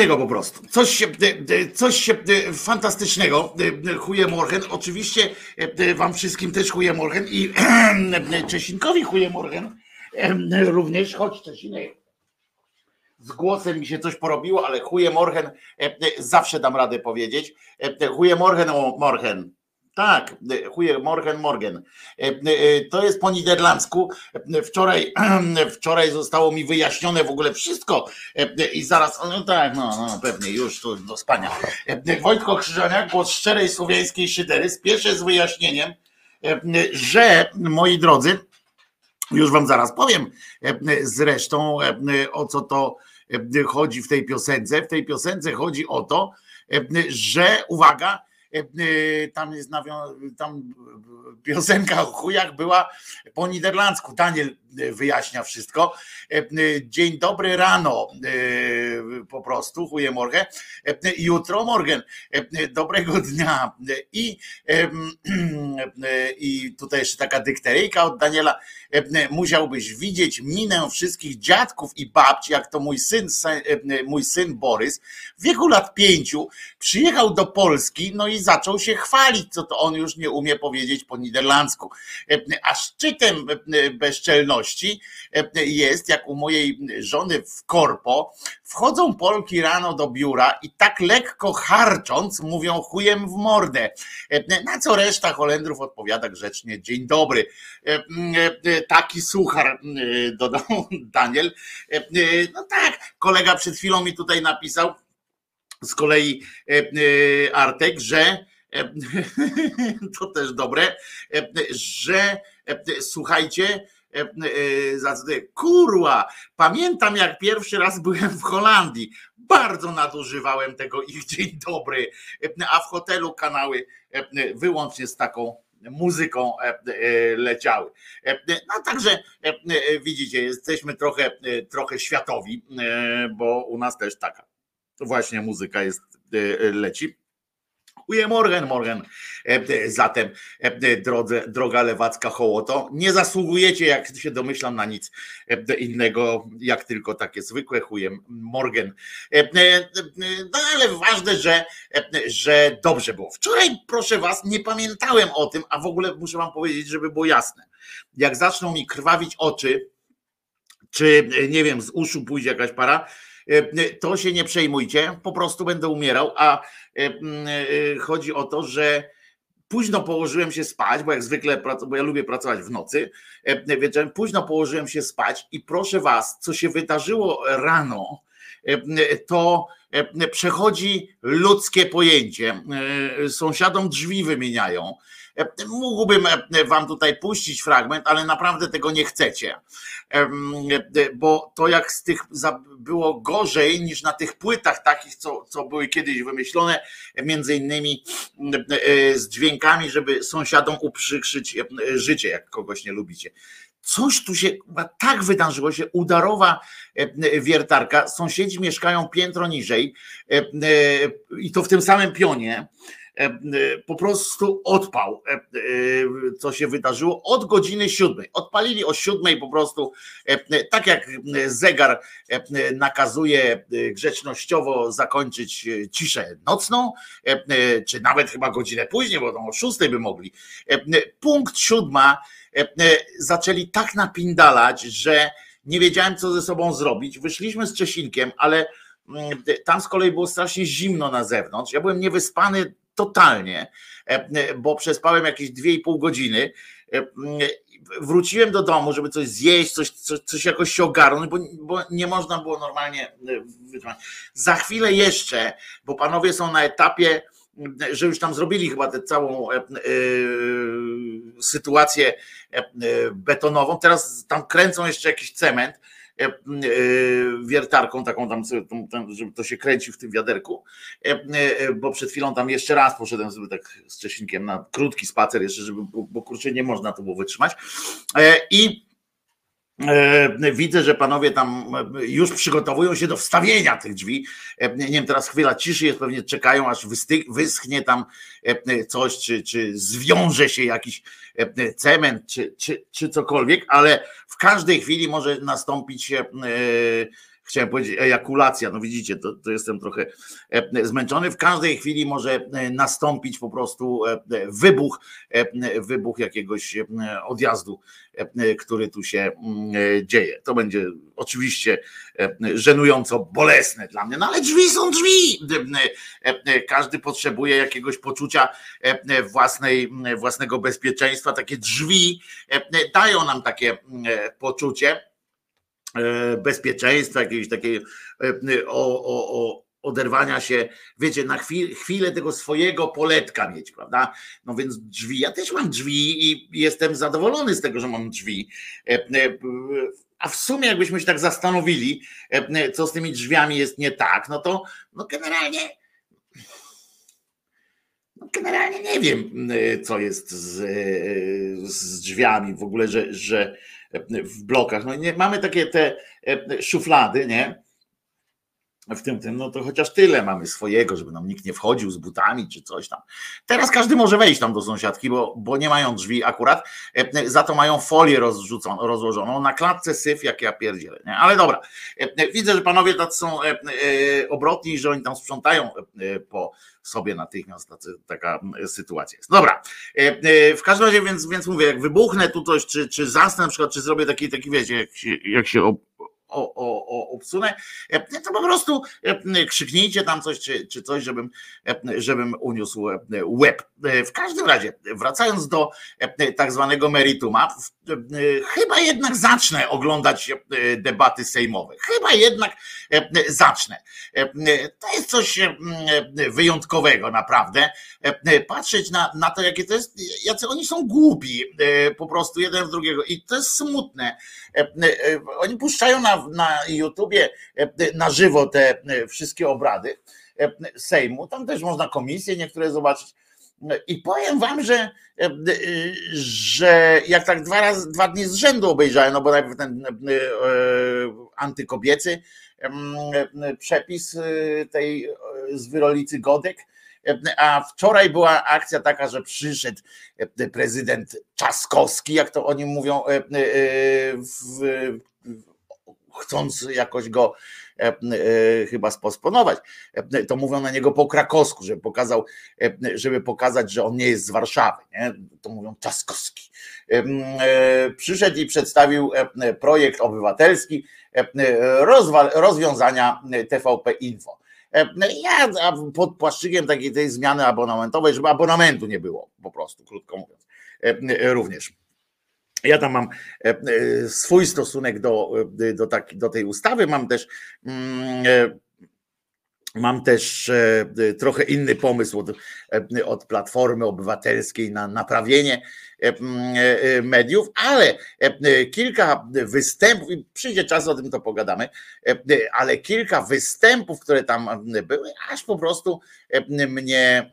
pięknego po prostu. Coś, e, e, coś e, fantastycznego. Chuje Morgen. Oczywiście wam wszystkim też chuje Morgen i Czesinkowi chuje Morgen. Również, choć Czesinek z głosem mi się coś porobiło, ale chuje Morgen zawsze dam radę powiedzieć. Chuje Morgen, o, Morgen. Tak, chuje Morgen, Morgen. E, e, To jest po niderlandzku. E, Wczoraj, wczoraj zostało mi wyjaśnione w ogóle wszystko E, i zaraz, no tak, no, no pewnie już tu do spania. E, Wojtko Krzyżaniak, głos szczerej słowiańskiej szydery, spieszę z wyjaśnieniem, e, że moi drodzy, już wam zaraz powiem e, zresztą e, o co to e, chodzi w tej piosence. W tej piosence chodzi o to, e, że uwaga, e, tam jest nawią- tam piosenka o chujach była po niderlandzku. Daniel wyjaśnia wszystko. E, Dzień dobry rano e, po prostu, chuje morgen. E, Jutro morgen. E, Dobrego dnia. I, e, i tutaj jeszcze taka dykteryjka od Daniela. E, Musiałbyś widzieć minę wszystkich dziadków i babci, jak to mój syn, e, mój syn Borys w wieku lat pięciu przyjechał do Polski, no i zaczął się chwalić, co to on już nie umie powiedzieć po niderlandzku. E, A szczytem e, bezczelności e, jest, jak u mojej żony w korpo, wchodzą Polki rano do biura i tak lekko harcząc mówią chujem w mordę. E, Na co reszta Holendrów odpowiada grzecznie dzień dobry. E, e, Taki suchar, e, dodał Daniel. E, e, No tak, kolega przed chwilą mi tutaj napisał, z kolei e, e, Artek, że e, to też dobre, e, że e, słuchajcie, e, e, kurwa, pamiętam jak pierwszy raz byłem w Holandii, bardzo nadużywałem tego ich dzień dobry, e, a w hotelu kanały wyłącznie z taką muzyką leciały. No także widzicie, jesteśmy trochę, trochę światowi, bo u nas też taka właśnie muzyka jest, leci. Chuje Morgen, Morgen. Zatem, drodze, droga lewacka hołoto, nie zasługujecie, jak się domyślam, na nic innego, jak tylko takie zwykłe chuje Morgen. No ale ważne, że, że dobrze było. Wczoraj, proszę was, nie pamiętałem o tym, a w ogóle muszę wam powiedzieć, żeby było jasne. Jak zaczną mi krwawić oczy, czy nie wiem, z uszu pójdzie jakaś para, to się nie przejmujcie, po prostu będę umierał, a chodzi o to, że późno położyłem się spać, bo jak zwykle, bo ja lubię pracować w nocy, wieczorem późno położyłem się spać i proszę was, co się wydarzyło rano, to przechodzi ludzkie pojęcie. Sąsiadom drzwi wymieniają. Mógłbym wam tutaj puścić fragment, ale naprawdę tego nie chcecie, bo to jak z tych było gorzej niż na tych płytach takich, co, co były kiedyś wymyślone, między innymi z dźwiękami, żeby sąsiadom uprzykrzyć życie, jak kogoś nie lubicie. Coś tu się tak wydarzyło się, udarowa wiertarka, sąsiedzi mieszkają piętro niżej i to w tym samym pionie, E, e, po prostu odpał, e, co się wydarzyło od godziny siódmej. Odpalili o siódmej po prostu, tak jak zegar nakazuje grzecznościowo zakończyć ciszę nocną, czy nawet chyba godzinę później, bo o szóstej by mogli. Punkt siódma zaczęli tak napindalać, że nie wiedziałem, co ze sobą zrobić. Wyszliśmy z Czesinkiem, ale tam z kolei było strasznie zimno na zewnątrz. Ja byłem niewyspany totalnie, e, e, bo przespałem jakieś 2,5 godziny. E, wróciłem do domu, żeby coś zjeść, coś, coś, coś jakoś się ogarnąć, bo, bo nie można było normalnie wytrzymać. Za chwilę jeszcze, bo panowie są na etapie, że już tam zrobili chyba tę całą sytuację betonową. Teraz tam kręcą jeszcze jakiś cement E, e, wiertarką taką tam, żeby to się kręci w tym wiaderku, e, bo przed chwilą tam jeszcze raz poszedłem sobie tak z Czesinkiem na krótki spacer jeszcze, żeby, bo kurczę nie można to było wytrzymać. I Widzę, że panowie tam już przygotowują się do wstawienia tych drzwi. Nie wiem, teraz chwila ciszy jest, pewnie czekają, aż wyschnie tam coś, czy, czy zwiąże się jakiś cement, czy, czy, czy cokolwiek, ale w każdej chwili może nastąpić chciałem powiedzieć ejakulacja, no widzicie, to, to, jestem trochę e, zmęczony. W każdej chwili może e, nastąpić po prostu e, wybuch, wybuch jakiegoś odjazdu, który tu się mm, dzieje. To będzie oczywiście żenująco bolesne dla mnie, no ale drzwi są drzwi. Każdy potrzebuje jakiegoś poczucia własnej, własnego bezpieczeństwa. Takie drzwi dają nam takie poczucie bezpieczeństwa, jakiegoś takiego e, o, o, o oderwania się, wiecie, na chwil, chwilę tego swojego poletka mieć, prawda? No więc drzwi, ja też mam drzwi i jestem zadowolony z tego, że mam drzwi. E, a w sumie, jakbyśmy się tak zastanowili, co z tymi drzwiami jest nie tak, no to no generalnie. No generalnie nie wiem, co jest z, z drzwiami w ogóle, że, że w blokach. No nie, mamy takie te e, szuflady, nie? W tym, tym, no to chociaż tyle mamy swojego, żeby nam nikt nie wchodził z butami czy coś tam. Teraz każdy może wejść tam do sąsiadki, bo, bo nie mają drzwi akurat, e, za to mają folię rozłożoną, na klatce syf, jak ja pierdzielę, nie? ale dobra. E, widzę, że panowie tacy są obrotni, że oni tam sprzątają po sobie natychmiast taka sytuacja jest. Dobra, w każdym razie więc, więc mówię, jak wybuchnę tu coś, czy, czy zasnę na przykład, czy zrobię taki, taki wiecie, jak się, jak się o, o, o obsunę, e, to po prostu e, krzyknijcie tam coś, czy, czy coś, żebym, e, żebym uniósł łeb. W każdym razie, wracając do tak zwanego merituma, chyba jednak zacznę oglądać debaty sejmowe. Chyba jednak zacznę. To jest coś wyjątkowego, naprawdę. Patrzeć na, na to, jakie to jest, jacy oni są głupi, po prostu jeden w drugiego. I to jest smutne. Oni puszczają na na, YouTubie e, na żywo te e, wszystkie obrady e, Sejmu. Tam też można komisje niektóre zobaczyć. I powiem wam, że, że jak tak dwa, razy, dwa dni z rzędu obejrzałem, no bo najpierw ten antykobiecy przepis tej z wyrolicy Godek, A wczoraj była akcja taka, że przyszedł prezydent Czaskowski, jak to oni mówią, w, chcąc jakoś go E, e, chyba sposponować. E, to mówią na niego po krakowsku, żeby pokazał, żeby pokazać, że on nie jest z Warszawy. Nie? To mówią Czaskowski. Przyszedł i przedstawił projekt obywatelski rozwiązania TVP Info. Ja pod płaszczykiem takiej tej zmiany abonamentowej, żeby abonamentu nie było, po prostu, krótko mówiąc, również. Ja tam mam e, e, swój stosunek do, e, do, taki, do tej ustawy, mam też mm, Mam też trochę inny pomysł od, od Platformy Obywatelskiej na naprawienie mediów, ale kilka występów, przyjdzie czas o tym to pogadamy, ale kilka występów, które tam były, aż po prostu mnie,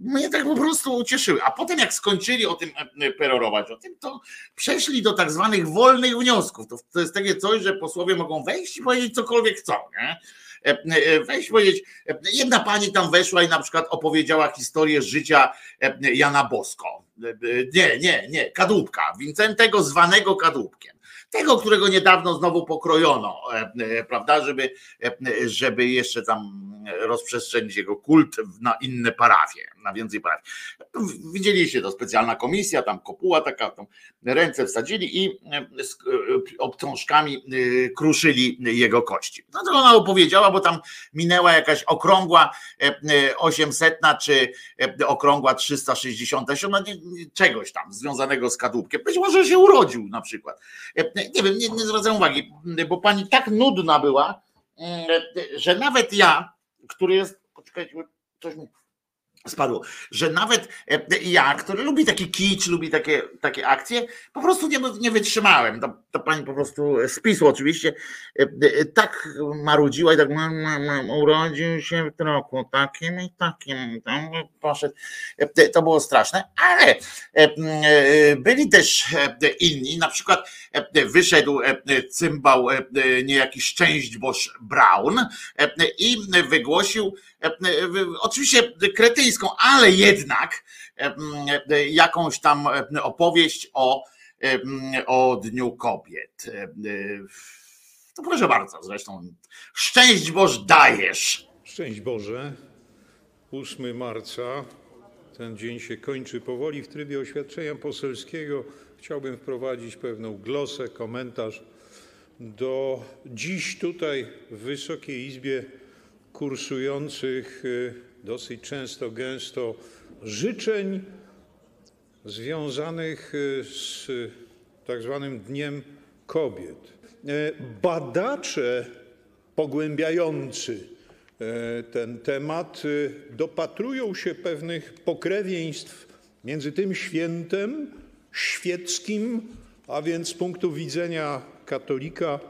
mnie tak po prostu ucieszyły. A potem jak skończyli o tym perorować, o tym, to przeszli do tak zwanych wolnych wniosków. To, to jest takie coś, że posłowie mogą wejść i powiedzieć cokolwiek chcą. Nie? E, e, weź powiedzieć, e, jedna pani tam weszła i na przykład opowiedziała historię życia Jana Bosko. Nie, nie, nie, kadłubka, Wincentego zwanego kadłubkiem tego, którego niedawno znowu pokrojono, prawda, żeby, żeby jeszcze tam rozprzestrzenić jego kult na inne parafie, na więcej parafii. Widzieliście to, specjalna komisja, tam kopuła taka, tam ręce wsadzili i e, z e, obtrążkami e, kruszyli jego kości. No to ona opowiedziała, bo tam minęła jakaś okrągła 800 czy okrągła 367, czegoś tam związanego z kadłubkiem. Być może się urodził na przykład. Nie wiem, nie, nie zwracam uwagi, bo pani tak nudna była, że nawet ja, który jest, poczekajcie, coś mi spadło, że nawet e, ja, który lubi taki kicz, lubi takie, takie akcje, po prostu nie, nie wytrzymałem. To, to pani po prostu z oczywiście e, e, tak marudziła i tak urodził się w roku takim i takim, tam poszedł. To było straszne, ale byli też inni, na przykład wyszedł cymbał niejaki Szczęść Boż Brown i wygłosił oczywiście kretyńską, ale jednak jakąś tam opowieść o, o Dniu Kobiet. To proszę bardzo, zresztą szczęść Boż dajesz. Szczęść Boże. 8 marca, ten dzień się kończy powoli. W trybie oświadczenia poselskiego chciałbym wprowadzić pewną glosę, komentarz do dziś tutaj w Wysokiej Izbie kursujących y, dosyć często, gęsto życzeń związanych y, z tak zwanym Dniem Kobiet. Badacze pogłębiający ten temat y, dopatrują się pewnych pokrewieństw między tym świętem świeckim, a więc z punktu widzenia katolika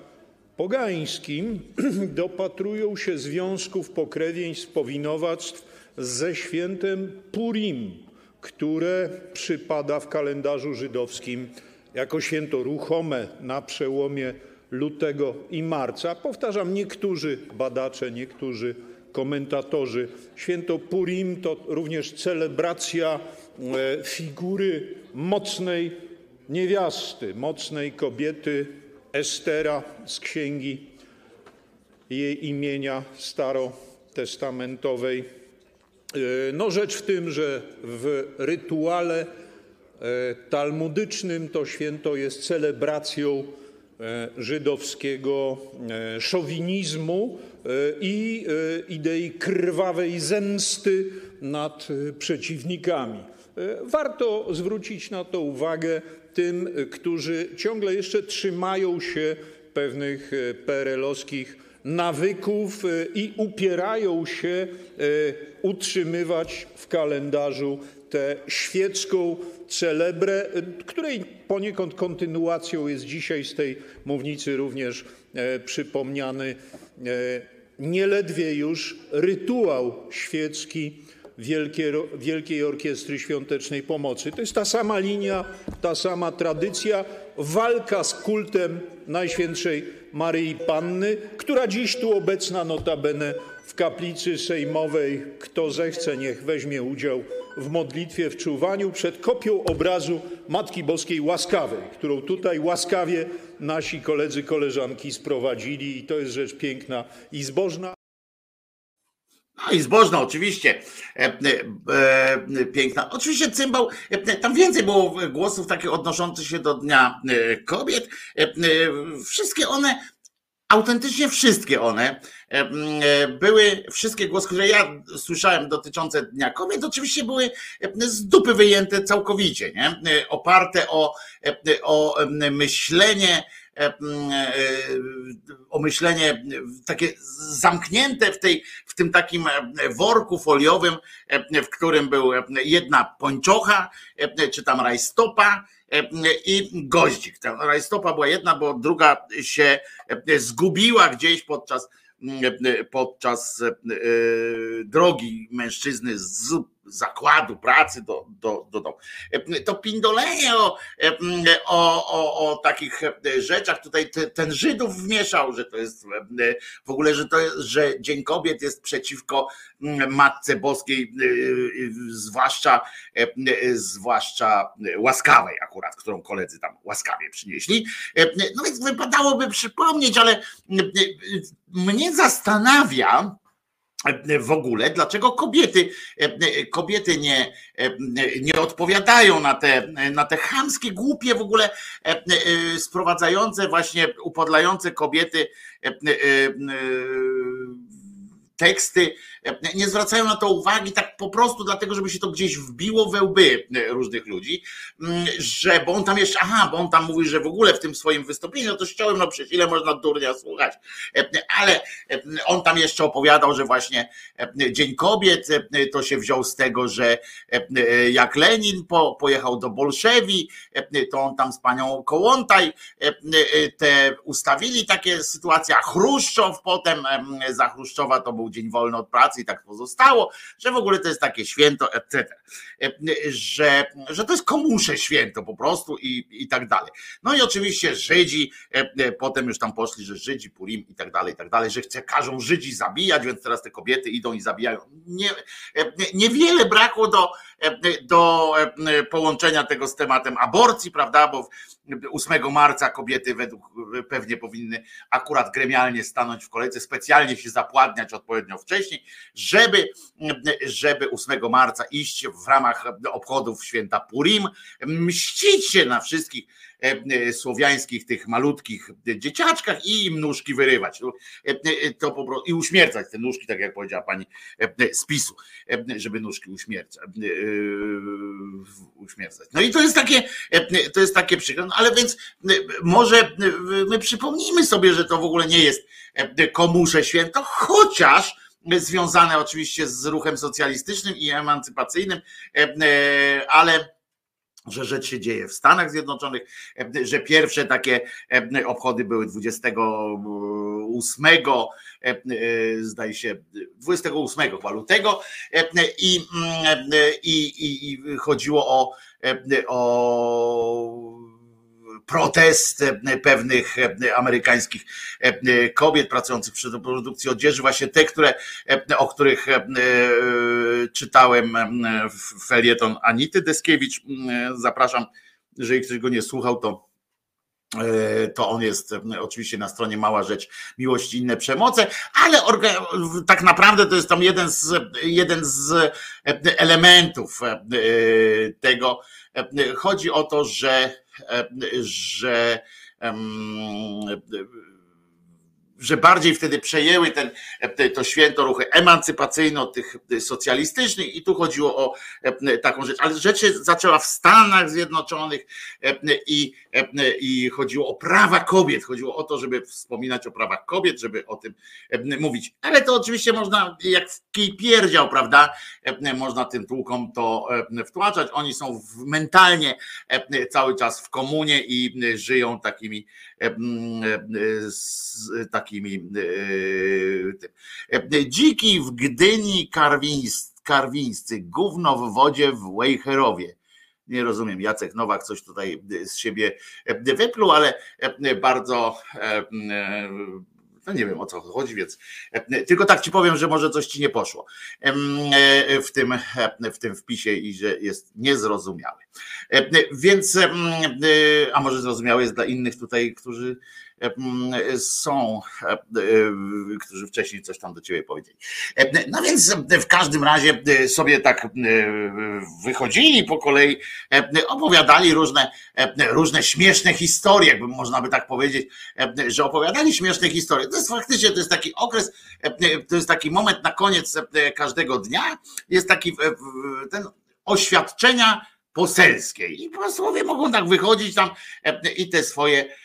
pogańskim dopatrują się związków, pokrewieństw, powinowactw ze świętem Purim, które przypada w kalendarzu żydowskim jako święto ruchome na przełomie lutego i marca. Powtarzam, niektórzy badacze, niektórzy komentatorzy. Święto Purim to również celebracja e, figury mocnej niewiasty, mocnej kobiety, Estera z księgi jej imienia starotestamentowej. E, no rzecz w tym, że w rytuale e, talmudycznym to święto jest celebracją e, żydowskiego szowinizmu i idei krwawej zemsty nad przeciwnikami. Warto zwrócić na to uwagę tym, którzy ciągle jeszcze trzymają się pewnych e, PRL-owskich nawyków e, i upierają się e, utrzymywać w kalendarzu tę świecką celebrę, której poniekąd kontynuacją jest dzisiaj z tej mównicy również przypomniany nieledwie już rytuał świecki Wielkiej Orkiestry Świątecznej Pomocy. To jest ta sama linia, ta sama tradycja, walka z kultem Najświętszej Maryi Panny, która dziś tu obecna notabene w kaplicy sejmowej, kto zechce, niech weźmie udział w modlitwie, w czuwaniu przed kopią obrazu Matki Boskiej Łaskawej, którą tutaj łaskawie nasi koledzy, koleżanki sprowadzili i to jest rzecz piękna i zbożna. No i zbożna oczywiście, e, e, e, piękna. Oczywiście cymbał, tam więcej było głosów takich odnoszących się do Dnia Kobiet. Wszystkie one, autentycznie wszystkie one, były, wszystkie głosy, które ja słyszałem dotyczące Dnia Kobiet, oczywiście były z dupy wyjęte całkowicie, nie? Oparte o, o myślenie, o myślenie takie zamknięte w, tej, w tym takim e, worku foliowym, e, w którym był e, jedna pończocha, e, czy tam rajstopa e, i goździk. Ta rajstopa była jedna, bo druga się e, zgubiła gdzieś podczas podczas e, drogi mężczyzny z zakładu pracy do, do, do domu. To pindolenie o, o, o, o takich rzeczach, tutaj te- ten Żydów wmieszał, że to jest w ogóle, że to jest, że Dzień Kobiet jest przeciwko Matce Boskiej, zwłaszcza, zwłaszcza łaskawej akurat, którą koledzy tam łaskawie przynieśli. No więc wypadałoby przypomnieć, ale mnie zastanawia, w ogóle, dlaczego kobiety, kobiety nie, nie odpowiadają na te, na te chamskie, głupie w ogóle sprowadzające właśnie, upodlające kobiety teksty, nie zwracają na to uwagi tak po prostu dlatego, żeby się to gdzieś wbiło we łby różnych ludzi, że, bo on tam jeszcze, aha, bo on tam mówi, że w ogóle w tym swoim wystąpieniu, no to chciałem, no przecież ile można durnia słuchać, ale on tam jeszcze opowiadał, że właśnie Dzień Kobiet to się wziął z tego, że jak Lenin po, pojechał do Bolszewi, to on tam z panią Kołątaj te ustawili takie sytuacje, a Chruszczow potem za Chruszczowa to był dzień wolny od pracy i tak pozostało, że w ogóle to jest takie święto, etc. Że, że to jest komusze święto po prostu i, i tak dalej. No i oczywiście Żydzi, potem już tam poszli, że Żydzi, Purim i tak dalej, i tak dalej, że chce, każą Żydzi zabijać, więc teraz te kobiety idą i zabijają. Nie, niewiele brakło do, do połączenia tego z tematem aborcji, prawda, bo 8 marca kobiety według pewnie powinny akurat gremialnie stanąć w kolejce, specjalnie się zapładniać odpowiednio wcześniej, żeby, żeby 8 marca iść w ramach obchodów święta Purim, mścić się na wszystkich słowiańskich tych malutkich dzieciaczkach i im nóżki wyrywać. To po prostu, I uśmiercać te nóżki, tak jak powiedziała pani z PiSu, żeby nóżki uśmiercać. No i to jest takie, to jest takie przykład, no ale więc może my przypomnijmy sobie, że to w ogóle nie jest komusze święto, chociaż związane oczywiście z ruchem socjalistycznym i emancypacyjnym, ale że rzecz się dzieje w Stanach Zjednoczonych, że pierwsze takie obchody były 28, zdaje się, 28 chyba lutego i, i, i, i chodziło o, o protest pewnych amerykańskich kobiet pracujących przy produkcji odzieży, właśnie te, które, o których czytałem w felieton Anity Deskiewicz. Zapraszam, jeżeli ktoś go nie słuchał, to to on jest oczywiście na stronie Mała Rzecz Miłość i inne przemoce, ale tak naprawdę to jest tam jeden z, jeden z elementów tego. Chodzi o to, że że że bardziej wtedy przejęły ten, to święto ruchy emancypacyjne od tych socjalistycznych. I tu chodziło o taką rzecz, ale rzecz się zaczęła w Stanach Zjednoczonych i, i chodziło o prawa kobiet, chodziło o to, żeby wspominać o prawach kobiet, żeby o tym mówić, ale to oczywiście można jak w kij pierdział, prawda, można tym tłukom to wtłaczać, oni są mentalnie cały czas w komunie i żyją takimi z takimi dziki w Gdyni karwińscy, gówno w wodzie w Wejherowie. Nie rozumiem, Jacek Nowak coś tutaj z siebie wypluł, ale bardzo no nie wiem o co chodzi, więc tylko tak ci powiem, że może coś ci nie poszło. W tym, w tym wpisie i że jest niezrozumiały. Więc, a może zrozumiały jest dla innych tutaj, którzy są, którzy wcześniej coś tam do ciebie powiedzieli. No więc w każdym razie sobie tak wychodzili po kolei, opowiadali różne, różne śmieszne historie, jakby można by tak powiedzieć, że opowiadali śmieszne historie. To jest faktycznie, to jest taki okres, to jest taki moment na koniec każdego dnia, jest taki ten oświadczenia poselskie i posłowie mogą tak wychodzić tam i te swoje E, e,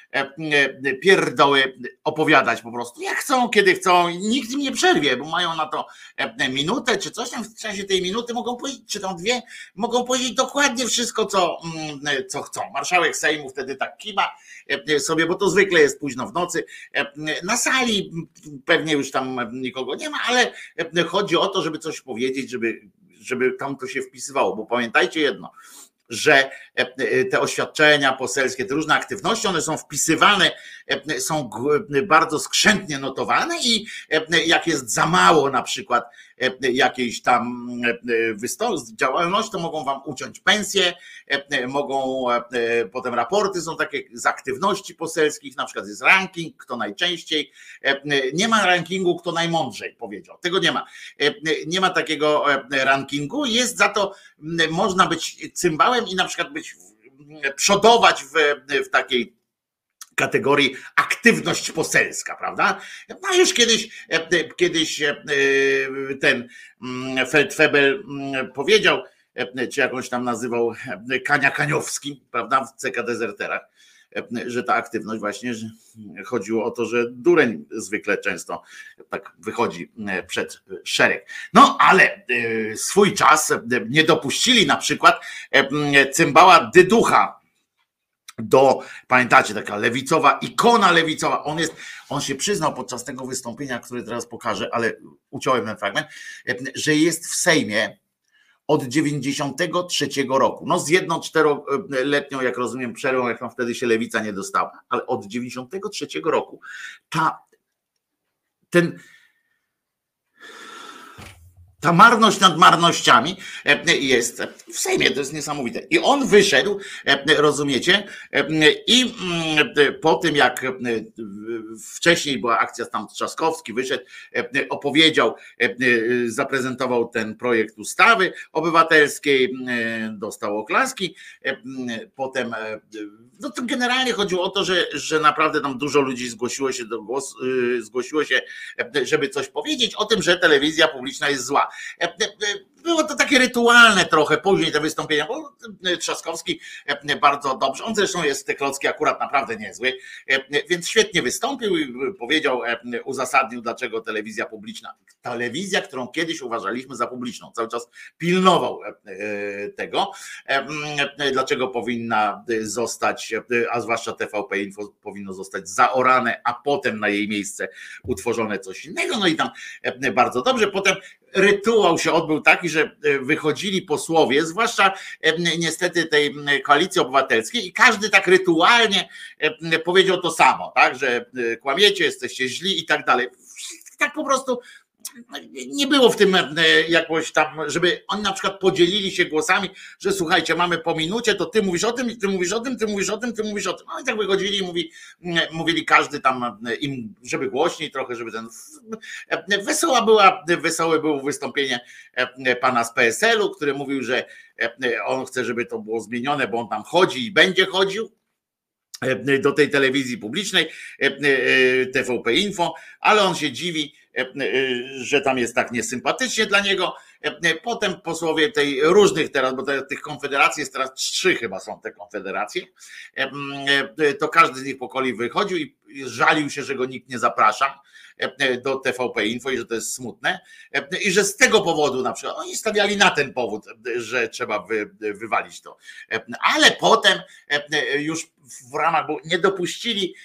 pierdoły opowiadać po prostu. Jak chcą, kiedy chcą, nikt im nie przerwie, bo mają na to e, minutę czy coś tam w czasie tej minuty mogą powiedzieć, czy tam dwie, mogą powiedzieć dokładnie wszystko, co, mm, co chcą. Marszałek Sejmu wtedy tak kiba sobie, bo to zwykle jest późno w nocy. Na sali pewnie już tam nikogo nie ma, ale chodzi o to, żeby coś powiedzieć, żeby, żeby tam to się wpisywało, bo pamiętajcie jedno, że e, e, te oświadczenia poselskie, te różne aktywności, one są wpisywane, są bardzo skrzętnie notowane i jak jest za mało na przykład jakiejś tam działalności, to mogą wam uciąć pensję, mogą potem raporty są takie z aktywności poselskich, na przykład jest ranking, kto najczęściej. Nie ma rankingu, kto najmądrzej powiedział. Tego nie ma. Nie ma takiego rankingu, jest za to, można być cymbałem i na przykład być przodować w, w takiej kategorii aktywność poselska, prawda? No już kiedyś, kiedyś ten mm, Feldfebel mm, powiedział, czy jakąś tam nazywał Kania Kaniowski, prawda, w CK Dezerterach, że ta aktywność właśnie że chodziło o to, że dureń zwykle często tak wychodzi przed szereg. No ale swój czas nie dopuścili na przykład cymbała Dyducha do, pamiętacie, taka lewicowa, ikona lewicowa. On jest, on się przyznał podczas tego wystąpienia, które teraz pokażę, ale uciąłem ten fragment, że jest w Sejmie od 93 roku. No z jedną czteroletnią, jak rozumiem, przerwą, jak tam wtedy się lewica nie dostała, ale od 93 roku ta ten ta marność nad marnościami e, jest w Sejmie, to jest niesamowite. I on wyszedł, e, rozumiecie, e, i mm, po tym jak wcześniej była akcja tam Trzaskowski, wyszedł, opowiedział, zaprezentował ten projekt ustawy obywatelskiej, dostał oklaski, potem no to generalnie chodziło o to, że, że naprawdę tam dużo ludzi zgłosiło się do głosu, zgłosiło się, żeby coś powiedzieć o tym, że telewizja publiczna jest zła. E, e, było to takie rytualne trochę później te wystąpienia, bo e, Trzaskowski bardzo dobrze, on zresztą jest te klocki akurat naprawdę niezły, więc świetnie wystąpił i powiedział, uzasadnił dlaczego telewizja publiczna, telewizja, którą kiedyś uważaliśmy za publiczną, cały czas pilnował tego, dlaczego powinna zostać, a zwłaszcza TVP Info powinno zostać zaorane, a potem na jej miejsce utworzone coś innego, no i tam bardzo dobrze, potem rytuał się odbył taki, że e, wychodzili posłowie, zwłaszcza e, niestety tej koalicji obywatelskiej, i każdy tak rytualnie e, powiedział to samo, tak, że kłamiecie, jesteście źli i tak dalej. Tak po prostu nie było w tym e, jakoś tam, żeby oni na przykład podzielili się głosami, że słuchajcie, mamy po minucie, to ty mówisz o tym, ty mówisz o tym, ty mówisz o tym, ty mówisz o tym. No i tak wychodzili i mówi, mówili każdy tam im, żeby głośniej trochę, żeby ten. Wesoła była, wesołe było wystąpienie e, pana z PSL-u, który mówił, że e, on chce, żeby to było zmienione, bo on tam chodzi i będzie chodził do tej telewizji publicznej, TVP Info, ale on się dziwi, E, e, że tam jest tak niesympatycznie dla niego. E, potem posłowie tej różnych teraz, bo tych konfederacji jest teraz trzy chyba są te konfederacje, to każdy z nich po kolei wychodził i żalił się, że go nikt nie zaprasza do TVP Info i że to jest smutne i że z tego powodu na przykład oni stawiali na ten powód, że trzeba wy, wywalić to. Ale potem już w ramach, bo nie dopuścili,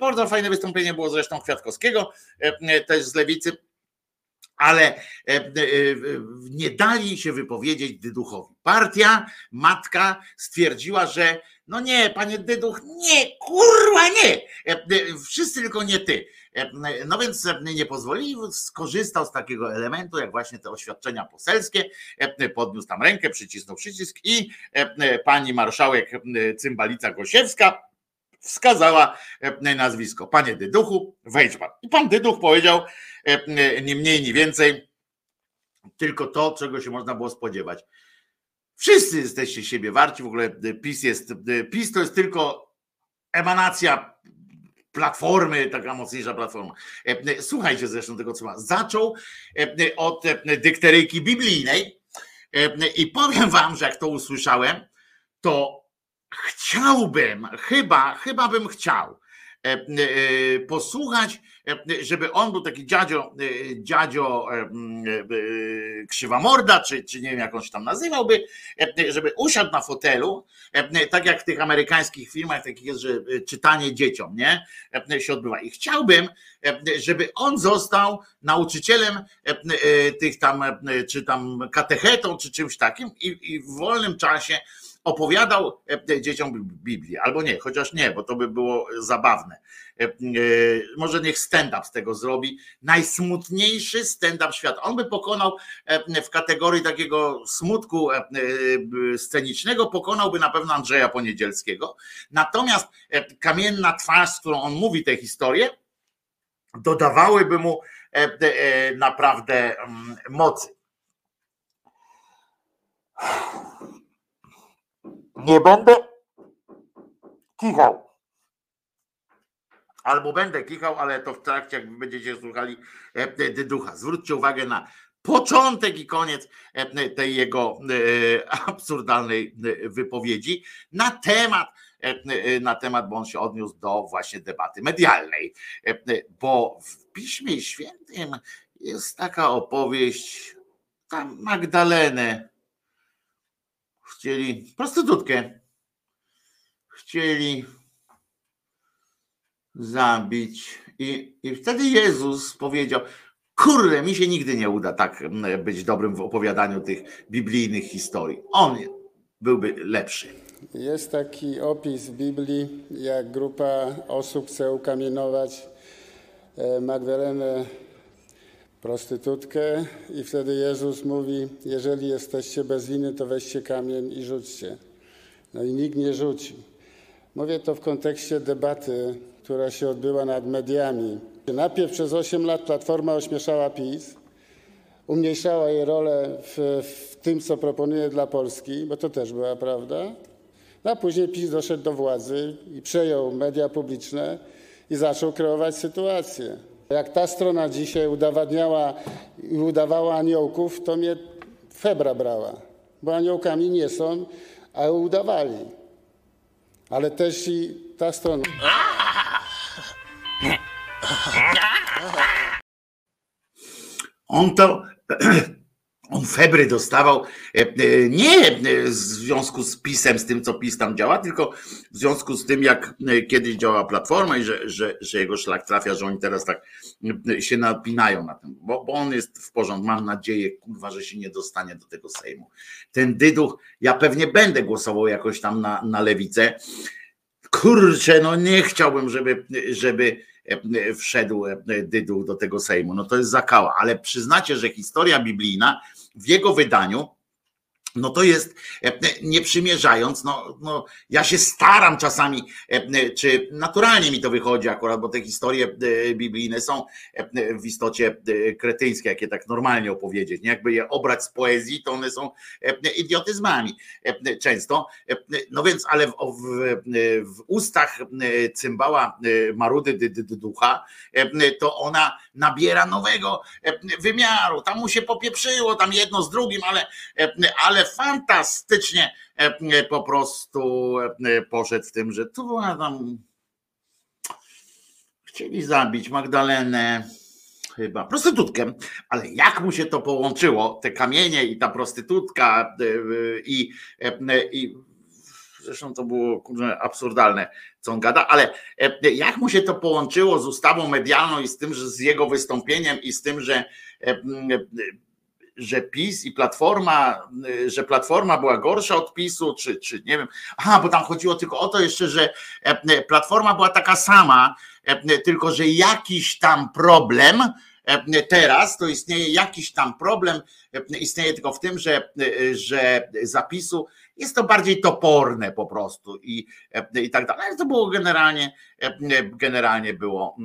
bardzo fajne wystąpienie było zresztą Kwiatkowskiego, też z lewicy, ale nie dali się wypowiedzieć Dyduchowi. Partia, matka stwierdziła, że no nie, panie Dyduch, nie, kurwa nie, wszyscy tylko nie ty. No więc nie pozwolili, skorzystał z takiego elementu, jak właśnie te oświadczenia poselskie, podniósł tam rękę, przycisnął przycisk i pani marszałek Cymbalica Gosiewska wskazała nazwisko. Panie Dyduchu, wejdź pan. I pan Dyduch powiedział nie mniej, nie więcej, tylko to, czego się można było spodziewać. Wszyscy jesteście siebie warci, w ogóle PiS jest, PiS to jest tylko emanacja platformy, taka mocniejsza platforma. Słuchajcie zresztą tego, co ma. Zaczął od dykteryjki biblijnej i powiem wam, że jak to usłyszałem, to chciałbym, chyba, chyba bym chciał posłuchać żeby on był taki dziadzio, e, dziadzio e, e, krzywamorda, czy, czy nie wiem jak on się tam nazywałby, żeby usiadł na fotelu, tak jak w tych amerykańskich filmach takich jest, że czytanie dzieciom, nie, się odbywa. I chciałbym, żeby on został nauczycielem tych tam, czy tam katechetą, czy czymś takim i, i w wolnym czasie opowiadał dzieciom Biblię, albo nie, chociaż nie, bo to by było zabawne E, e, może niech stand-up z tego zrobi. Najsmutniejszy stand-up świata. On by pokonał e, w kategorii takiego smutku scenicznego, pokonałby na pewno Andrzeja Poniedzielskiego. Natomiast kamienna twarz, z którą on mówi tę historię, dodawałyby mu naprawdę mm, mocy. Nie będę kichał albo będę kichał, ale to w trakcie, jak będziecie słuchali e, e, ducha. Zwróćcie uwagę na początek i koniec e, tej jego absurdalnej wypowiedzi na temat, na temat, bo on się odniósł do właśnie debaty medialnej. Bo w Piśmie Świętym jest taka opowieść, tam Magdalenę chcieli, prostytutkę, chcieli zabić. I, I wtedy Jezus powiedział: Kurde, mi się nigdy nie uda tak być dobrym w opowiadaniu tych biblijnych historii. On byłby lepszy. Jest taki opis w Biblii, jak grupa osób chce ukamienować e, Magdalenę prostytutkę i wtedy Jezus mówi, jeżeli jesteście bez winy, to weźcie kamień i rzućcie. No i nikt nie rzuci. Mówię to w kontekście debaty która się odbyła nad mediami. Najpierw przez 8 lat Platforma ośmieszała PiS, umniejszała jej rolę w, w tym, co proponuje dla Polski, bo to też była prawda. No, a później PiS doszedł do władzy i przejął media publiczne i zaczął kreować sytuację. Jak ta strona dzisiaj udowadniała i udawała aniołków, to mnie febra brała, bo aniołkami nie są, a udawali. Ale też i ta strona. On to, on febry dostawał e, e, nie w związku z pisem, z tym co PiS tam działa, tylko w związku z tym, jak e, kiedyś działała Platforma i że, że, że jego szlak trafia, że oni teraz tak się napinają na tym, bo, bo on jest w porządku. Mam nadzieję, kurwa, że się nie dostanie do tego Sejmu. Ten dyduch, ja pewnie będę głosował jakoś tam na, na lewicę. Kurczę, no nie chciałbym, żeby, żeby E, wszedł e, Dyduch do tego Sejmu. No to jest zakała, ale przyznacie, że historia biblijna w jego wydaniu no to jest, e, nie przymierzając, no, no ja się staram czasami, czy naturalnie mi to wychodzi akurat, bo te historie biblijne są w istocie kretyńskie, jakie tak normalnie opowiedzieć, nie? jakby je obrać z poezji, to one są idiotyzmami często, no więc, ale w, w, w ustach cymbała Marudy Ducha, to ona nabiera nowego wymiaru, tam mu się popieprzyło, tam jedno z drugim, ale, ale fantastycznie e, po prostu e, poszedł w tym, że tu tam chcieli zabić Magdalenę? Chyba prostytutkę, ale jak mu się to połączyło, te kamienie i ta prostytutka e, i, i Zresztą to było kurczę, absurdalne, co on gada, ale e, jak mu się to połączyło z ustawą medialną i z tym, że z jego wystąpieniem i z tym, że że PiS i Platforma, że Platforma była gorsza od PiSu, czy, czy nie wiem. Aha, bo tam chodziło tylko o to jeszcze, że Platforma była taka sama, tylko że jakiś tam problem teraz, to istnieje jakiś tam problem, istnieje tylko w tym, że, że zapisu jest to bardziej toporne po prostu i, i tak dalej. Ale to było generalnie, generalnie było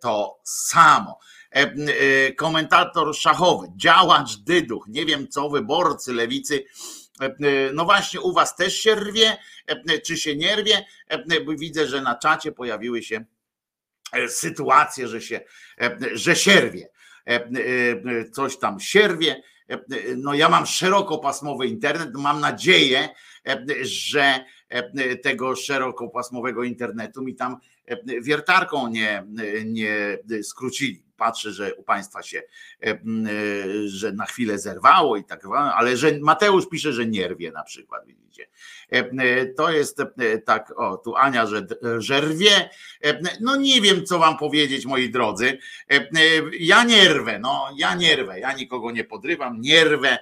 to samo. Komentator szachowy, działacz dyduch, nie wiem co, wyborcy lewicy. No właśnie, u was też się rwie, czy się nie rwie? Widzę, że na czacie pojawiły się sytuacje, że się, że sierwie. Coś tam sierwie no ja mam szerokopasmowy internet, mam nadzieję, że tego szerokopasmowego internetu mi tam wiertarką nie, nie skrócili. Patrzę, że u Państwa się, że na chwilę zerwało i tak, ale że Mateusz pisze, że nierwie na przykład, widzicie. To jest tak, o, tu Ania, że, że rwie. No nie wiem, co Wam powiedzieć, moi drodzy. Ja nierwę, no ja nierwę, ja nikogo nie podrywam, nierwę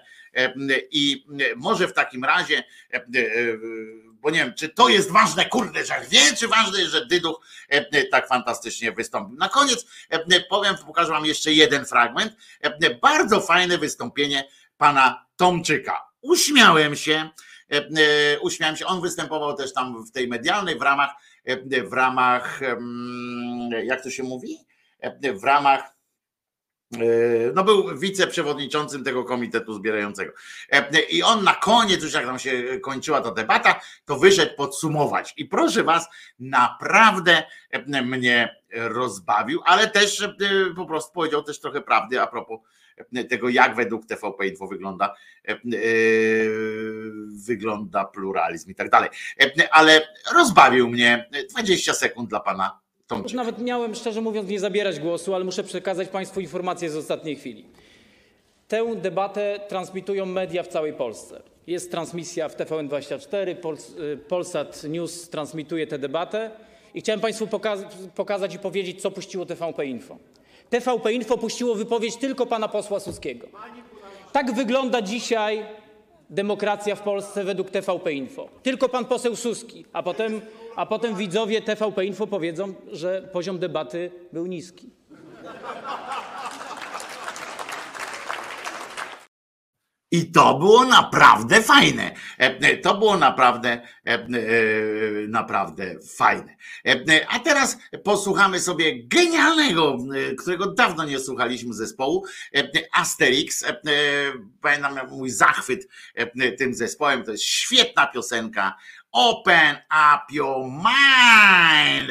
i może w takim razie bo nie wiem, czy to jest ważne, kurde, że wie, czy ważne, że Dyduch e, e, tak fantastycznie wystąpił. Na koniec e, powiem, pokażę wam jeszcze jeden fragment. Bardzo fajne wystąpienie pana Tomczyka. Uśmiałem się, uśmiałem się. On występował też tam w tej medialnej w ramach, w ramach, jak to się mówi? W ramach no był wiceprzewodniczącym tego komitetu zbierającego. E, I on na koniec, już jak tam się kończyła ta debata, to wyszedł podsumować. I proszę was, naprawdę e, mnie rozbawił, ale też po prostu powiedział też trochę prawdy a propos tego, jak według TVP Info wygląda, wygląda pluralizm i tak dalej. Ale rozbawił mnie 20 sekund dla pana już nawet miałem, szczerze mówiąc, nie zabierać głosu, ale muszę przekazać Państwu informację z ostatniej chwili. Tę debatę transmitują media w całej Polsce. Jest transmisja w TVN24, y, Polsat News transmituje tę debatę i chciałem Państwu pokazać i powiedzieć, co puściło TVP Info. TVP Info puściło wypowiedź tylko pana posła Suskiego. Tak wygląda dzisiaj demokracja w Polsce według TVP Info. Tylko pan poseł Suski, a potem widzowie TVP Info powiedzą, że poziom debaty był niski. I to było naprawdę fajne. E, e, to było naprawdę, e, naprawdę fajne. A teraz posłuchamy sobie genialnego, którego dawno nie słuchaliśmy zespołu, Asterix. Pamiętam mój zachwyt tym zespołem. To jest świetna piosenka Open up your mind.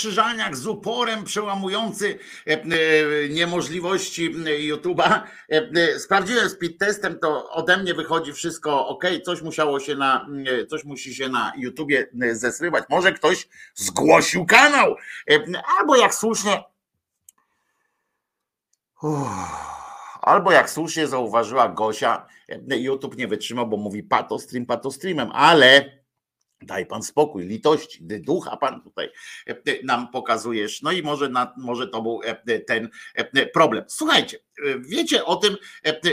krzyżaniak z uporem przełamujący e, e, niemożliwości e, YouTube'a. Sprawdziłem speed testem, to ode mnie wychodzi wszystko ok, coś musiało się na, coś musi się na YouTubie zesrywać. Może ktoś zgłosił kanał, albo jak słusznie. Albo jak słusznie zauważyła Gosia, YouTube nie wytrzymał, bo mówi pato stream, pato streamem, ale Daj pan spokój, litości, ducha pan tutaj e, nam pokazujesz. No i może, na, może to był e, ten e, problem. Słuchajcie, wiecie o tym,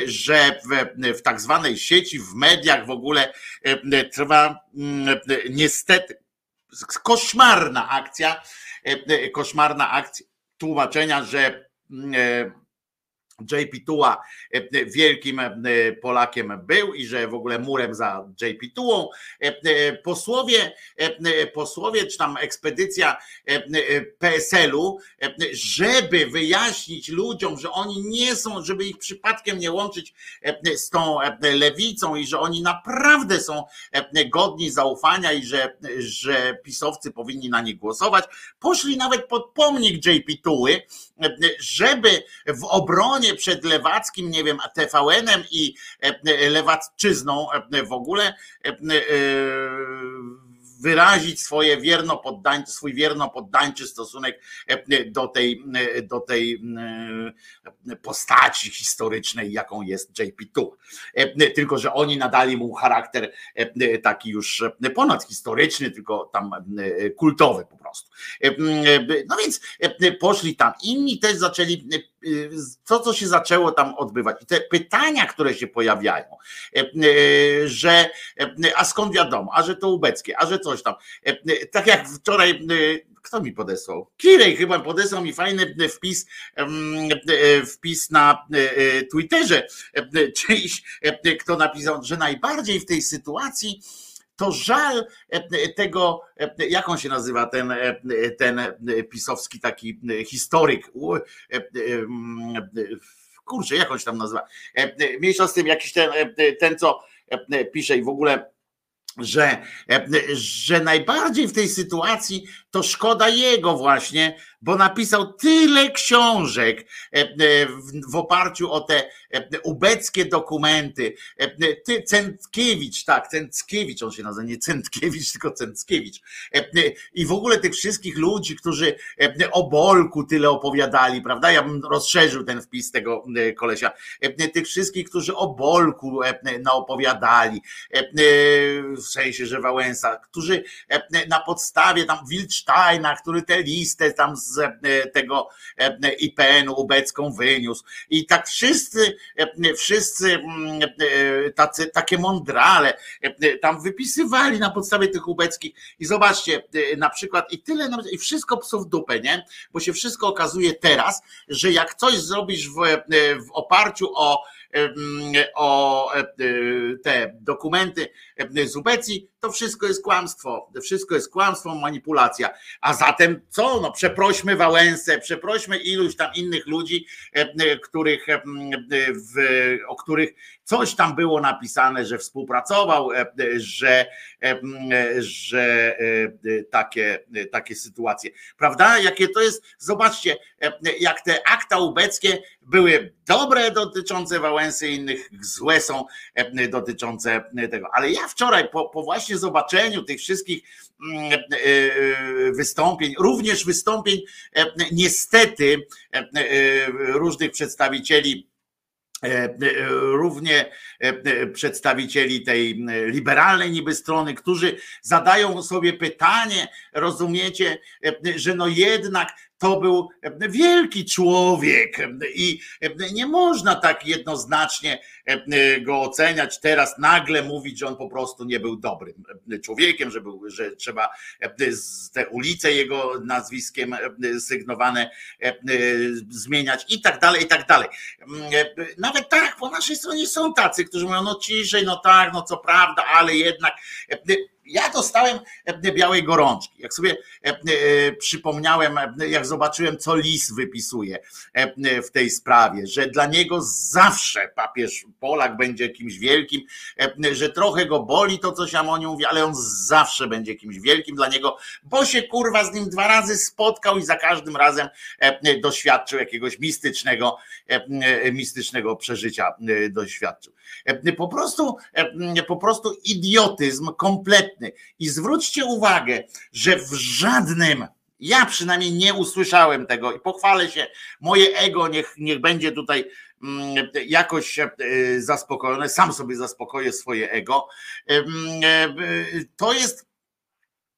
że w, w tak zwanej sieci, w mediach w ogóle trwa mm, niestety koszmarna akcja, koszmarna akcja tłumaczenia, że mm, JP Tuła e, wielkim e, Polakiem był i że w ogóle murem za JP Tułą. E, posłowie, posłowie czy tam ekspedycja PSL-u, żeby wyjaśnić ludziom, że oni nie są, żeby ich przypadkiem nie łączyć z tą lewicą i że oni naprawdę są godni zaufania i że, że pisowcy powinni na nich głosować, poszli nawet pod pomnik JP Tuły, żeby w obronie przed lewackim, nie wiem, TVN-em i e, lewacczyzną e, w ogóle e, wyrazić swoje wierno poddańczy, swój wierno poddańczy stosunek do tej, do tej postaci historycznej, jaką jest JP2. Tylko, że oni nadali mu charakter taki już ponad historyczny, tylko tam kultowy prostu. No więc poszli tam. Inni też zaczęli to, co się zaczęło tam odbywać. I te pytania, które się pojawiają, że a skąd wiadomo, a że to ubeckie, a że coś tam. Tak jak wczoraj kto mi podesłał? Kirej chyba podesłał mi fajny wpis, wpis na Twitterze. Czyjś, kto napisał, że najbardziej w tej sytuacji to żal tego, jak on się nazywa, ten, ten pisowski taki historyk. Kurczę, jak on się tam nazywa? Mniejsza z tym, jakiś ten, ten co pisze i w ogóle że, że najbardziej w tej sytuacji to szkoda jego właśnie, bo napisał tyle książek e, e, w oparciu o te e, ubeckie dokumenty. Ty, Cętkiewicz, tak, Cętkiewicz, on się nazywa, nie Cętkiewicz, tylko Cętkiewicz. I w ogóle tych wszystkich ludzi, którzy o Bolku tyle opowiadali, prawda? Ja bym rozszerzył ten wpis tego kolesia. Tych wszystkich, którzy o Bolku naopowiadali, w sensie, że Wałęsa, którzy na podstawie tam Wilcztajna, który te listę tam z e, tego e, IPN-u ubecką wyniósł. I tak wszyscy, e, wszyscy mm, tacy, takie mądrale tam wypisywali na podstawie tych ubeckich. I zobaczcie, na przykład, i tyle, i wszystko psów dupę, nie? Bo się wszystko okazuje teraz, że jak coś zrobisz w, w oparciu o o te dokumenty z Ubecji, to wszystko jest kłamstwo. Wszystko jest kłamstwo, manipulacja. A zatem co? No przeprośmy Wałęsę, przeprośmy iluś tam innych ludzi, których, w, o których coś tam było napisane, że współpracował, że, że takie, takie sytuacje. Prawda? Jakie to jest? Zobaczcie, jak te akta ubeckie były dobre dotyczące Wałęsy, innych złe są dotyczące tego. Ale ja wczoraj po, po właśnie zobaczeniu tych wszystkich mm, e, e, wystąpień, również wystąpień niestety różnych przedstawicieli równie przedstawicieli tej liberalnej niby strony, którzy zadają sobie pytanie, rozumiecie, że no jednak to był wielki człowiek i nie można tak jednoznacznie go oceniać. Teraz nagle mówić, że on po prostu nie był dobrym człowiekiem, że, był, że trzeba te ulice jego nazwiskiem sygnowane zmieniać i tak dalej, i tak dalej. Nawet tak, po naszej stronie są tacy, którzy mówią, no ciszej, no tak, no co prawda, ale jednak ja dostałem e, białej gorączki. Jak sobie e, e, przypomniałem, jak zobaczyłem, co Lis wypisuje w tej sprawie, że dla niego zawsze papież Polak będzie kimś wielkim, że trochę go boli to, co nim mówi, ale on zawsze będzie kimś wielkim dla niego, bo się kurwa z nim dwa razy spotkał i za każdym razem doświadczył jakiegoś mistycznego, mistycznego przeżycia doświadczył. Po prostu, po prostu idiotyzm kompletny. I zwróćcie uwagę, że w żadnym ja przynajmniej nie usłyszałem tego i pochwalę się, moje ego niech, niech będzie tutaj mm, jakoś e, zaspokojone, sam sobie zaspokoję swoje ego. E, to jest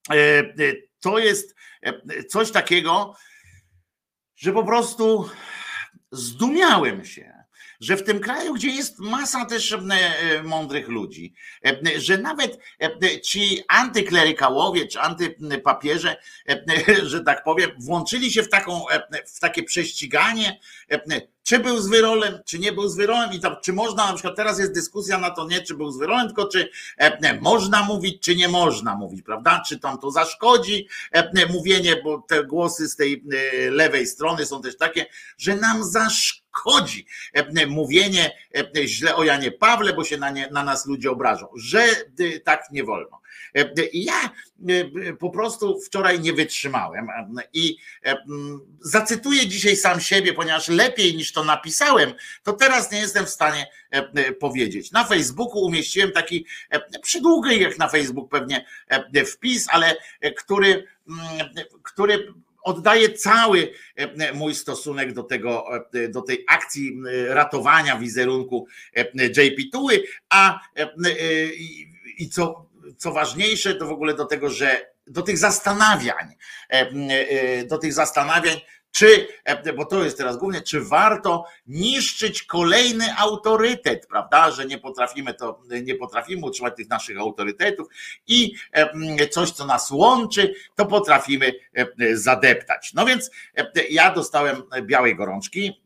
e, e, to jest e, coś takiego, że po prostu zdumiałem się, że w tym kraju, gdzie jest masa też e, mądrych ludzi, e, że nawet e, ci antyklerykałowie czy antypapieże, że tak powiem, włączyli się w, taką, w takie prześciganie, czy był z wyrolem, czy nie był z wyrolem i czy można, na przykład teraz jest dyskusja na to nie, czy był z wyrolem, tylko czy można mówić, czy nie można mówić, prawda? Czy tam to zaszkodzi mówienie, bo te głosy z tej lewej strony są też takie, że nam zaszkodzi szkodzi e, mówienie e, źle o Janie Pawle, bo się na, nie, na nas ludzie obrażą, że e, tak nie wolno. Ja po prostu wczoraj nie wytrzymałem i zacytuję dzisiaj sam siebie, ponieważ lepiej niż to napisałem, to teraz nie jestem w stanie powiedzieć. Na Facebooku umieściłem taki przydługi jak na Facebook pewnie wpis, ale który, który oddaję cały e, mój stosunek do, tego, e, do tej akcji ratowania wizerunku e, JP Tuły, a i co, co ważniejsze, to w ogóle do tego, że do tych zastanawiań, do tych zastanawiań, czy, e, bo to jest teraz głównie, czy warto niszczyć kolejny autorytet, prawda, że nie potrafimy to, nie potrafimy utrzymać tych naszych autorytetów i e, coś, co nas łączy, to potrafimy e, zadeptać. No więc ja dostałem białej gorączki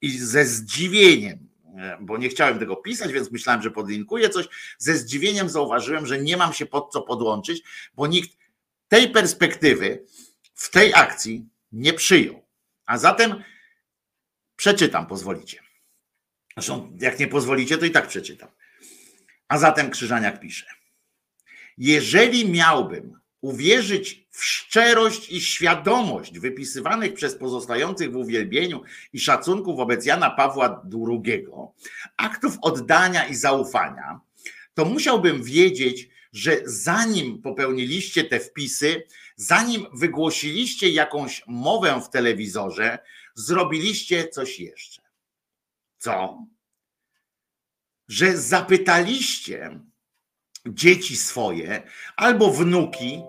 i ze zdziwieniem bo nie chciałem tego pisać, więc myślałem, że podlinkuję coś. Ze zdziwieniem zauważyłem, że nie mam się pod co podłączyć, bo nikt tej perspektywy w tej akcji nie przyjął. A zatem przeczytam, pozwolicie. Zresztą, jak nie pozwolicie, to i tak przeczytam. A zatem Krzyżaniak pisze: Jeżeli miałbym uwierzyć w szczerość i świadomość wypisywanych przez pozostających w uwielbieniu i szacunku wobec Jana Pawła II aktów oddania i zaufania, to musiałbym wiedzieć, że zanim popełniliście te wpisy, zanim wygłosiliście jakąś mowę w telewizorze, zrobiliście coś jeszcze. Co? Że zapytaliście dzieci swoje albo wnuki,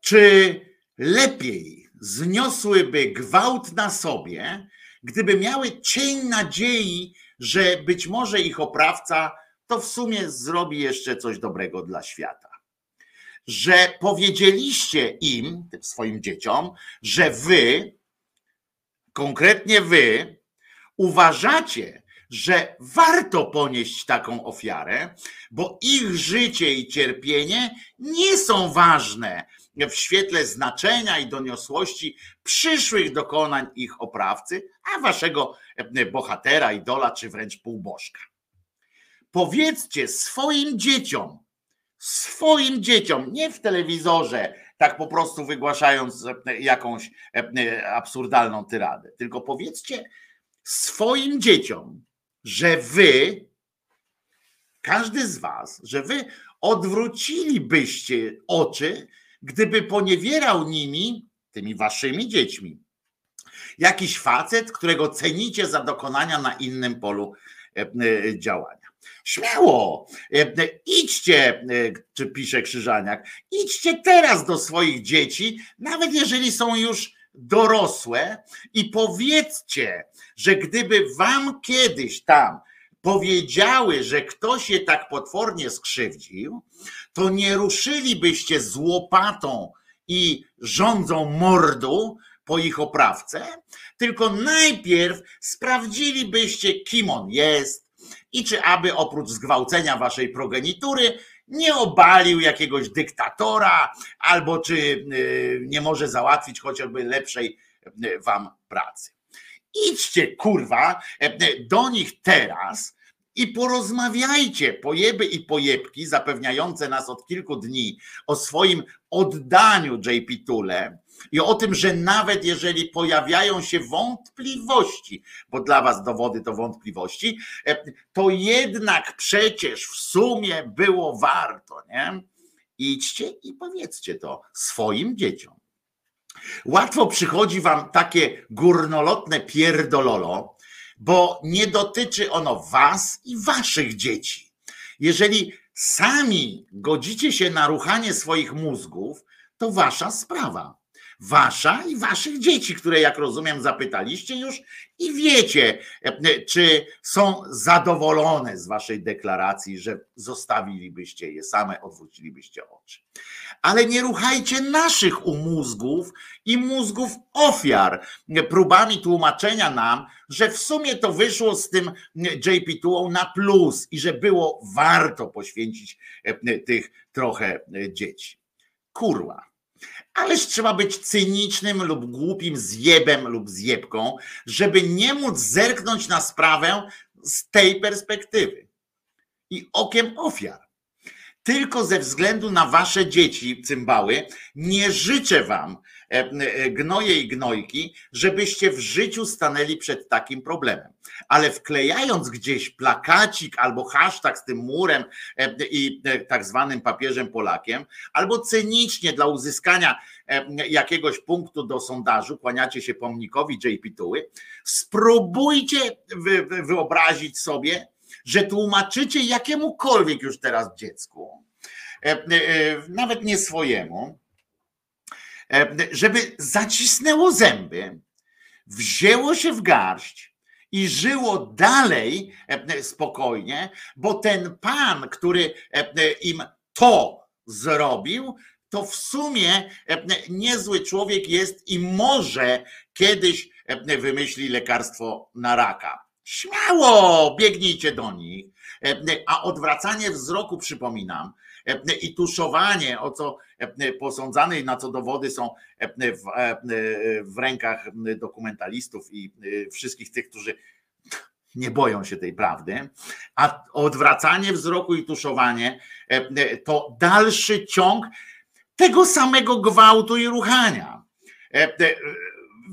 czy lepiej zniosłyby gwałt na sobie, gdyby miały cień nadziei, że być może ich oprawca to w sumie zrobi jeszcze coś dobrego dla świata. Że powiedzieliście im, swoim dzieciom, że wy, konkretnie wy, uważacie, że warto ponieść taką ofiarę, bo ich życie i cierpienie nie są ważne w świetle znaczenia i doniosłości przyszłych dokonań ich oprawcy, a waszego bohatera, idola czy wręcz półbożka. Powiedzcie swoim dzieciom, swoim dzieciom, nie w telewizorze, tak po prostu wygłaszając jakąś absurdalną tyradę, tylko powiedzcie swoim dzieciom, że wy, każdy z was, że wy odwrócilibyście oczy, gdyby poniewierał nimi, tymi waszymi dziećmi, jakiś facet, którego cenicie za dokonania na innym polu działania. Śmiało, idźcie, czy pisze Krzyżaniak, idźcie teraz do swoich dzieci, nawet jeżeli są już dorosłe, i powiedzcie, że gdyby wam kiedyś tam powiedziały, że ktoś je tak potwornie skrzywdził, to nie ruszylibyście z łopatą i rządzą mordu po ich oprawce, tylko najpierw sprawdzilibyście, kim on jest i czy aby oprócz zgwałcenia waszej progenitury nie obalił jakiegoś dyktatora, albo czy y, nie może załatwić chociażby lepszej y, wam pracy. Idźcie, kurwa, y, do nich teraz i porozmawiajcie, pojeby i pojebki zapewniające nas od kilku dni o swoim oddaniu JP Tule i o tym, że nawet jeżeli pojawiają się wątpliwości, bo dla was dowody to wątpliwości, to jednak przecież w sumie było warto, nie? Idźcie i powiedzcie to swoim dzieciom. Łatwo przychodzi wam takie górnolotne pierdololo, bo nie dotyczy ono was i waszych dzieci. Jeżeli sami godzicie się na ruchanie swoich mózgów, to wasza sprawa. Wasza i waszych dzieci, które jak rozumiem zapytaliście już i wiecie, e, czy są zadowolone z waszej deklaracji, że zostawilibyście je same, odwrócilibyście oczy. Ale nie ruchajcie naszych umózgów i mózgów ofiar próbami tłumaczenia nam, że w sumie to wyszło z tym JP2 na plus i że było warto poświęcić e, tych trochę e, dzieci. Kurwa. Ależ trzeba być cynicznym lub głupim zjebem lub zjebką, żeby nie móc zerknąć na sprawę z tej perspektywy i okiem ofiar. Tylko ze względu na wasze dzieci, cymbały, nie życzę wam, gnoje i gnojki, żebyście w życiu stanęli przed takim problemem. Ale wklejając gdzieś plakacik albo hashtag z tym murem e, i tak zwanym papieżem Polakiem, albo cynicznie dla uzyskania jakiegoś punktu do sondażu, kłaniacie się pomnikowi JP Tuły, spróbujcie wyobrazić sobie, że tłumaczycie jakiemukolwiek już teraz dziecku, nawet nie swojemu, żeby zacisnęło zęby, wzięło się w garść i żyło dalej spokojnie, bo ten pan, który im to zrobił, to w sumie niezły człowiek jest i może kiedyś wymyśli lekarstwo na raka. Śmiało, biegnijcie do nich. A odwracanie wzroku, przypominam, i tuszowanie, o co posądzane i na co dowody są w, w rękach dokumentalistów i wszystkich tych, którzy nie boją się tej prawdy, a odwracanie wzroku i tuszowanie to dalszy ciąg tego samego gwałtu i ruchania.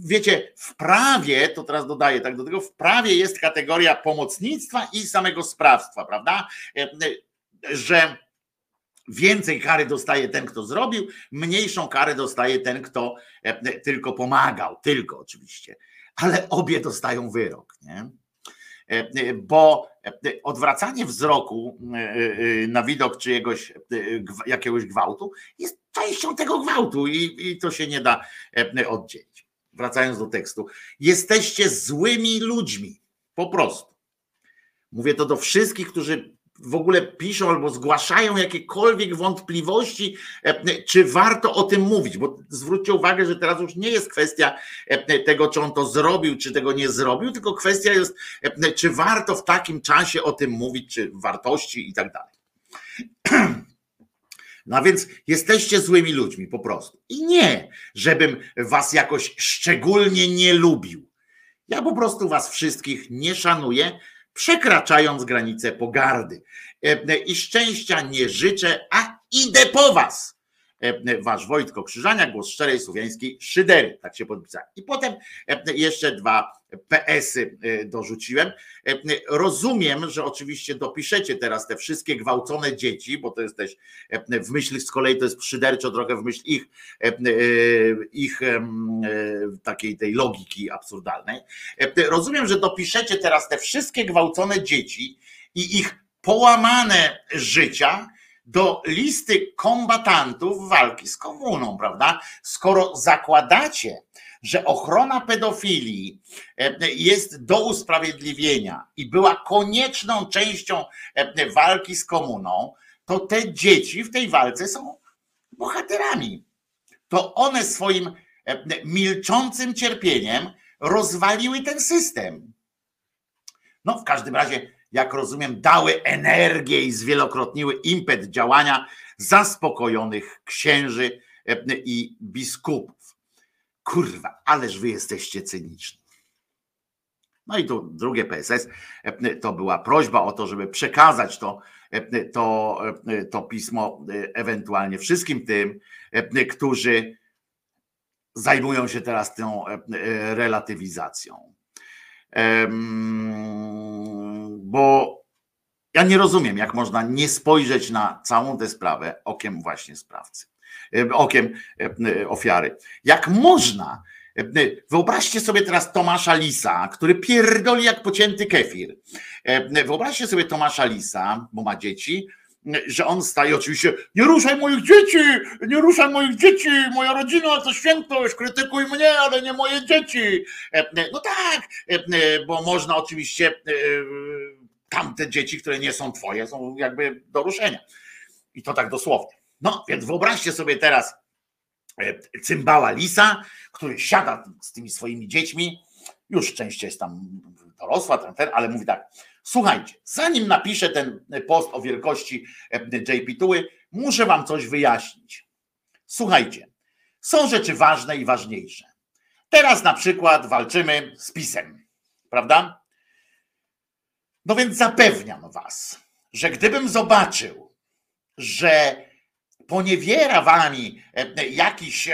Wiecie, w prawie, to teraz dodaję tak do tego, w prawie jest kategoria pomocnictwa i samego sprawstwa, prawda? Że Więcej kary dostaje ten, kto zrobił, mniejszą karę dostaje ten, kto e, tylko pomagał, tylko oczywiście, ale obie dostają wyrok, nie? E, e, bo odwracanie wzroku na widok czyjegoś, jakiegoś gwałtu jest częścią tego gwałtu i, i to się nie da oddzielić. Wracając do tekstu, jesteście złymi ludźmi, po prostu. Mówię to do wszystkich, którzy w ogóle piszą albo zgłaszają jakiekolwiek wątpliwości, e, czy warto o tym mówić, bo zwróćcie uwagę, że teraz już nie jest kwestia e, tego, czy on to zrobił, czy tego nie zrobił, tylko kwestia jest, e, czy warto w takim czasie o tym mówić, czy wartości i tak dalej. No więc jesteście złymi ludźmi po prostu. I nie, żebym was jakoś szczególnie nie lubił. Ja po prostu was wszystkich nie szanuję, przekraczając granice pogardy. E, I szczęścia nie życzę, a idę po was. E, wasz Wojtko Krzyżania, głos szczerej słowiańskiej szydery, tak się podpisał. I potem e, jeszcze dwa PS-y dorzuciłem. Rozumiem, że oczywiście dopiszecie teraz te wszystkie gwałcone dzieci, bo to jest też w myśl z kolei to jest szyderczo trochę w myśl ich, ich takiej tej logiki absurdalnej. Rozumiem, że dopiszecie teraz te wszystkie gwałcone dzieci i ich połamane życia, do listy kombatantów walki z komuną, prawda? Skoro zakładacie, że ochrona pedofilii e, jest do usprawiedliwienia i była konieczną częścią e, walki z komuną, to te dzieci w tej walce są bohaterami. To one swoim e, milczącym cierpieniem rozwaliły ten system. No, w każdym razie jak rozumiem, dały energię i zwielokrotniły impet działania zaspokojonych księży e, i biskupów. Kurwa, ależ wy jesteście cyniczni. No i tu drugie PSS e, to była prośba o to, żeby przekazać to, e, to, to pismo ewentualnie wszystkim tym, którzy zajmują się teraz tą relatywizacją bo ja nie rozumiem, jak można nie spojrzeć na całą tę sprawę okiem właśnie sprawcy, okiem ofiary. Jak można? Wyobraźcie sobie teraz Tomasza Lisa, który pierdoli jak pocięty kefir. Wyobraźcie sobie Tomasza Lisa, bo ma dzieci, że on staje oczywiście, nie ruszaj moich dzieci, nie ruszaj moich dzieci, moja rodzina to świętość, krytykuj mnie, ale nie moje dzieci. No tak, bo można oczywiście tamte dzieci, które nie są twoje, są jakby do ruszenia. I to tak dosłownie. No, więc wyobraźcie sobie teraz cymbała Lisa, który siada z tymi swoimi dziećmi, już część jest tam dorosła, ten, ten, ale mówi tak, słuchajcie, zanim napiszę ten post o wielkości JP Tuły, muszę wam coś wyjaśnić. Słuchajcie, są rzeczy ważne i ważniejsze. Teraz na przykład walczymy z PiSem, prawda? No więc zapewniam was, że gdybym zobaczył, że poniewiera wami jakiś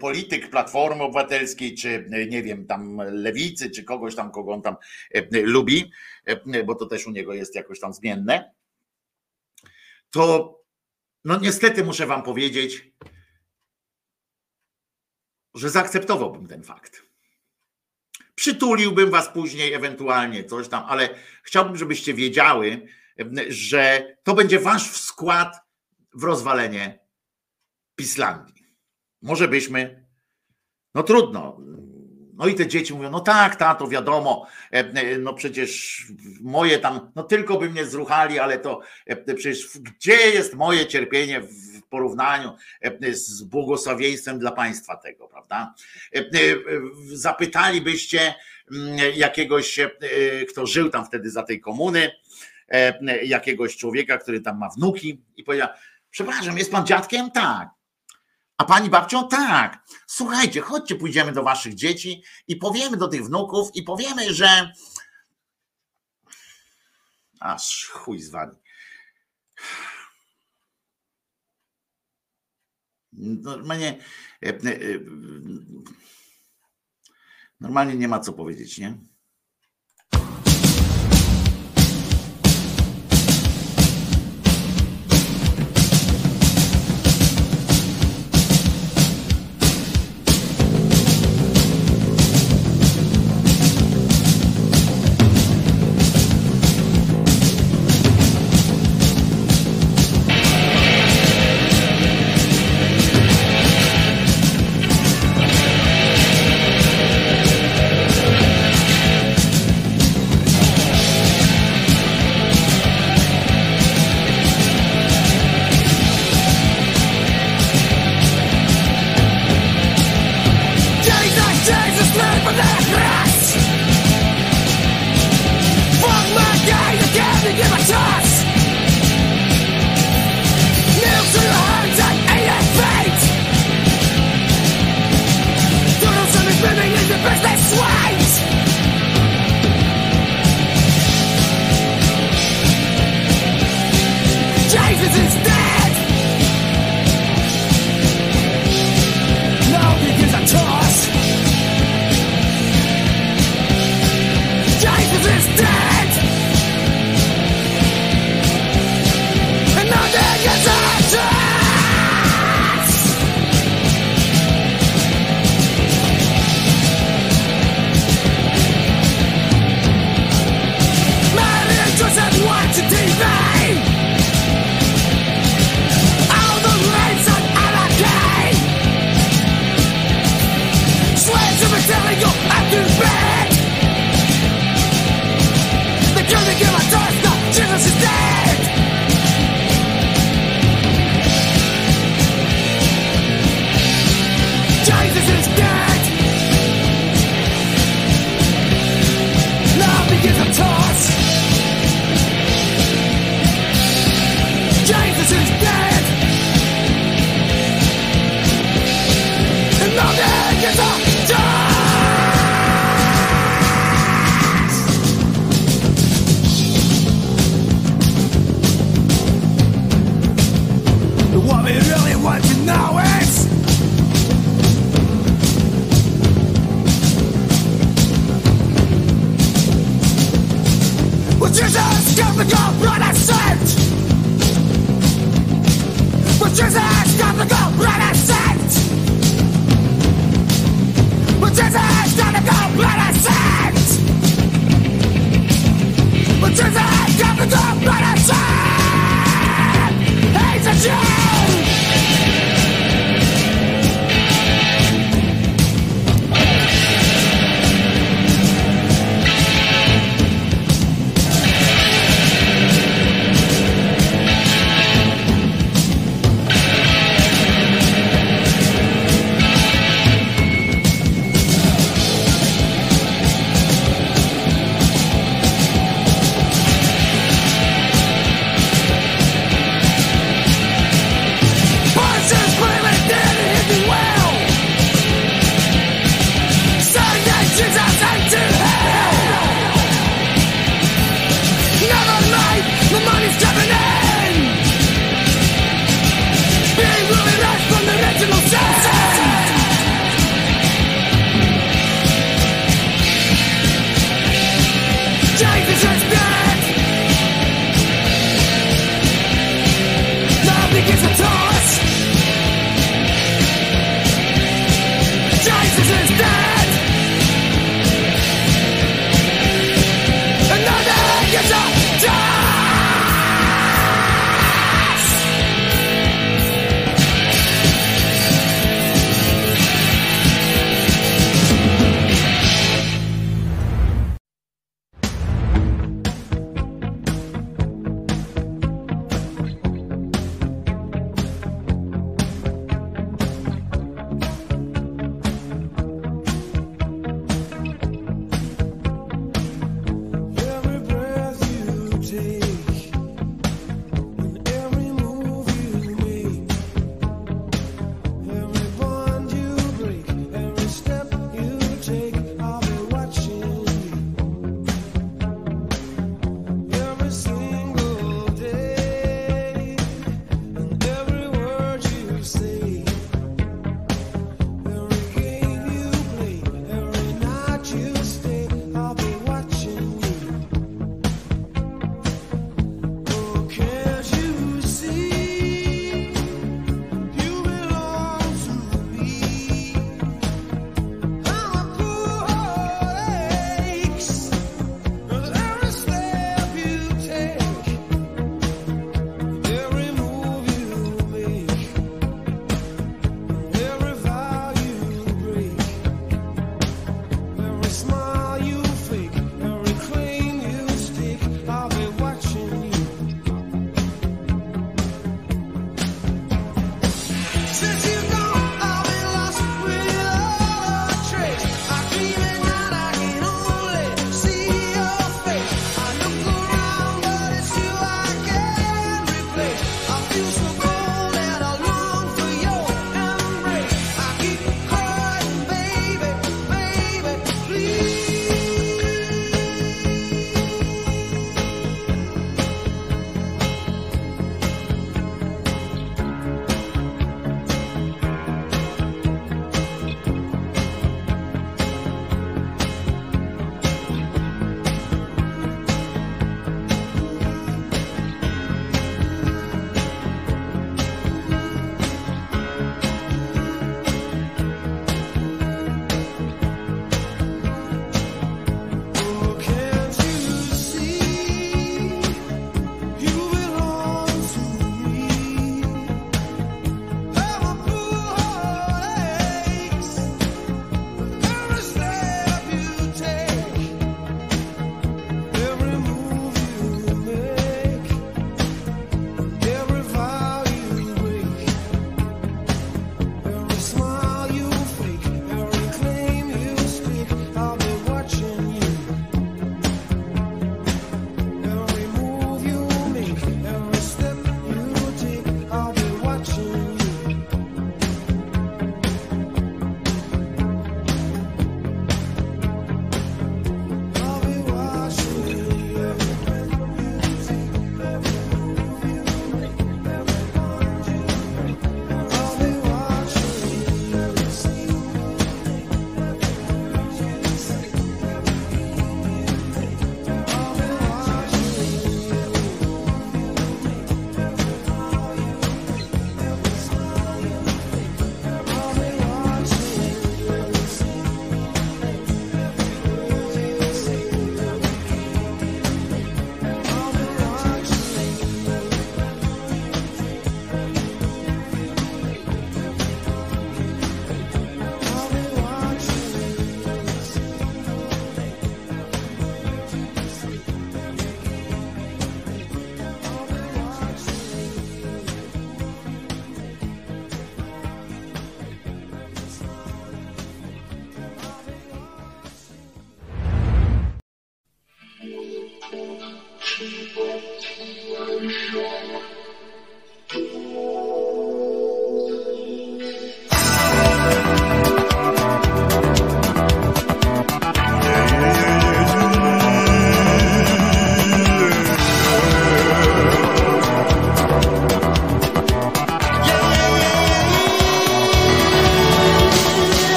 polityk Platformy Obywatelskiej, czy nie wiem, tam lewicy, czy kogoś tam, kogo on tam lubi, bo to też u niego jest jakoś tam zmienne, to no niestety muszę wam powiedzieć, że zaakceptowałbym ten fakt. Przytuliłbym was później ewentualnie coś tam, ale chciałbym, żebyście wiedziały, że to będzie wasz wkład w rozwalenie Pislandii. Może byśmy, no trudno. No i te dzieci mówią, no tak, tato, wiadomo, no przecież moje tam, no tylko by mnie zruchali, ale to przecież gdzie jest moje cierpienie w porównaniu z błogosławieństwem dla państwa tego, prawda? Zapytalibyście jakiegoś, kto żył tam wtedy za tej komuny, jakiegoś człowieka, który tam ma wnuki i powiedział, Przepraszam, jest pan dziadkiem? Tak. A pani babcią? Tak. Słuchajcie, chodźcie, pójdziemy do waszych dzieci i powiemy do tych wnuków i powiemy, że. Aż chuj z wami. Normalnie. Normalnie nie ma co powiedzieć, nie?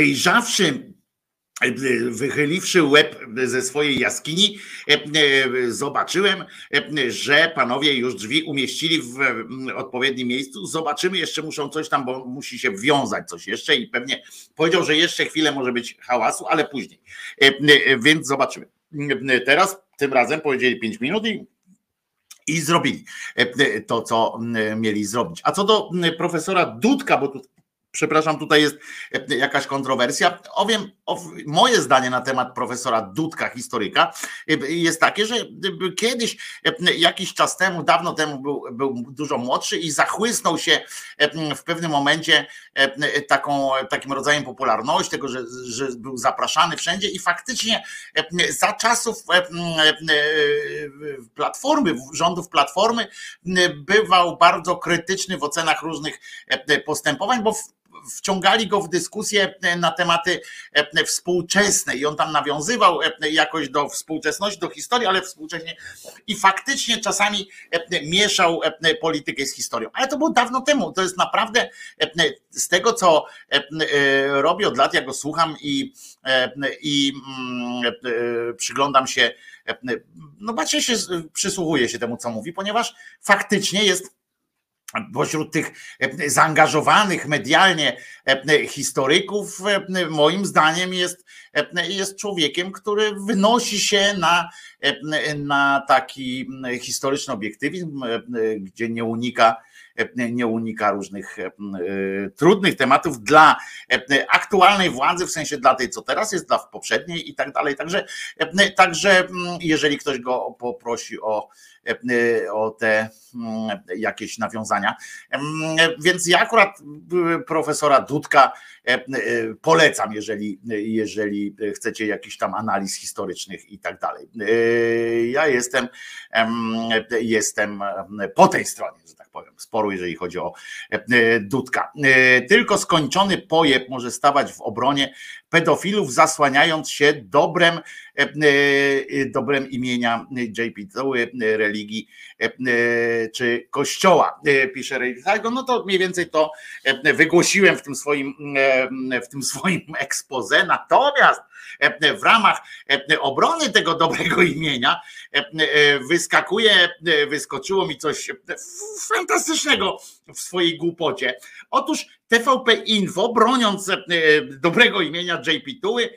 wyjrzawszy e, wychyliwszy łeb ze swojej jaskini, e, e, zobaczyłem, że panowie już drzwi umieścili w odpowiednim miejscu. Zobaczymy, jeszcze muszą coś tam, bo musi się wiązać coś jeszcze i pewnie powiedział, że jeszcze chwilę może być hałasu, ale później. Więc zobaczymy. Teraz tym razem powiedzieli 5 minut i i zrobili to, co mieli zrobić. A co do profesora Dudka, bo tu przepraszam, tutaj jest jakaś kontrowersja. Owiem, moje zdanie na temat profesora Dudka, historyka, jest takie, że kiedyś, jakiś czas temu, dawno temu był, był dużo młodszy i zachłysnął się w pewnym momencie taką, takim rodzajem popularności, tego, że, że był zapraszany wszędzie i faktycznie za czasów platformy, rządów platformy, bywał bardzo krytyczny w ocenach różnych postępowań, bo wciągali go w dyskusję na tematy współczesne i on tam nawiązywał jakoś do współczesności, do historii, ale współcześnie i faktycznie czasami mieszał politykę z historią. Ale to było dawno temu. To jest naprawdę z tego, co robię od lat, ja go słucham i, i mm, przyglądam się, no patrzę się, przysłuchuję się temu, co mówi, ponieważ faktycznie jest pośród tych zaangażowanych medialnie historyków, moim zdaniem jest, jest człowiekiem, który wynosi się na, na taki historyczny obiektywizm, gdzie nie unika nie unika różnych trudnych tematów dla aktualnej władzy, w sensie dla tej, co teraz jest, dla poprzedniej i tak dalej. Także, także jeżeli ktoś go poprosi o, o te jakieś nawiązania. Więc ja akurat profesora Dudka polecam, jeżeli, jeżeli chcecie jakichś tam analiz historycznych i tak dalej. Ja jestem, jestem po tej stronie, że powiem, sporu, jeżeli chodzi o Dudka. Tylko skończony pojeb może stawać w obronie pedofilów, zasłaniając się dobrem, dobrem imienia JP religii czy kościoła, pisze Rejdiego. No to mniej więcej to wygłosiłem w tym swoim, w tym swoim expose. Natomiast w ramach obrony tego dobrego imienia wyskakuje, wyskoczyło mi coś fantastycznego w swojej głupocie. Otóż TVP Info, broniąc dobrego imienia JP Tuły,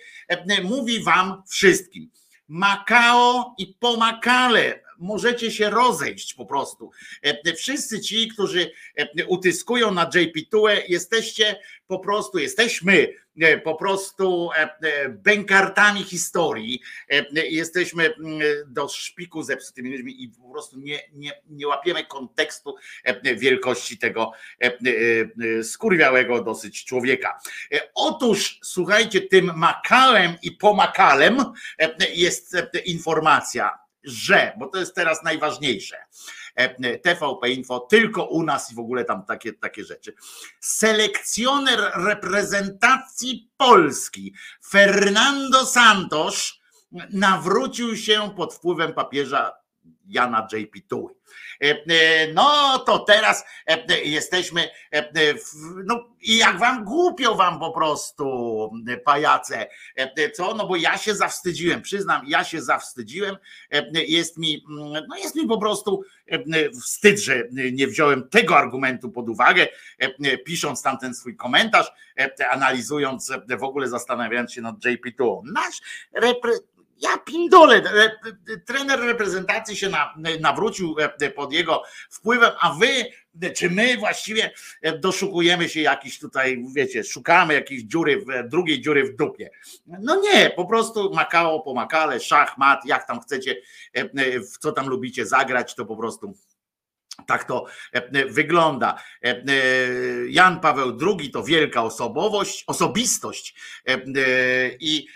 mówi wam wszystkim. Makao i pomakale możecie się rozejść po prostu. Wszyscy ci, którzy utyskują na JP Tułę, jesteście po prostu, jesteśmy po prostu bękartami historii. Jesteśmy do szpiku zepsutymi ludźmi i po prostu nie, nie, nie łapiemy kontekstu wielkości tego skurwiałego dosyć człowieka. Otóż, słuchajcie, tym makałem i pomakalem jest informacja, że, bo to jest teraz najważniejsze, TVP Info, tylko u nas i w ogóle tam takie, takie rzeczy. Selekcjoner reprezentacji Polski Fernando Santos nawrócił się pod wpływem papieża Jana J.P. Tuły. No to teraz jesteśmy, no i jak wam głupio wam po prostu, pajace, co? No bo ja się zawstydziłem, przyznam, ja się zawstydziłem, jest mi, no jest mi po prostu wstyd, że nie wziąłem tego argumentu pod uwagę, pisząc tamten swój komentarz, analizując, w ogóle zastanawiając się nad JP2. Nasz repre ja pindole, trener reprezentacji się nawrócił pod jego wpływem, a wy, czy my właściwie doszukujemy się jakiś tutaj, wiecie, szukamy jakiejś dziury, drugiej dziury w dupie. No nie, po prostu Makao po Makale, szachmat, jak tam chcecie, w co tam lubicie zagrać, to po prostu tak to wygląda. Jan Paweł II to wielka osobowość, osobistość i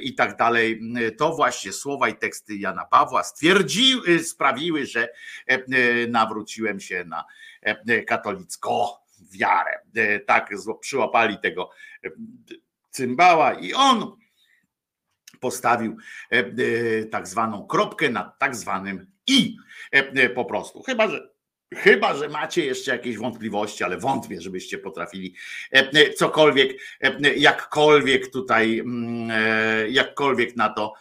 i tak dalej. To właśnie słowa i teksty Jana Pawła stwierdziły, sprawiły, że nawróciłem się na katolicką wiarę. Tak przyłapali tego cymbała i on postawił tak zwaną kropkę na tak zwanym i po prostu. Chyba, że Chyba, że macie jeszcze jakieś wątpliwości, ale wątpię, żebyście potrafili cokolwiek, jakkolwiek tutaj, jakkolwiek na to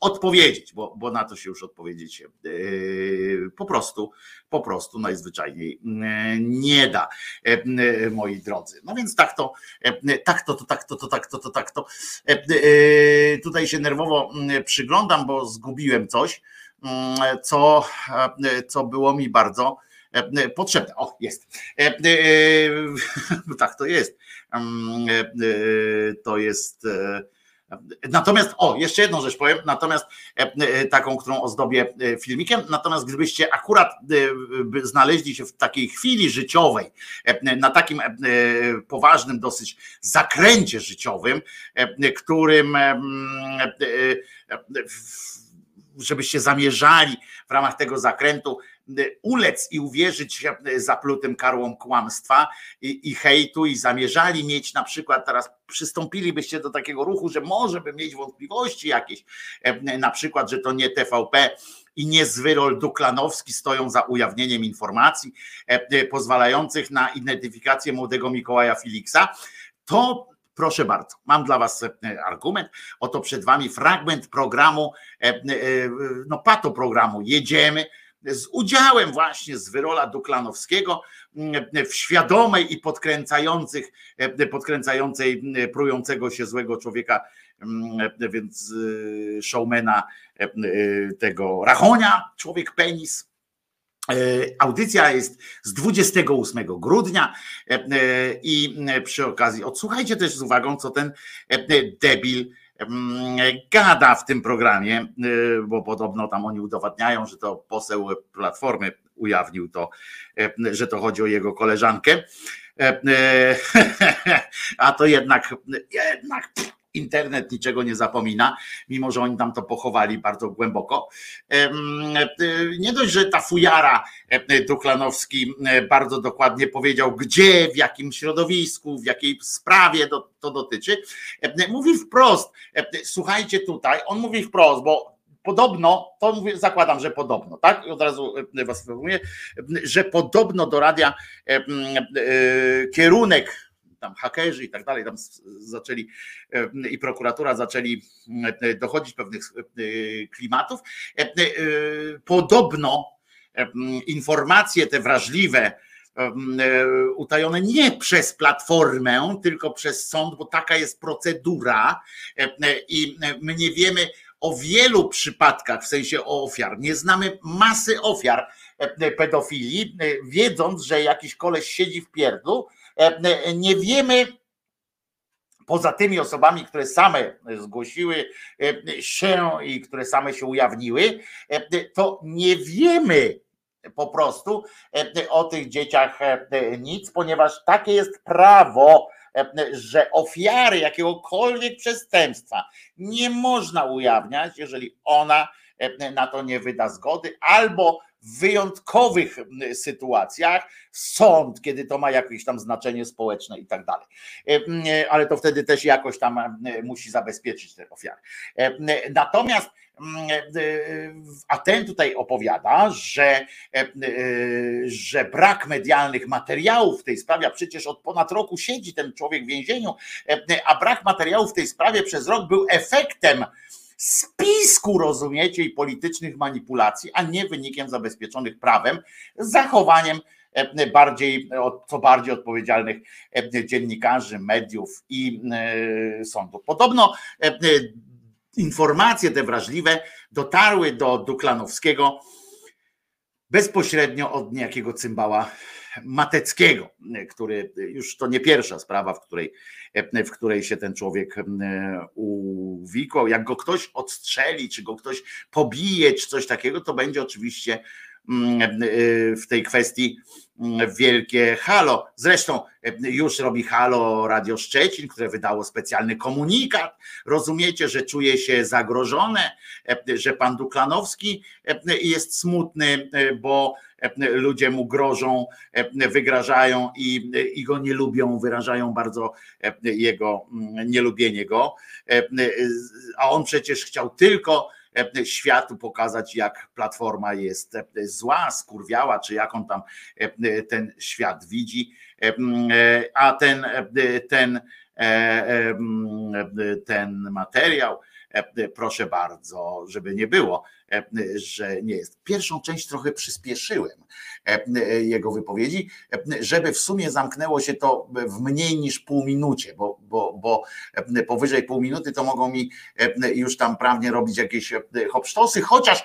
odpowiedzieć, bo, bo na to się już odpowiedzieć po prostu, po prostu najzwyczajniej nie da, moi drodzy. No więc tak to, tak to, to tak to, to tak to, to tak to. Tutaj się nerwowo przyglądam, bo zgubiłem coś co, co było mi bardzo potrzebne. O, jest. Tak to jest. To jest. Natomiast, o, jeszcze jedną rzecz powiem, natomiast taką, którą ozdobię filmikiem, natomiast gdybyście akurat znaleźli się w takiej chwili życiowej, na takim poważnym dosyć zakręcie życiowym, którym żebyście zamierzali w ramach tego zakrętu ulec i uwierzyć zaplutym karłom kłamstwa i, i hejtu i zamierzali mieć na przykład teraz przystąpilibyście do takiego ruchu, że może by mieć wątpliwości jakieś, na przykład, że to nie TVP i nie Zwyrol Duklanowski stoją za ujawnieniem informacji pozwalających na identyfikację młodego Mikołaja Filiksa, to proszę bardzo, mam dla Was argument. Oto przed Wami fragment programu, no pato programu Jedziemy z udziałem właśnie z Wyrola Duklanowskiego w świadomej i podkręcających, podkręcającej prującego się złego człowieka, więc showmana tego Rachonia, człowiek penis, Audycja jest z 28 grudnia i przy okazji odsłuchajcie też z uwagą, co ten debil gada w tym programie, bo podobno tam oni udowadniają, że to poseł Platformy ujawnił to, że to chodzi o jego koleżankę. A to jednak, jednak internet niczego nie zapomina, mimo że oni tam to pochowali bardzo głęboko. Nie dość, że ta fujara Duklanowski bardzo dokładnie powiedział, gdzie, w jakim środowisku, w jakiej sprawie to dotyczy, mówi wprost, słuchajcie tutaj, on mówi wprost, bo podobno, to mówię, zakładam, że podobno, tak? I od razu was informuję, że podobno do radia kierunek tam hakerzy i tak dalej, tam zaczęli i prokuratura zaczęli dochodzić pewnych klimatów. Podobno informacje te wrażliwe, utajone nie przez platformę, tylko przez sąd, bo taka jest procedura i my nie wiemy o wielu przypadkach, w sensie o ofiar. Nie znamy masy ofiar pedofilii, wiedząc, że jakiś koleś siedzi w pierdlu, nie wiemy, poza tymi osobami, które same zgłosiły się i które same się ujawniły, to nie wiemy po prostu o tych dzieciach nic, ponieważ takie jest prawo, że ofiary jakiegokolwiek przestępstwa nie można ujawniać, jeżeli ona na to nie wyda zgody, albo w wyjątkowych sytuacjach sąd, kiedy to ma jakieś tam znaczenie społeczne i tak dalej. Ale to wtedy też jakoś tam musi zabezpieczyć te ofiary. Natomiast a ten tutaj opowiada, że, że brak medialnych materiałów w tej sprawie, a przecież od ponad roku siedzi ten człowiek w więzieniu, a brak materiałów w tej sprawie przez rok był efektem spisku, rozumiecie, i politycznych manipulacji, a nie wynikiem zabezpieczonych prawem, zachowaniem e, bardziej, co bardziej odpowiedzialnych e, dziennikarzy, mediów i e, sądów. Podobno informacje te wrażliwe dotarły do Duklanowskiego bezpośrednio od niejakiego cymbała Mateckiego, który już to nie pierwsza sprawa, w której, w której się ten człowiek uwikłał. Jak go ktoś odstrzeli, czy go ktoś pobije, czy coś takiego, to będzie oczywiście w tej kwestii wielkie halo. Zresztą już robi halo Radio Szczecin, które wydało specjalny komunikat. Rozumiecie, że czuje się zagrożone, że pan Duklanowski jest smutny, bo ludzie mu grożą, wygrażają i, i go nie lubią, wyrażają bardzo jego nielubienie go. A on przecież chciał tylko światu pokazać, jak platforma jest zła, skurwiała, czy jak on tam ten świat widzi. A ten, ten, ten materiał, proszę bardzo, żeby nie było, że nie jest. Pierwszą część trochę przyspieszyłem jego wypowiedzi, żeby w sumie zamknęło się to w mniej niż pół minucie, bo, bo, bo powyżej pół minuty to mogą mi już tam prawnie robić jakieś hopsztosy, chociaż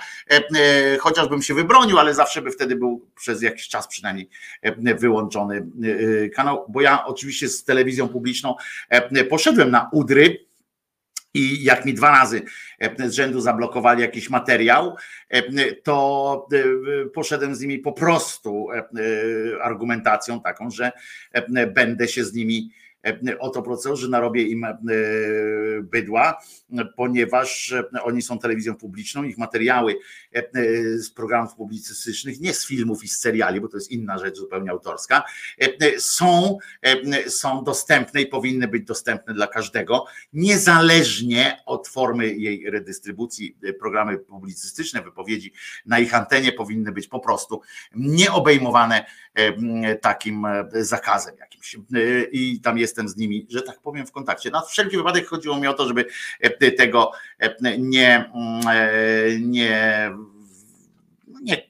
chociażbym się wybronił, ale zawsze by wtedy był przez jakiś czas przynajmniej wyłączony kanał, bo ja oczywiście z telewizją publiczną poszedłem na udry, i jak mi dwa razy z rzędu zablokowali jakiś materiał, to poszedłem z nimi po prostu argumentacją taką, że będę się z nimi o to procedują, że narobię im bydła, ponieważ oni są telewizją publiczną, ich materiały z programów publicystycznych, nie z filmów i z seriali, bo to jest inna rzecz zupełnie autorska, są, są dostępne i powinny być dostępne dla każdego, niezależnie od formy jej redystrybucji. Programy publicystyczne, wypowiedzi na ich antenie powinny być po prostu nieobejmowane takim zakazem jakimś. I tam jestem z nimi, że tak powiem, w kontakcie. Na wszelki wypadek chodziło mi o to, żeby tego nie, nie nie,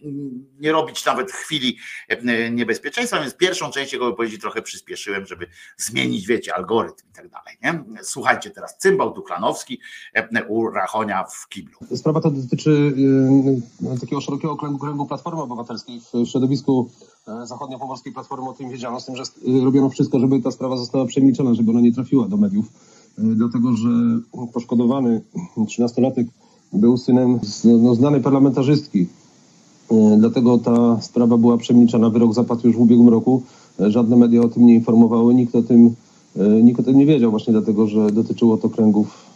nie robić nawet chwili e, niebezpieczeństwa, więc pierwszą część jego wypowiedzi trochę przyspieszyłem, żeby zmienić, wiecie, algorytm i tak dalej. Nie? Słuchajcie teraz, cymbał Duklanowski e, u Rachonia w kiblu. Sprawa ta dotyczy e, takiego szerokiego kręgu, kręgu Platformy Obywatelskiej w środowisku zachodniopomorskiej Platformy, o tym wiedziano, z tym, że robiono wszystko, żeby ta sprawa została przemilczona, żeby ona nie trafiła do mediów, dlatego że poszkodowany 13-latek był synem no, znanej parlamentarzystki, E, dlatego ta sprawa była przemilczana. Wyrok zapadł już w ubiegłym roku. E, żadne media o tym nie informowały, nikt o tym, e, nikt o tym nie wiedział, właśnie dlatego, że dotyczyło to kręgów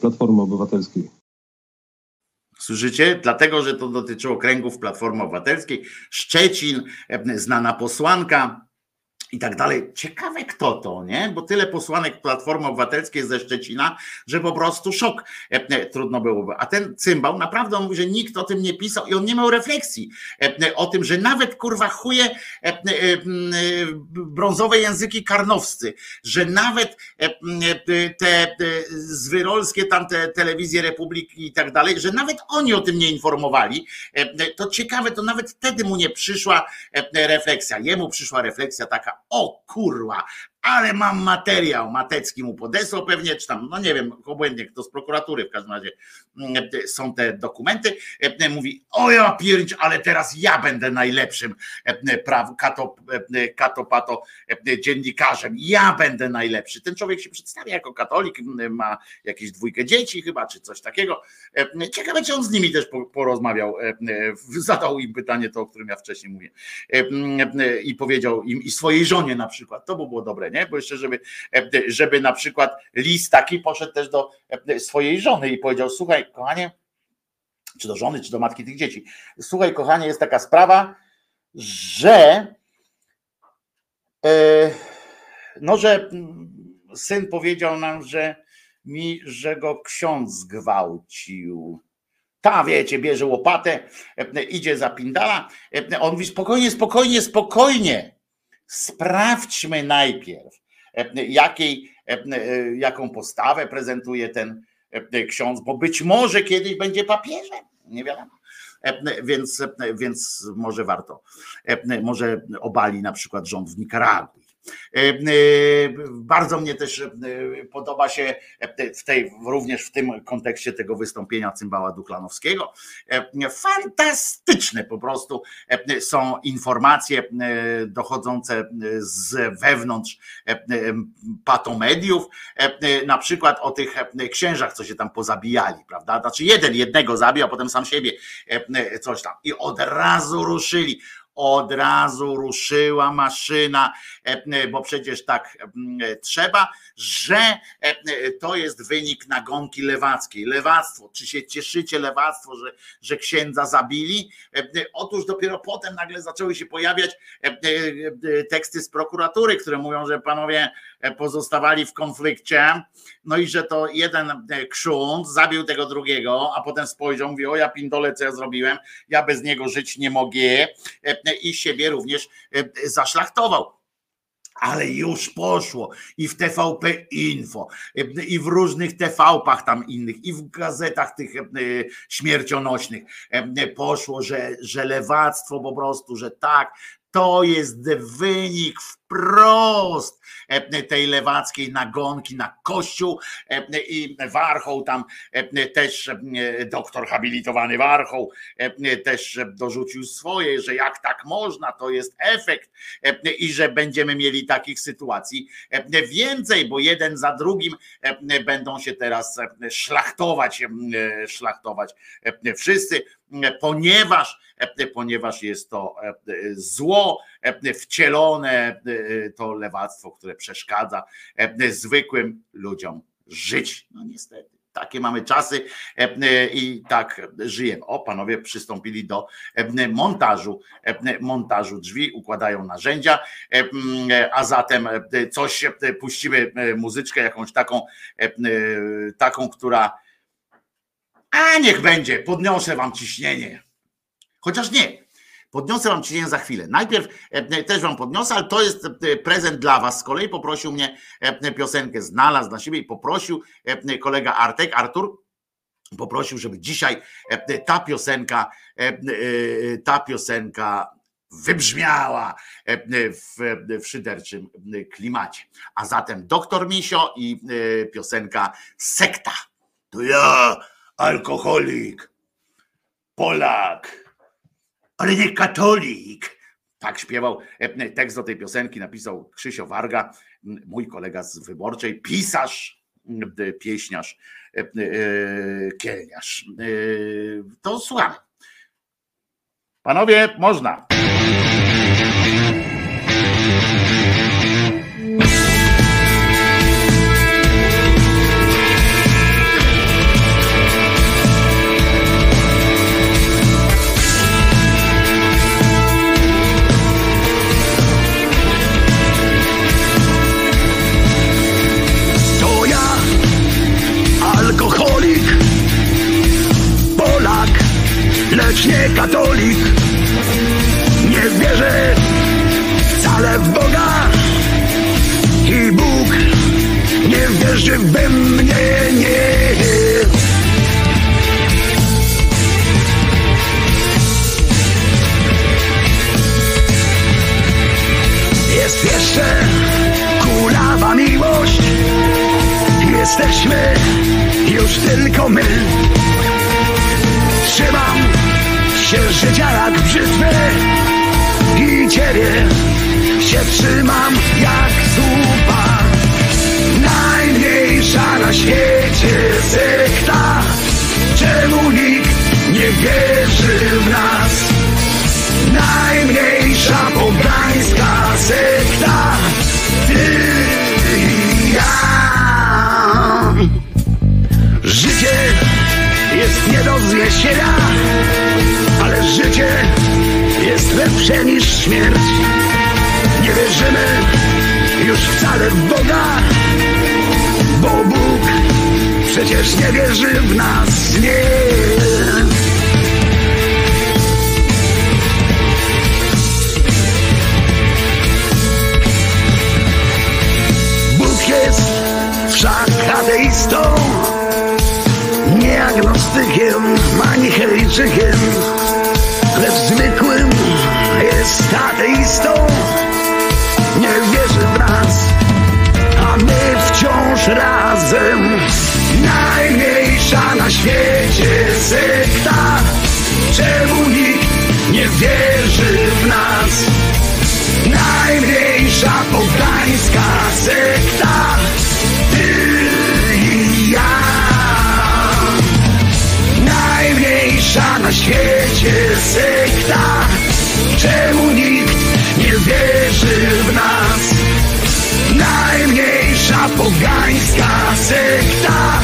Platformy Obywatelskiej. Słyszycie? Dlatego, że to dotyczyło kręgów Platformy Obywatelskiej. Szczecin, znana posłanka, i tak dalej. Ciekawe kto to, nie? Bo tyle posłanek Platformy Obywatelskiej ze Szczecina, że po prostu szok e, e, trudno byłoby. A ten cymbał naprawdę mówi, że nikt o tym nie pisał i on nie miał refleksji e, o tym, że nawet kurwa chuje brązowe języki karnowscy, że nawet te zwyrolskie tamte telewizje Republiki i tak dalej, że nawet oni o tym nie informowali. To ciekawe, to nawet wtedy mu nie przyszła refleksja. Jemu przyszła refleksja taka, o kurwa, ale mam materiał, Matecki mu podesłał pewnie, czy tam, no nie wiem, obłędnie, kto z prokuratury w każdym razie mm, są te dokumenty, e, mówi, o ja pierdź, ale teraz ja będę najlepszym e, praw, e, dziennikarzem, ja będę najlepszy. Ten człowiek się przedstawia jako katolik, ma jakieś dwójkę dzieci chyba, czy coś takiego. Ciekawe, czy on z nimi też porozmawiał, zadał im pytanie to, o którym ja wcześniej mówię i powiedział im i swojej żonie na przykład, to by było dobre, nie? Bo jeszcze, żeby, żeby na przykład list taki poszedł też do swojej żony i powiedział: Słuchaj, kochanie, czy do żony, czy do matki tych dzieci. Słuchaj, kochanie, jest taka sprawa, że e, no, że syn powiedział nam, że mi, że go ksiądz zgwałcił. Ta, wiecie, bierze łopatę, idzie za pindala. On mówi spokojnie, spokojnie, spokojnie sprawdźmy najpierw, e, jakiej, e, e, jaką postawę prezentuje ten ksiądz, bo być może kiedyś będzie papieżem, nie wiadomo. Więc, więc może warto, może obali na przykład rząd w Nikaragui bardzo mnie też e, podoba się w tej, również w tym kontekście tego wystąpienia cymbała Duklanowskiego. Fantastyczne po prostu są informacje dochodzące z wewnątrz patomediów, na przykład o tych księżach, co się tam pozabijali, prawda? Znaczy jeden jednego zabił, a potem sam siebie coś tam. I od razu ruszyli od razu ruszyła maszyna, e, e, bo przecież tak e, trzeba, że to jest wynik nagonki lewackiej. Lewactwo, czy się cieszycie lewactwo, że, że księdza zabili? Otóż dopiero potem nagle zaczęły się pojawiać teksty z prokuratury, które mówią, że panowie pozostawali w konflikcie, no i że to jeden ksiądz zabił tego drugiego, a potem spojrzał, mówi, o ja pindole, co ja zrobiłem, ja bez niego żyć nie mogę. I siebie również e, zaszlachtował. Ale już poszło i w TVP Info, e, i w różnych TVP-ach tam innych, i w gazetach tych e, śmiercionośnych poszło, że, że lewactwo po prostu, że tak, to jest wynik wprost e, tej lewackiej nagonki na kościół e, i Warchoł tam e, też doktor habilitowany Warchoł też dorzucił swoje, że jak tak można, to jest efekt i że będziemy mieli takich sytuacji więcej, bo jeden za drugim będą się teraz szlachtować, szlachtować wszyscy, ponieważ, ponieważ jest to zło wcielone e, to lewactwo, które przeszkadza e, zwykłym ludziom żyć. No niestety. Takie mamy czasy i tak żyjemy. O, panowie przystąpili do montażu, montażu drzwi, układają narzędzia, a zatem coś puścimy muzyczkę jakąś taką, taką, która a niech będzie, podniosę wam ciśnienie. Chociaż nie, Podniosę wam ciśnienie za chwilę. Najpierw e, też wam podniosę, ale to jest e, prezent dla was. Z kolei poprosił mnie e, piosenkę, znalazł na siebie i poprosił kolega Artek, Artur, poprosił, żeby dzisiaj ta piosenka, ta piosenka wybrzmiała w, w szyderczym klimacie. A zatem doktor Misio i piosenka Sekta. To ja, alkoholik, Polak ale nie katolik. Tak śpiewał. E, tekst do tej piosenki napisał Krzysio Warga, mój kolega z wyborczej, pisarz, pieśniarz, e, e, kielniarz. To słuchamy. Panowie, można. Lecz nie katolik. Nie wierzę wcale w Boga i Bóg nie wierzy we mnie, nie. Jest jeszcze kulawa miłość, jesteśmy już tylko my. Trzymam się życia jak brzytwy i ciebie się trzymam jak zupa. Najmniejsza na świecie sekta, czemu nikt nie wierzy w nas? Najmniejsza pogańska sekta, ty i ja. Życie jest nie do zniesienia, życie jest lepsze niż śmierć. Nie wierzymy już wcale w Boga, bo Bóg przecież nie wierzy w nas, nie. Bóg jest wszak ateistą, nie agnostykiem, ani lecz zwykłym jest ateistą. Nie wierzy w nas, a my wciąż razem. Najmniejsza na świecie sekta, czemu nikt nie wierzy w nas? Najmniejsza pogańska sekta, na świecie sekta, czemu nikt nie wierzy w nas? Najmniejsza pogańska sekta,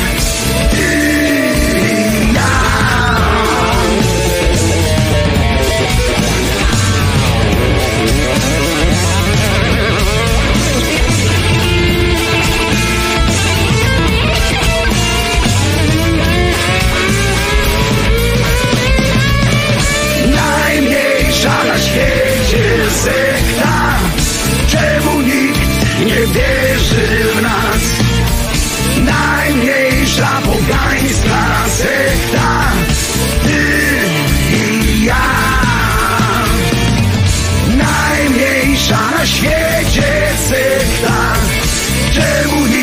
wierzy w nas? Najmniejsza pogańska sekta Ty i ja Najmniejsza na świecie sekta Czemu nie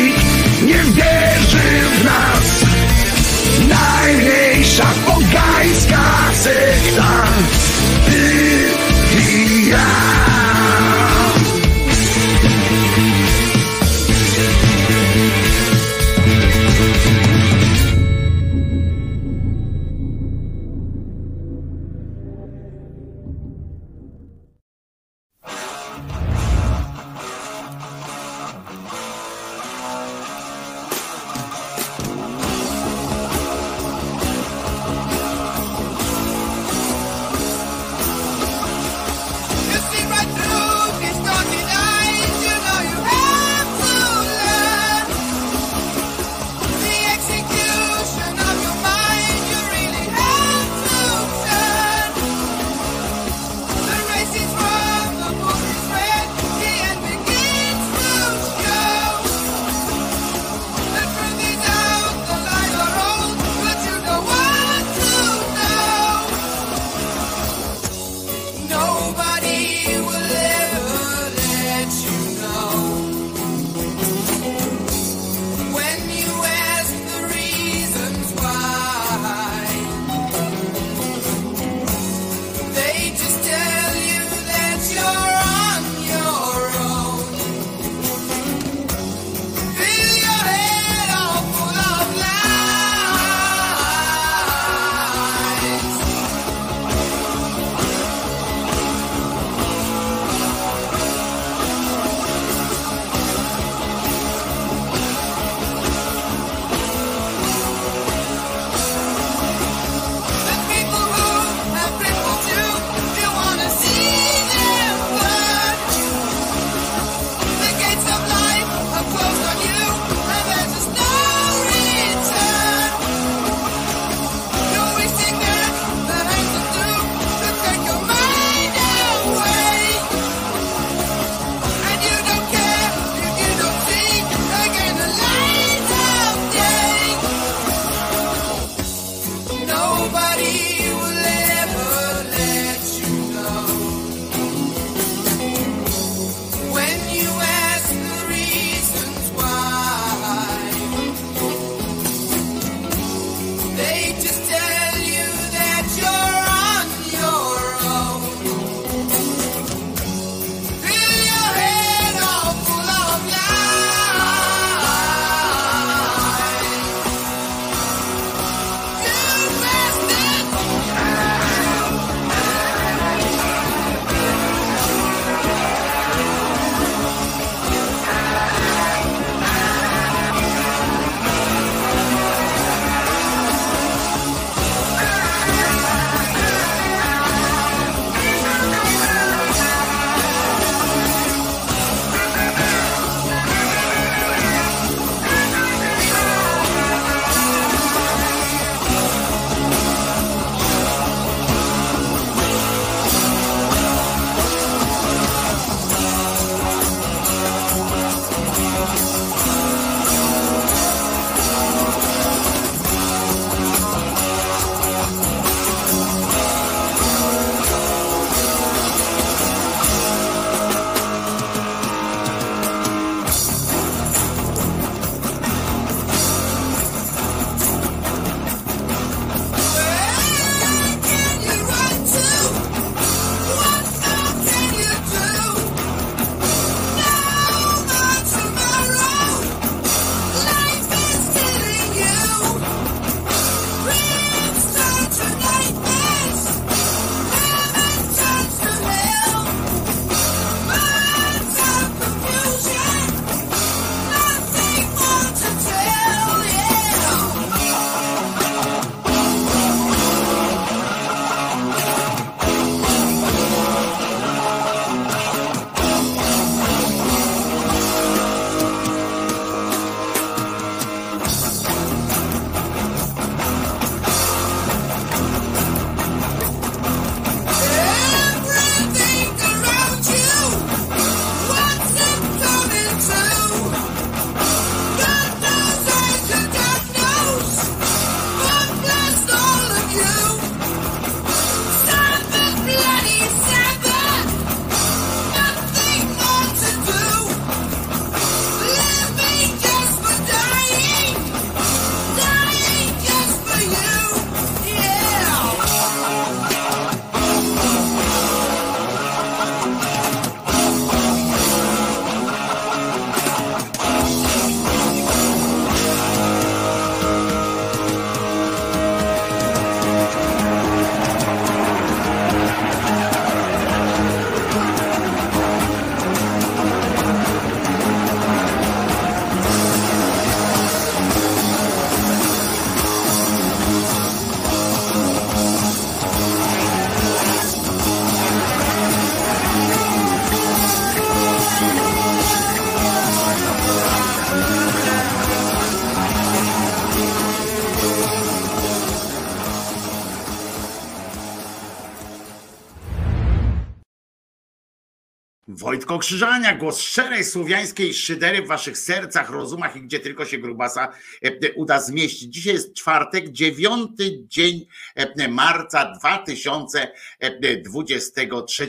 Krzyżania, głos szczerej słowiańskiej szydery w waszych sercach, rozumach i gdzie tylko się grubasa e, e, uda zmieścić. Dzisiaj jest czwartek, dziewiąty dzień e, marca 2023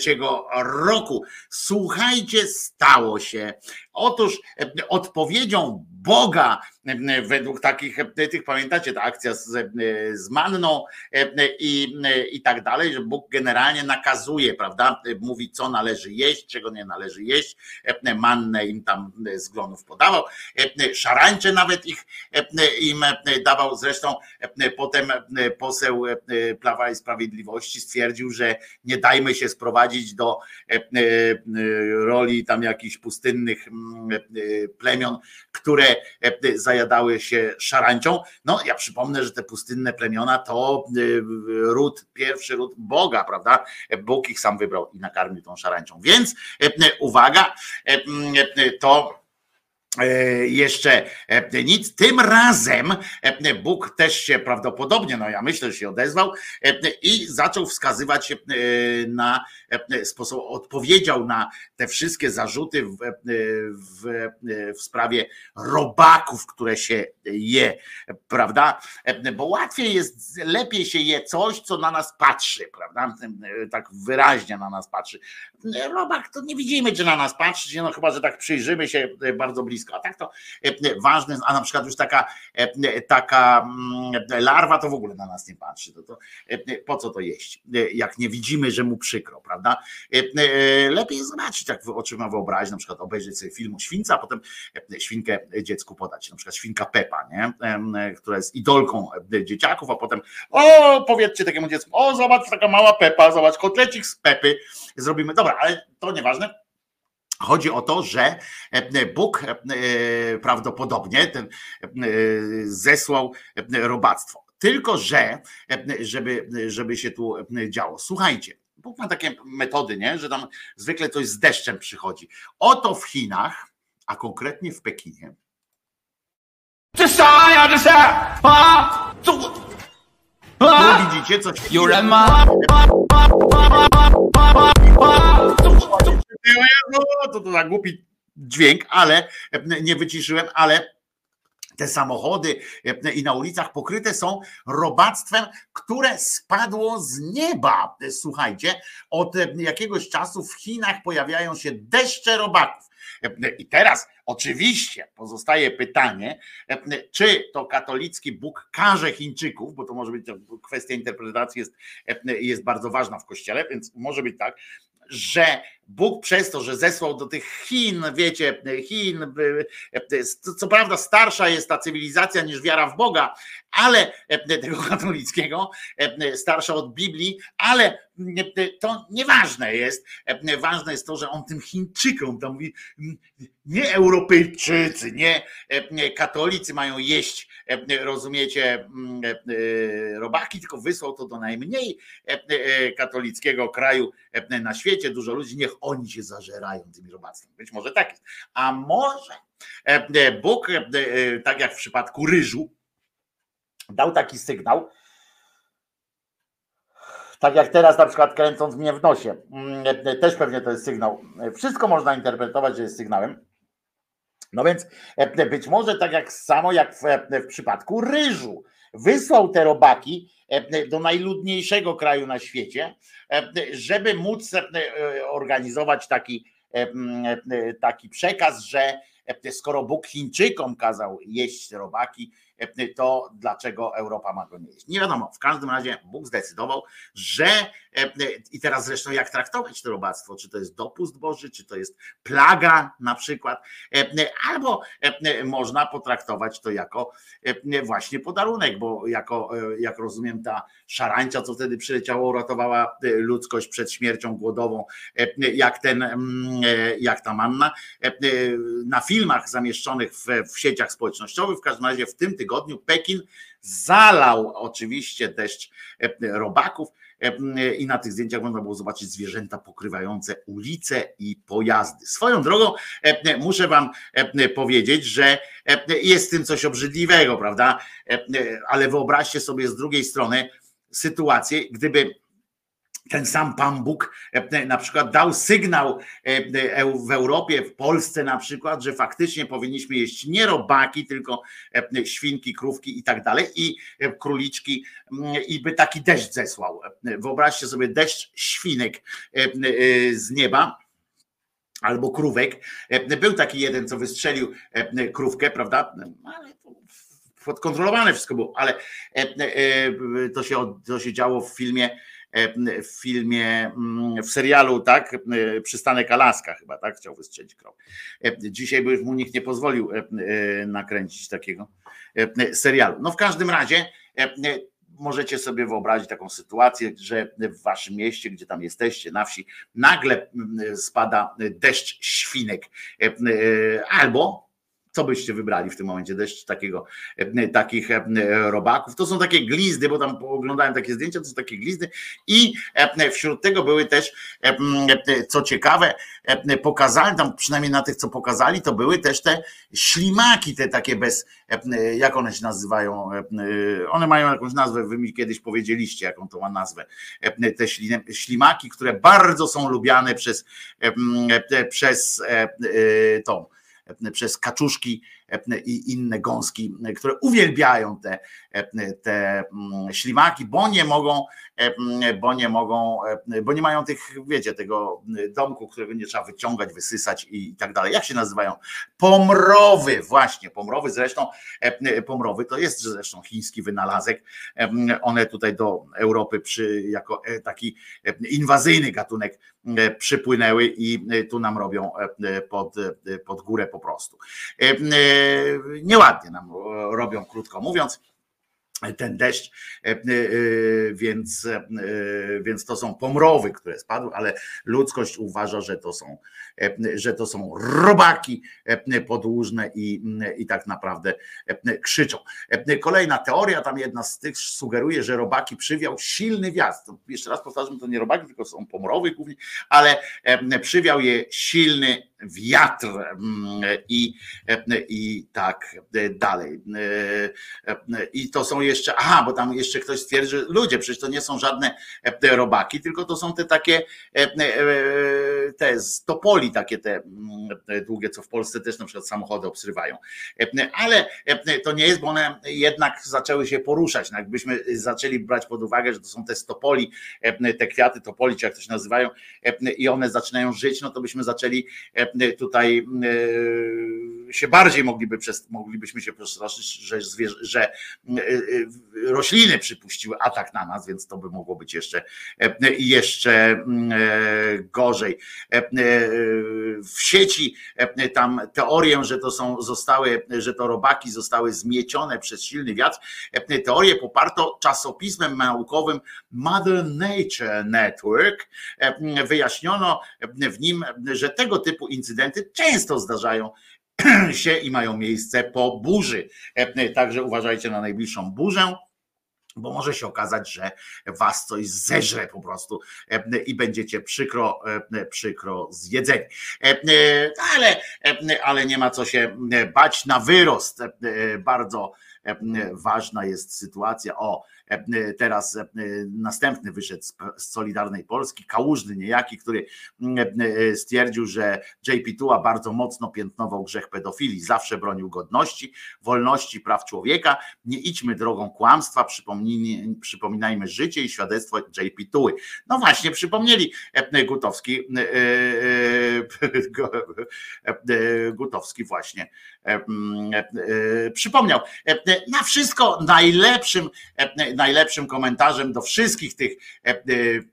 roku. Słuchajcie, stało się. Otóż odpowiedzią Boga według takich, tych pamiętacie, ta akcja z, z Manną i, i tak dalej, że Bóg generalnie nakazuje, prawda, mówi co należy jeść, czego nie należy jeść, Mannę im tam z glonów podawał, szarańcze nawet ich im dawał, zresztą potem poseł Prawa i Sprawiedliwości stwierdził, że nie dajmy się sprowadzić do roli tam jakichś pustynnych plemion, które zajadały się szarańczą. No ja przypomnę, że te pustynne plemiona to ród, pierwszy ród Boga, prawda? Bóg ich sam wybrał i nakarmił tą szarańczą. Więc uwaga, to jeszcze nic. Tym razem Bóg też się prawdopodobnie, no ja myślę, że się odezwał i zaczął wskazywać na sposób, odpowiedział na te wszystkie zarzuty w, w, w sprawie robaków, które się je, prawda? Bo łatwiej jest, lepiej się je coś, co na nas patrzy, prawda? Tak wyraźnie na nas patrzy. Robak to nie widzimy, czy na nas patrzy, no chyba, że tak przyjrzymy się bardzo blisko. A tak to ważne, a na przykład już taka, taka larwa to w ogóle na nas nie patrzy. To, to, po co to jeść? Jak nie widzimy, że mu przykro, prawda? Lepiej zobaczyć, jak oczy ma wyobrazić, na przykład obejrzeć sobie film o śwince, a potem świnkę dziecku podać. Na przykład świnka Pepa, nie? która jest idolką dzieciaków, a potem o, powiedzcie takiemu dziecku, o, zobacz, taka mała Pepa, zobacz, kotlecik z Pepy zrobimy. Dobra, ale to nieważne. Chodzi o to, że Bóg prawdopodobnie ten zesłał robactwo. Tylko, że żeby, żeby się tu działo. Słuchajcie, Bóg ma takie metody, nie? że tam zwykle coś z deszczem przychodzi. Oto w Chinach, a konkretnie w Pekinie. Tu widzicie coś. To, to za głupi dźwięk, ale nie wyciszyłem, ale te samochody i na ulicach pokryte są robactwem, które spadło z nieba. Słuchajcie, od jakiegoś czasu w Chinach pojawiają się deszcze robaków. I teraz oczywiście pozostaje pytanie, czy to katolicki Bóg każe Chińczyków, bo to może być kwestia interpretacji jest, jest bardzo ważna w kościele, więc może być tak, że Bóg przez to, że zesłał do tych Chin, wiecie, Chin, co prawda starsza jest ta cywilizacja niż wiara w Boga, ale tego katolickiego, starsza od Biblii, ale to nieważne jest. Ważne jest to, że on tym Chińczykom tam mówi, nie Europejczycy, nie katolicy mają jeść, rozumiecie, robaki, tylko wysłał to do najmniej katolickiego kraju na świecie. Dużo ludzi, niech oni się zażerają tymi robactwami. Być może tak jest. A może Bóg, tak jak w przypadku ryżu, dał taki sygnał, tak jak teraz na przykład kręcąc mnie w nosie, też pewnie to jest sygnał. Wszystko można interpretować, że jest sygnałem. No więc być może tak jak samo jak w, w przypadku ryżu. Wysłał te robaki do najludniejszego kraju na świecie, żeby móc organizować taki, taki przekaz, że skoro Bóg Chińczykom kazał jeść robaki, to dlaczego Europa ma go nie jeść? Nie wiadomo. W każdym razie Bóg zdecydował, że i teraz zresztą jak traktować to robactwo, czy to jest dopust Boży, czy to jest plaga na przykład, albo można potraktować to jako właśnie podarunek, bo jako, jak rozumiem, ta szarańcza, co wtedy przyleciało, uratowała ludzkość przed śmiercią głodową, jak ten, jak ta manna. Na filmach zamieszczonych w, w sieciach społecznościowych, w każdym razie w tym tygodniu Pekin zalał oczywiście deszcz robaków i na tych zdjęciach można było zobaczyć zwierzęta pokrywające ulice i pojazdy. Swoją drogą muszę wam powiedzieć, że jest w tym coś obrzydliwego, prawda? Ale wyobraźcie sobie z drugiej strony sytuację, gdyby ten sam Pan Bóg e, na przykład dał sygnał e, e, w Europie, w Polsce na przykład, że faktycznie powinniśmy jeść nie robaki, tylko e, świnki, krówki i tak dalej, i e, króliczki, mm, i by taki deszcz zesłał. E, Wyobraźcie sobie deszcz świnek e, e, z nieba albo krówek. E, Był taki jeden, co wystrzelił e, krówkę, prawda? Ale podkontrolowane wszystko było, ale e, e, to się, to się działo w filmie, e, w filmie, mm, w serialu, tak? E, Przystanek Alaska chyba, tak? Chciał wystrzelić krowę. E, Dzisiaj by mu nikt nie pozwolił e, nakręcić takiego serialu. No w każdym razie możecie sobie wyobrazić taką sytuację, że w waszym mieście, gdzie tam jesteście, na wsi, nagle mm, spada deszcz świnek albo co byście wybrali w tym momencie deszcz takiego, e, takich e, robaków? To są takie glizdy, bo tam oglądałem takie zdjęcia, to są takie glizdy i e, wśród tego były też, e, e, co ciekawe, e, pokazali tam, przynajmniej na tych, co pokazali, to były też te ślimaki, te takie bez, e, jak one się nazywają? e, One mają jakąś nazwę, wy mi kiedyś powiedzieliście, jaką to ma nazwę. E, Te śli- ślimaki, które bardzo są lubiane przez, e, e, przez e, e, tą przez kaczuszki i inne gąski, które uwielbiają te, te mm, ślimaki, bo nie mogą, bo nie mogą, bo nie mają tych, wiecie, tego domku, którego nie trzeba wyciągać, wysysać i tak dalej. Jak się nazywają? Pomrowy, właśnie, pomrowy zresztą, pomrowy to jest zresztą chiński wynalazek. One tutaj do Europy przy, jako e, taki inwazyjny gatunek e, przypłynęły i e, tu nam robią pod, pod górę po prostu. Nieładnie nam robią, krótko mówiąc ten deszcz, e, e, więc, e, więc to są pomrowy, które spadły, ale ludzkość uważa, że to są, że to są robaki podłużne i, i tak naprawdę krzyczą. Kolejna teoria, tam jedna z tych sugeruje, że robaki przywiał silny wiatr. Jeszcze raz powtarzam, to nie robaki, tylko są pomrowy głównie, ale przywiał je silny wiatr mm, i, i tak dalej. I to są jeszcze, aha, bo tam jeszcze ktoś stwierdzi, że ludzie, przecież to nie są żadne e, robaki, tylko to są te takie e, e, te z topoli, takie te mm, długie, co w Polsce też na przykład samochody obsrywają. Ale to nie jest, bo one jednak zaczęły się poruszać. No jakbyśmy zaczęli brać pod uwagę, że to są te stopoli, te kwiaty topoli, czy jak to się nazywają, i one zaczynają żyć, no to byśmy zaczęli tutaj e, się bardziej mogliby moglibyśmy się przestraszyć, że, zwierzę, że e, e, rośliny przypuściły atak na nas, więc to by mogło być jeszcze, e, jeszcze mm, gorzej. W sieci tam teorię, że to są zostały, że to robaki zostały zmiecione przez silny wiatr, teorię poparto czasopismem naukowym Mother Nature Network. Wyjaśniono w nim, że tego typu incydenty często zdarzają się i mają miejsce po burzy. E, Także uważajcie na najbliższą burzę. Bo może się okazać, że was coś zeżre po prostu e, i będziecie przykro, e, przykro zjedzeni. E, e, Ale, e, ale nie ma co się e, bać na wyrost. E, Bardzo e, ważna jest sytuacja. O, e, teraz następny wyszedł z Solidarnej Polski, kałużny niejaki, który e, stwierdził, że JP Tuła bardzo mocno piętnował grzech pedofilii, zawsze bronił godności, wolności, praw człowieka. Nie idźmy drogą kłamstwa, przypominajmy życie i świadectwo JP Tuły. No właśnie, przypomnieli Gutowski, e, e, Gutowski właśnie mm, przypomniał. Na wszystko najlepszym, najlepszym komentarzem do wszystkich tych e,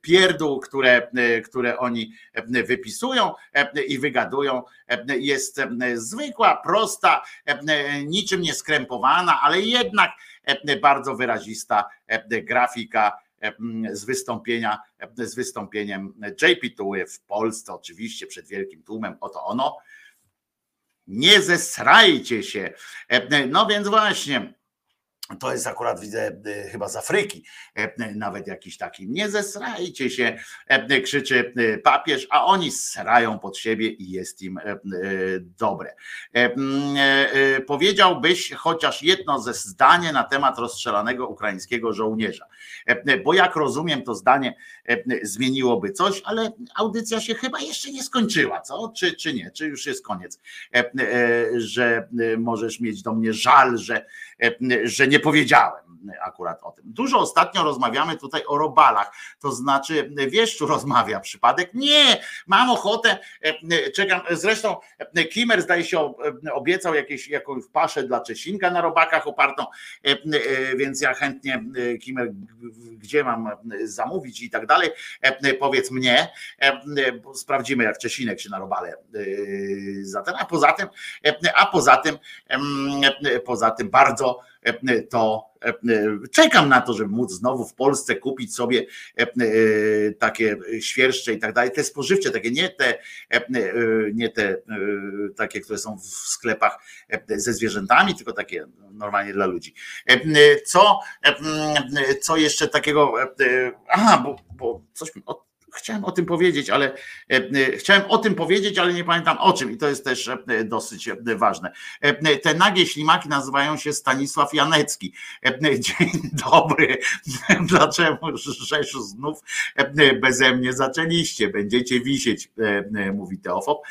pierdół, które, e, które oni e, wypisują e, i wygadują, e, jest e, zwykła, prosta, e, niczym nie skrępowana, ale jednak e, bardzo wyrazista e, grafika e, z wystąpienia, e, z wystąpieniem JP Tuły w Polsce, oczywiście przed wielkim tłumem. Oto ono. Nie zesrajcie się. E, No więc właśnie. To jest akurat, widzę, y, chyba z Afryki, e, nawet jakiś taki. Nie zesrajcie się, e, krzyczy papież, a oni srają pod siebie i jest im e, dobre. E, e, e, Powiedziałbyś chociaż jedno ze zdanie na temat rozstrzelanego ukraińskiego żołnierza. E, Bo jak rozumiem, to zdanie e, zmieniłoby coś, ale audycja się chyba jeszcze nie skończyła, co? Czy, czy nie? Czy już jest koniec? E, e, Że e, możesz mieć do mnie żal, że, e, że nie powiedziałem akurat o tym. Dużo ostatnio rozmawiamy tutaj o robalach, to znaczy wieszczu rozmawia przypadek. Nie, mam ochotę, czekam, zresztą Kimer zdaje się obiecał jakieś, jakąś paszę dla Czesinka na robakach opartą, więc ja chętnie Kimer, gdzie mam zamówić i tak dalej, powiedz mnie, sprawdzimy jak Czesinek się na robale e, za ten, a poza tym, a poza tym, e, poza tym bardzo to e, czekam na to, żeby móc znowu w Polsce kupić sobie e, e, takie świerszcze i tak dalej, te spożywcze, takie nie te, e, e, nie te e, takie, które są w sklepach e, ze zwierzętami, tylko takie normalnie dla ludzi. E, Co, e, co jeszcze takiego, e, aha, bo, bo coś Chciałem o tym powiedzieć, ale e, e, chciałem o tym powiedzieć, ale nie pamiętam o czym i to jest też e, dosyć ważne. Te nagie ślimaki nazywają się Stanisław Janecki. Dzień dobry. Dlaczego Rzeszu znów beze mnie zaczęliście? Będziecie wisieć, mówi Teofob.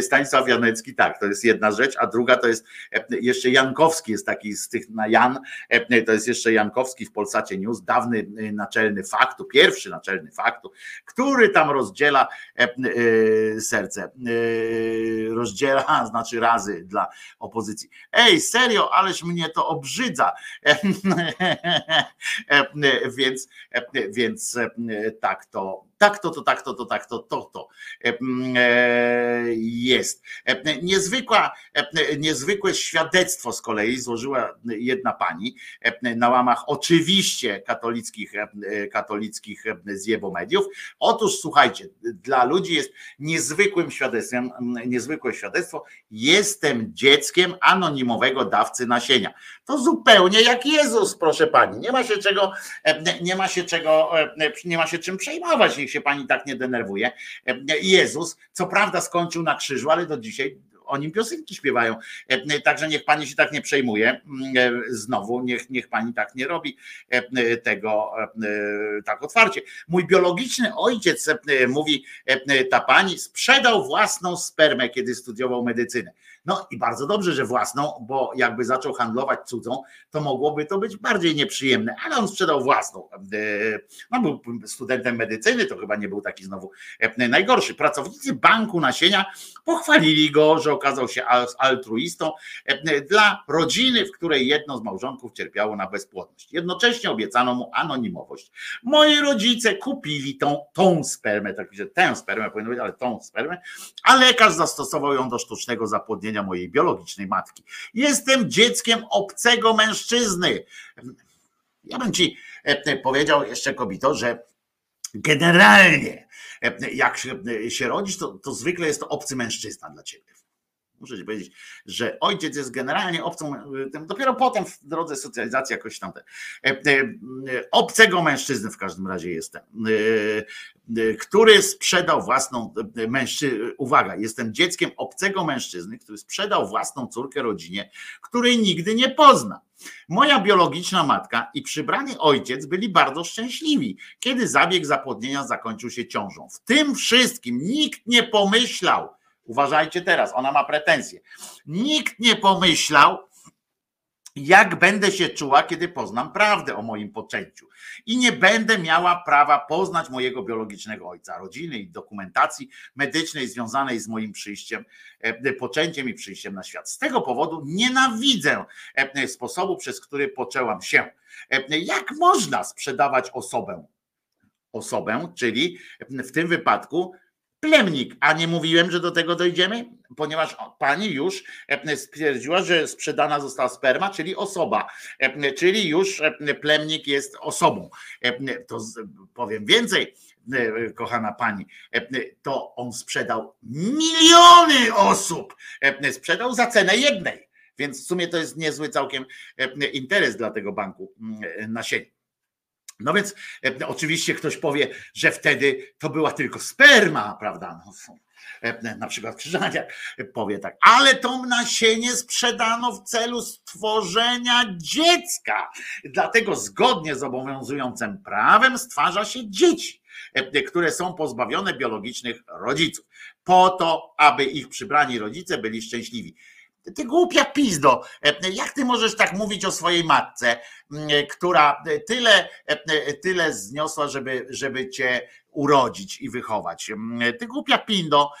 Stanisław Janecki, tak, to jest jedna rzecz, a druga to jest jeszcze Jankowski jest taki z tych na Jan, to jest jeszcze Jankowski w Polsacie News, dawny naczelny faktu, pierwszy naczelny faktu, który tam rozdziela e, e, serce, e, rozdziela, znaczy razy dla opozycji. Ej, serio, ależ mnie to obrzydza. Więc, więc tak to, tak to, to, tak to, to, tak to, to, to e, jest. E, Niezwykła, e, niezwykłe świadectwo z kolei złożyła jedna pani e, na łamach oczywiście katolickich, e, katolickich zjebomediów. Otóż słuchajcie, dla ludzi jest niezwykłym świadectwem, niezwykłe świadectwo. Jestem dzieckiem anonimowego dawcy nasienia. To zupełnie jak Jezus, proszę pani. Nie ma się czego, e, nie ma się czego, e, nie ma się czym przejmować, niech się pani tak nie denerwuje. E, Jezus, co prawda skończył na krzyżu, ale do dzisiaj o nim piosenki śpiewają. E, Także niech pani się tak nie przejmuje. Mm, e, Znowu, niech, niech pani tak nie robi e, tego e, tak otwarcie. Mój biologiczny ojciec, e, mówi e, ta pani, sprzedał własną spermę, kiedy studiował medycynę. No i bardzo dobrze, że własną, bo jakby zaczął handlować cudzą, to mogłoby to być bardziej nieprzyjemne, ale on sprzedał własną. E, No był studentem medycyny, to chyba nie był taki znowu e, najgorszy. Pracownicy banku nasienia pochwalili go, że okazał się al- altruistą e, dla rodziny, w której jedno z małżonków cierpiało na bezpłodność. Jednocześnie obiecano mu anonimowość. Moi rodzice kupili tą, tą spermę, tak że tę spermę powinno być, ale tą spermę, a lekarz zastosował ją do sztucznego zapłodnienia mojej biologicznej matki. Jestem dzieckiem obcego mężczyzny. Ja bym ci e, powiedział jeszcze kobito, że generalnie e, jak się, się rodzisz, to, to zwykle jest to obcy mężczyzna dla ciebie. Muszę ci powiedzieć, że ojciec jest generalnie obcą, tym dopiero potem w drodze socjalizacji jakoś tam te, e, e, obcego mężczyzny w każdym razie jestem, e, e, który sprzedał własną mężczyznę, uwaga, jestem dzieckiem obcego mężczyzny, który sprzedał własną córkę rodzinie, której nigdy nie pozna. Moja biologiczna matka i przybrany ojciec byli bardzo szczęśliwi, kiedy zabieg zapłodnienia zakończył się ciążą. W tym wszystkim nikt nie pomyślał, uważajcie teraz, ona ma pretensje, nikt nie pomyślał, jak będę się czuła, kiedy poznam prawdę o moim poczęciu. I nie będę miała prawa poznać mojego biologicznego ojca, rodziny i dokumentacji medycznej związanej z moim przyjściem, e, poczęciem i przyjściem na świat. Z tego powodu nienawidzę e, sposobu, przez który poczęłam się. E, Jak można sprzedawać osobę? Osobę, czyli w tym wypadku plemnik, a nie mówiłem, że do tego dojdziemy, ponieważ pani już e, stwierdziła, że sprzedana została sperma, czyli osoba, e, czyli już e, plemnik jest osobą. To powiem więcej, kochana pani, to on sprzedał miliony osób, sprzedał za cenę jednej. Więc w sumie to jest niezły całkiem interes dla tego banku mm, nasienia. No więc e, oczywiście ktoś powie, że wtedy to była tylko sperma, prawda? No, e, na przykład Krzyżaniak powie tak, ale to nasienie sprzedano w celu stworzenia dziecka. Dlatego zgodnie z obowiązującym prawem stwarza się dzieci, e, które są pozbawione biologicznych rodziców, po to, aby ich przybrani rodzice byli szczęśliwi. Ty głupia pizdo, jak ty możesz tak mówić o swojej matce, która tyle, tyle zniosła, żeby, żeby cię urodzić i wychować. Ty głupia pindo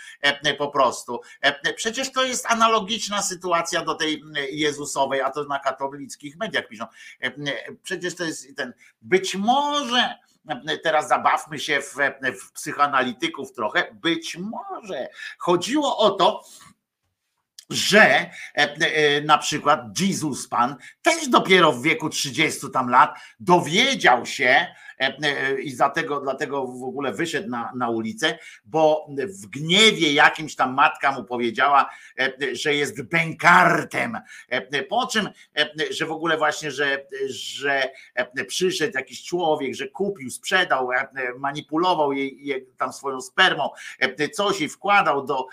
po prostu. Przecież to jest analogiczna sytuacja do tej Jezusowej, a to na katolickich mediach piszą. Przecież to jest ten, być może teraz zabawmy się w, w psychoanalityków trochę, być może chodziło o to, że e, e, na przykład Jezus Pan też dopiero w wieku 30 tam lat dowiedział się i dlatego, dlatego w ogóle wyszedł na, na ulicę, bo w gniewie jakimś tam matka mu powiedziała, że jest bękartem. Po czym, że w ogóle właśnie, że, że przyszedł jakiś człowiek, że kupił, sprzedał, manipulował jej, jej tam swoją spermą, coś i wkładał do,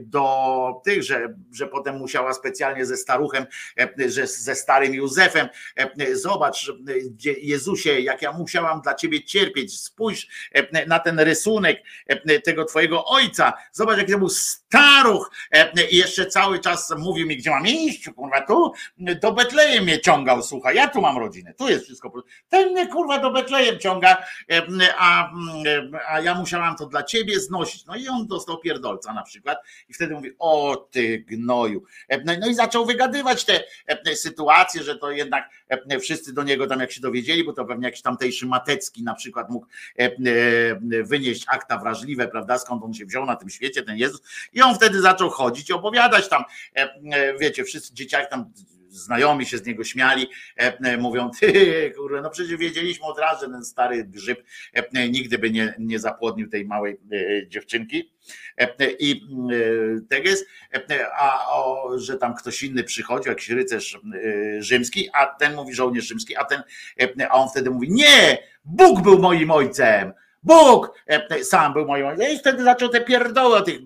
do tych, że że potem musiała specjalnie ze staruchem, e, że ze starym Józefem, e, zobacz Jezusie, jak ja musiałam dla ciebie cierpieć, spójrz e, na ten rysunek tego twojego ojca, zobacz jaki to był staruch. I jeszcze cały czas mówił mi, gdzie mam iść, kurwa, tu? Do Betlejem mnie ciągał, słuchaj, ja tu mam rodzinę, tu jest wszystko, ten mnie kurwa do Betlejem ciąga, a, a ja musiałam to dla ciebie znosić, no i on dostał pierdolca na przykład. I wtedy mówi, o ty gnoju. No, no i zaczął wygadywać te sytuacje, że to jednak wszyscy do niego tam jak się dowiedzieli, bo to pewnie jakiś tamtejszy Matecki na przykład mógł wynieść akta wrażliwe, prawda, skąd on się wziął na tym świecie, ten Jezus. I on wtedy zaczął chodzić i opowiadać tam, wiecie, wszyscy dzieciaki tam znajomi się z niego śmiali, mówią, ty, kurde, no przecież wiedzieliśmy od razu, że ten stary grzyb nigdy by nie, nie zapłodnił tej małej dziewczynki. I tak jest, a o, że tam ktoś inny przychodził, jakiś rycerz rzymski, a ten mówi żołnierz rzymski, a ten, a on wtedy mówi, nie, Bóg był moim ojcem. Bóg sam był moim ojcem. I wtedy zaczął te pierdoły o tych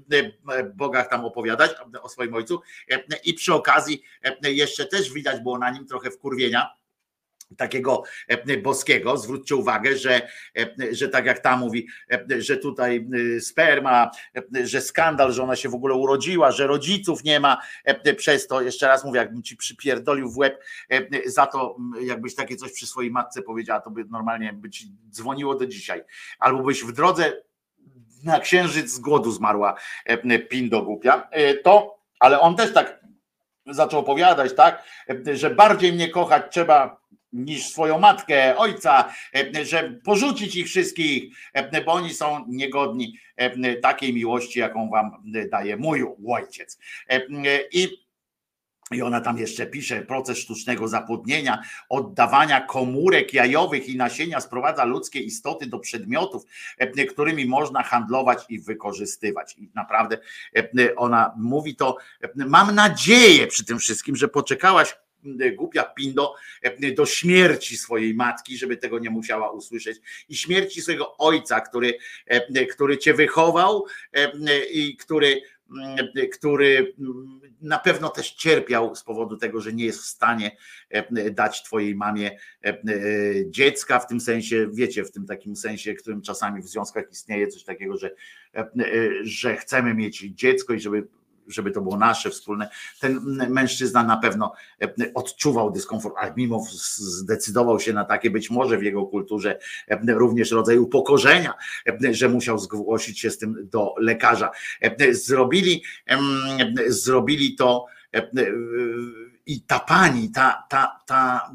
bogach tam opowiadać, o swoim ojcu. I przy okazji jeszcze też widać było na nim trochę wkurwienia takiego boskiego. Zwróćcie uwagę, że, że tak jak ta mówi, że tutaj sperma, że skandal, że ona się w ogóle urodziła, że rodziców nie ma przez to. Jeszcze raz mówię, jakbym ci przypierdolił w łeb za to, jakbyś takie coś przy swojej matce powiedziała, to by normalnie by ci dzwoniło do dzisiaj. Albo byś w drodze na księżyc z głodu zmarła pindo głupia. To, ale on też tak zaczął opowiadać, tak, że bardziej mnie kochać trzeba niż swoją matkę, ojca, że porzucić ich wszystkich, bo oni są niegodni takiej miłości, jaką wam daje mój ojciec. I i ona tam jeszcze pisze, proces sztucznego zapłodnienia, oddawania komórek jajowych i nasienia sprowadza ludzkie istoty do przedmiotów, którymi można handlować i wykorzystywać. I naprawdę ona mówi to, mam nadzieję przy tym wszystkim, że poczekałaś głupia pindo do śmierci swojej matki, żeby tego nie musiała usłyszeć. I śmierci swojego ojca, który, który cię wychował i który który na pewno też cierpiał z powodu tego, że nie jest w stanie dać twojej mamie dziecka, w tym sensie, wiecie, w tym takim sensie, którym czasami w związkach istnieje coś takiego, że, że chcemy mieć dziecko i żeby żeby to było nasze wspólne. Ten mężczyzna na pewno e, odczuwał dyskomfort, ale mimo zdecydował się na takie, być może w jego kulturze e, również rodzaj upokorzenia, e, że musiał zgłosić się z tym do lekarza. Zrobili, zrobili to i ta pani, ta, ta, ta,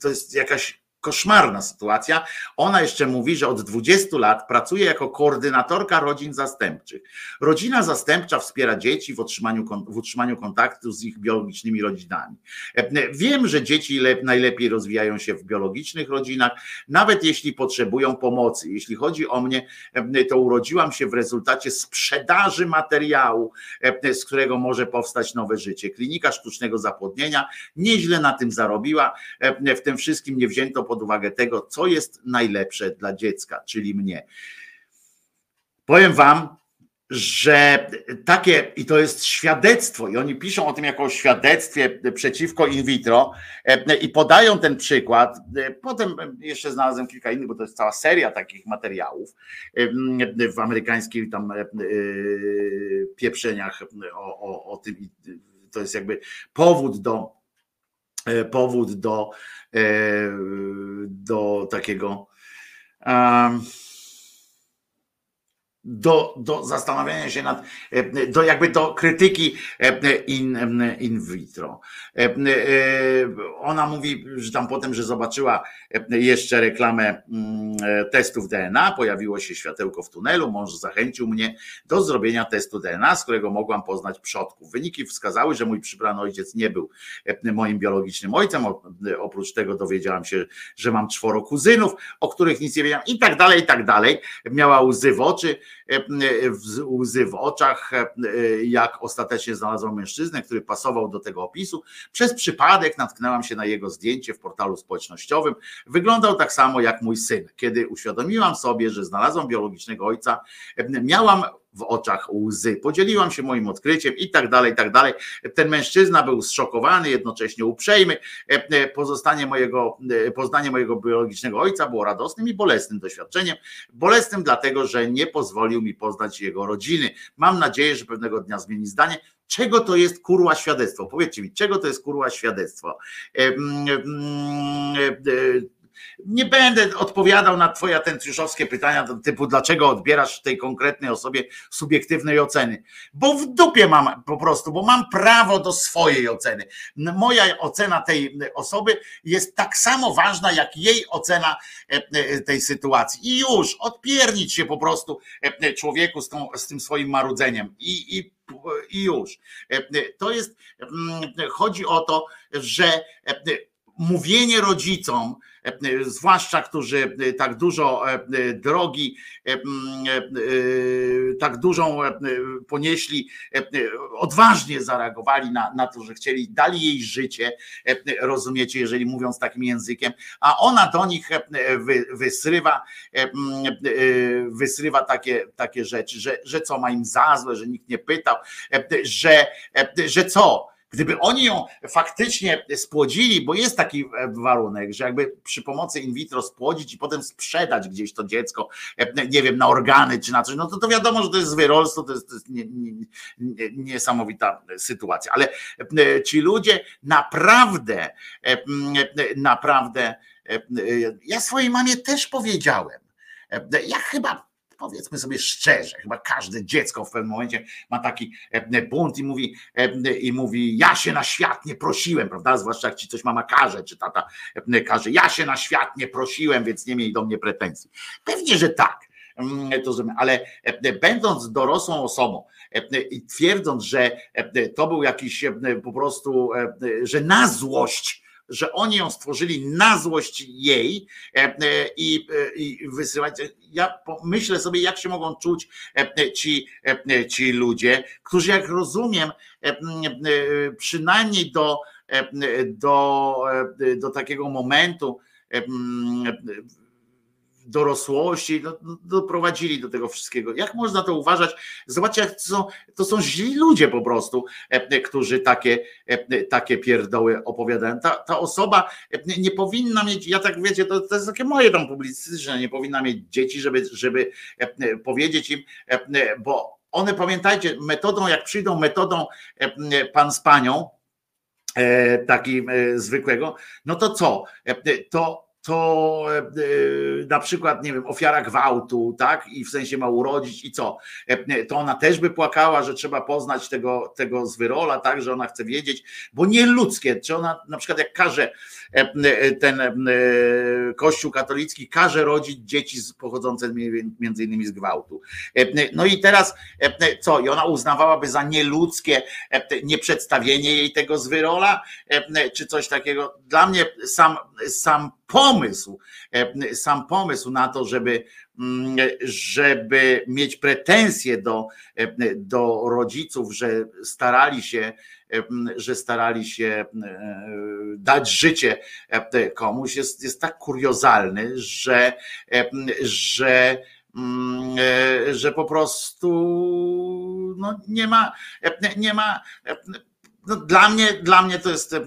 to jest jakaś koszmarna sytuacja. Ona jeszcze mówi, że od 20 lat pracuje jako koordynatorka rodzin zastępczych. Rodzina zastępcza wspiera dzieci w w utrzymaniu kontaktu z ich biologicznymi rodzinami. E, Wiem, że dzieci le- najlepiej rozwijają się w biologicznych rodzinach, nawet jeśli potrzebują pomocy. Jeśli chodzi o mnie, e, to urodziłam się w rezultacie sprzedaży materiału, e, z którego może powstać nowe życie. Klinika sztucznego zapłodnienia nieźle na tym zarobiła. W tym wszystkim nie wzięto pod uwagę tego, co jest najlepsze dla dziecka, czyli mnie. Powiem wam, że takie, i to jest świadectwo, i oni piszą o tym jako o świadectwie przeciwko in vitro e, i podają ten przykład. E, Potem jeszcze znalazłem kilka innych, bo to jest cała seria takich materiałów e, w amerykańskich tam pieprzeniach o, o, o tym. To jest jakby powód do powód do, e, do takiego do, do zastanawiania się nad, e, do jakby do krytyki e, in, in vitro. E, e, Ona mówi, że tam potem, że zobaczyła e, jeszcze reklamę mm, e, testów DNA, pojawiło się światełko w tunelu, mąż zachęcił mnie do zrobienia testu DNA, z którego mogłam poznać przodków. Wyniki wskazały, że mój przybrany ojciec nie był e, moim biologicznym ojcem. Oprócz tego dowiedziałam się, że mam czworo kuzynów, o których nic nie wiedziałam i tak dalej, i tak dalej. Miała łzy w oczy, e, łzy w oczach, e, jak ostatecznie znalazłam mężczyznę, który pasował do tego opisu. Przez przypadek natknęłam się na jego zdjęcie w portalu społecznościowym. Wyglądał tak samo jak mój syn. Kiedy uświadomiłam sobie, że znalazłam biologicznego ojca, e, miałam w oczach łzy. Podzieliłam się moim odkryciem i tak dalej, i tak dalej. Ten mężczyzna był zszokowany, jednocześnie uprzejmy. Pozostanie mojego, poznanie mojego biologicznego ojca było radosnym i bolesnym doświadczeniem. Bolesnym dlatego, że nie pozwolił mi poznać jego rodziny. Mam nadzieję, że pewnego dnia zmieni zdanie. Czego to jest kurła świadectwo? Powiedzcie mi, czego to jest kurła świadectwo? Nie będę odpowiadał na Twoje atencjuszowskie pytania typu dlaczego odbierasz tej konkretnej osobie subiektywnej oceny. Bo w dupie mam po prostu, bo mam prawo do swojej oceny. Moja ocena tej osoby jest tak samo ważna jak jej ocena e, e, tej sytuacji. I już, odpiernić się po prostu e, człowieku z, tą, z tym swoim marudzeniem. I, i i już. To jest, mm, chodzi o to, że mówienie rodzicom, zwłaszcza którzy tak dużo e, drogi, e, e, tak dużą e, ponieśli, e, odważnie zareagowali na, na to, że chcieli, dali jej życie, e, rozumiecie, jeżeli mówiąc takim językiem, a ona do nich e, wy, wysrywa, e, e, wysrywa takie, takie rzeczy, że, że co ma im za złe, że nikt nie pytał, e, że, e, że co? Gdyby oni ją faktycznie spłodzili, bo jest taki e, warunek, że jakby przy pomocy in vitro spłodzić i potem sprzedać gdzieś to dziecko, e, nie wiem, na organy czy na coś, no to, to wiadomo, że to jest zwyrolstwo, to jest, to jest nie, nie, nie, niesamowita sytuacja. Ale e, ci ludzie naprawdę, naprawdę, ja swojej mamie też powiedziałem, ja chyba powiedzmy sobie szczerze, chyba każde dziecko w pewnym momencie ma taki e, bunt i mówi, e, i mówi, ja się na świat nie prosiłem, prawda? Zwłaszcza jak ci coś mama każe, czy tata e, każe, ja się na świat nie prosiłem, więc nie miej do mnie pretensji. Pewnie, że tak. Mm, To, ale e, będąc dorosłą osobą e, i twierdząc, że e, to był jakiś e, po prostu, e, że na złość że oni ją stworzyli na złość jej e, e, i, e, i wysyłać. Ja myślę sobie, jak się mogą czuć ci, ci ludzie, którzy, jak rozumiem, przynajmniej do, do, do takiego momentu dorosłości, no, no, doprowadzili do tego wszystkiego. Jak można to uważać? Zobaczcie, jak to są, to są źli ludzie po prostu, e, którzy takie, e, takie pierdoły opowiadają. Ta, ta osoba e, nie powinna mieć, ja tak wiecie, to, to jest takie moje tam publicystyczne, nie powinna mieć dzieci, żeby, żeby e, powiedzieć im, e, bo one pamiętajcie, metodą, jak przyjdą metodą e, pan z panią, e, takim e, zwykłego, no to co? E, To to e, e, na przykład, nie wiem, ofiara gwałtu, tak, i w sensie ma urodzić i co, E, to ona też by płakała, że trzeba poznać tego, tego zwyrola, tak, że ona chce wiedzieć, bo nie ludzkie, czy ona na przykład jak każe ten kościół katolicki, każe rodzić dzieci pochodzące mi- między innymi z gwałtu. No i teraz co, i ona uznawałaby za nieludzkie nieprzedstawienie jej tego zwyrola, czy coś takiego. Dla mnie sam, sam pomysł, e, sam pomysł na to, żeby, mm, żeby mieć pretensje do, e, do rodziców, że starali się, e, że starali się dać życie komuś, jest, jest tak kuriozalny, że, że mm, że po prostu no, nie ma, nie ma no, dla, mnie, dla mnie to jest e,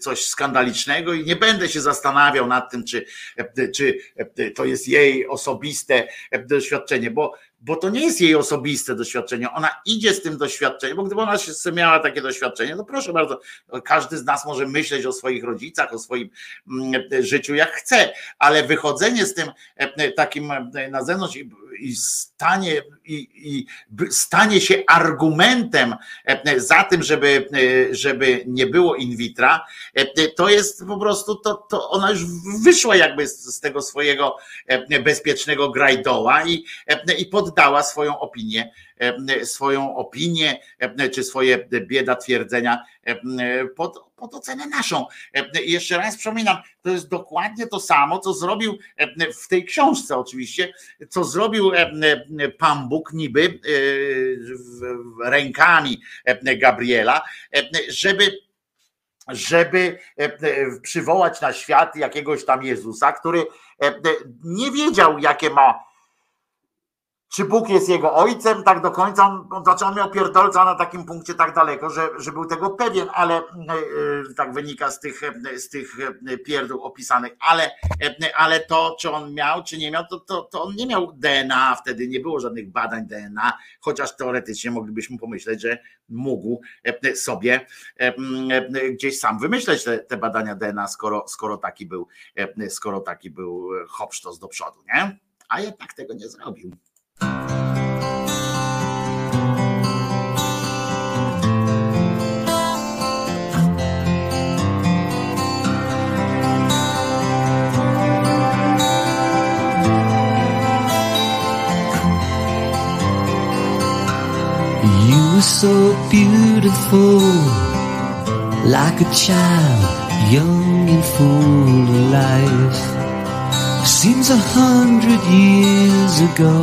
coś skandalicznego i nie będę się zastanawiał nad tym, czy, e, czy e, to jest jej osobiste e, doświadczenie, bo, bo to nie jest jej osobiste doświadczenie. Ona idzie z tym doświadczeniem, bo gdyby ona się miała takie doświadczenie, no proszę bardzo, każdy z nas może myśleć o swoich rodzicach, o swoim mm, życiu jak chce, ale wychodzenie z tym e, takim e, na zewnątrz i, i stanie, i, i stanie się argumentem e, za tym, żeby, e, żeby nie było in vitra, e, to jest po prostu, to, to ona już wyszła jakby z, z tego swojego e, bezpiecznego grajdoła i, e, i poddała swoją opinię, e, swoją opinię, e, czy swoje bieda twierdzenia e, pod, pod ocenę naszą. E, I jeszcze raz przypominam, to jest dokładnie to samo, co zrobił e, w tej książce oczywiście, co zrobił e, e, Pan Bóg niby e, rękami e, Gabriela, e, żeby żeby przywołać na świat jakiegoś tam Jezusa, który nie wiedział, jakie ma czy Bóg jest jego ojcem, tak do końca, on, znaczy on miał pierdolca na takim punkcie tak daleko, że, że był tego pewien, ale e, tak wynika z tych, e, z tych pierdół opisanych, ale, e, ale to, czy on miał, czy nie miał, to, to, to on nie miał DNA, wtedy nie było żadnych badań DNA, chociaż teoretycznie moglibyśmy pomyśleć, że mógł e, sobie gdzieś sam wymyśleć te, te badania DNA, skoro, skoro taki był, skoro taki był hopsztos do przodu, nie? A jednak tego nie zrobił. So beautiful, like a child, young and full of life. Seems a hundred years ago.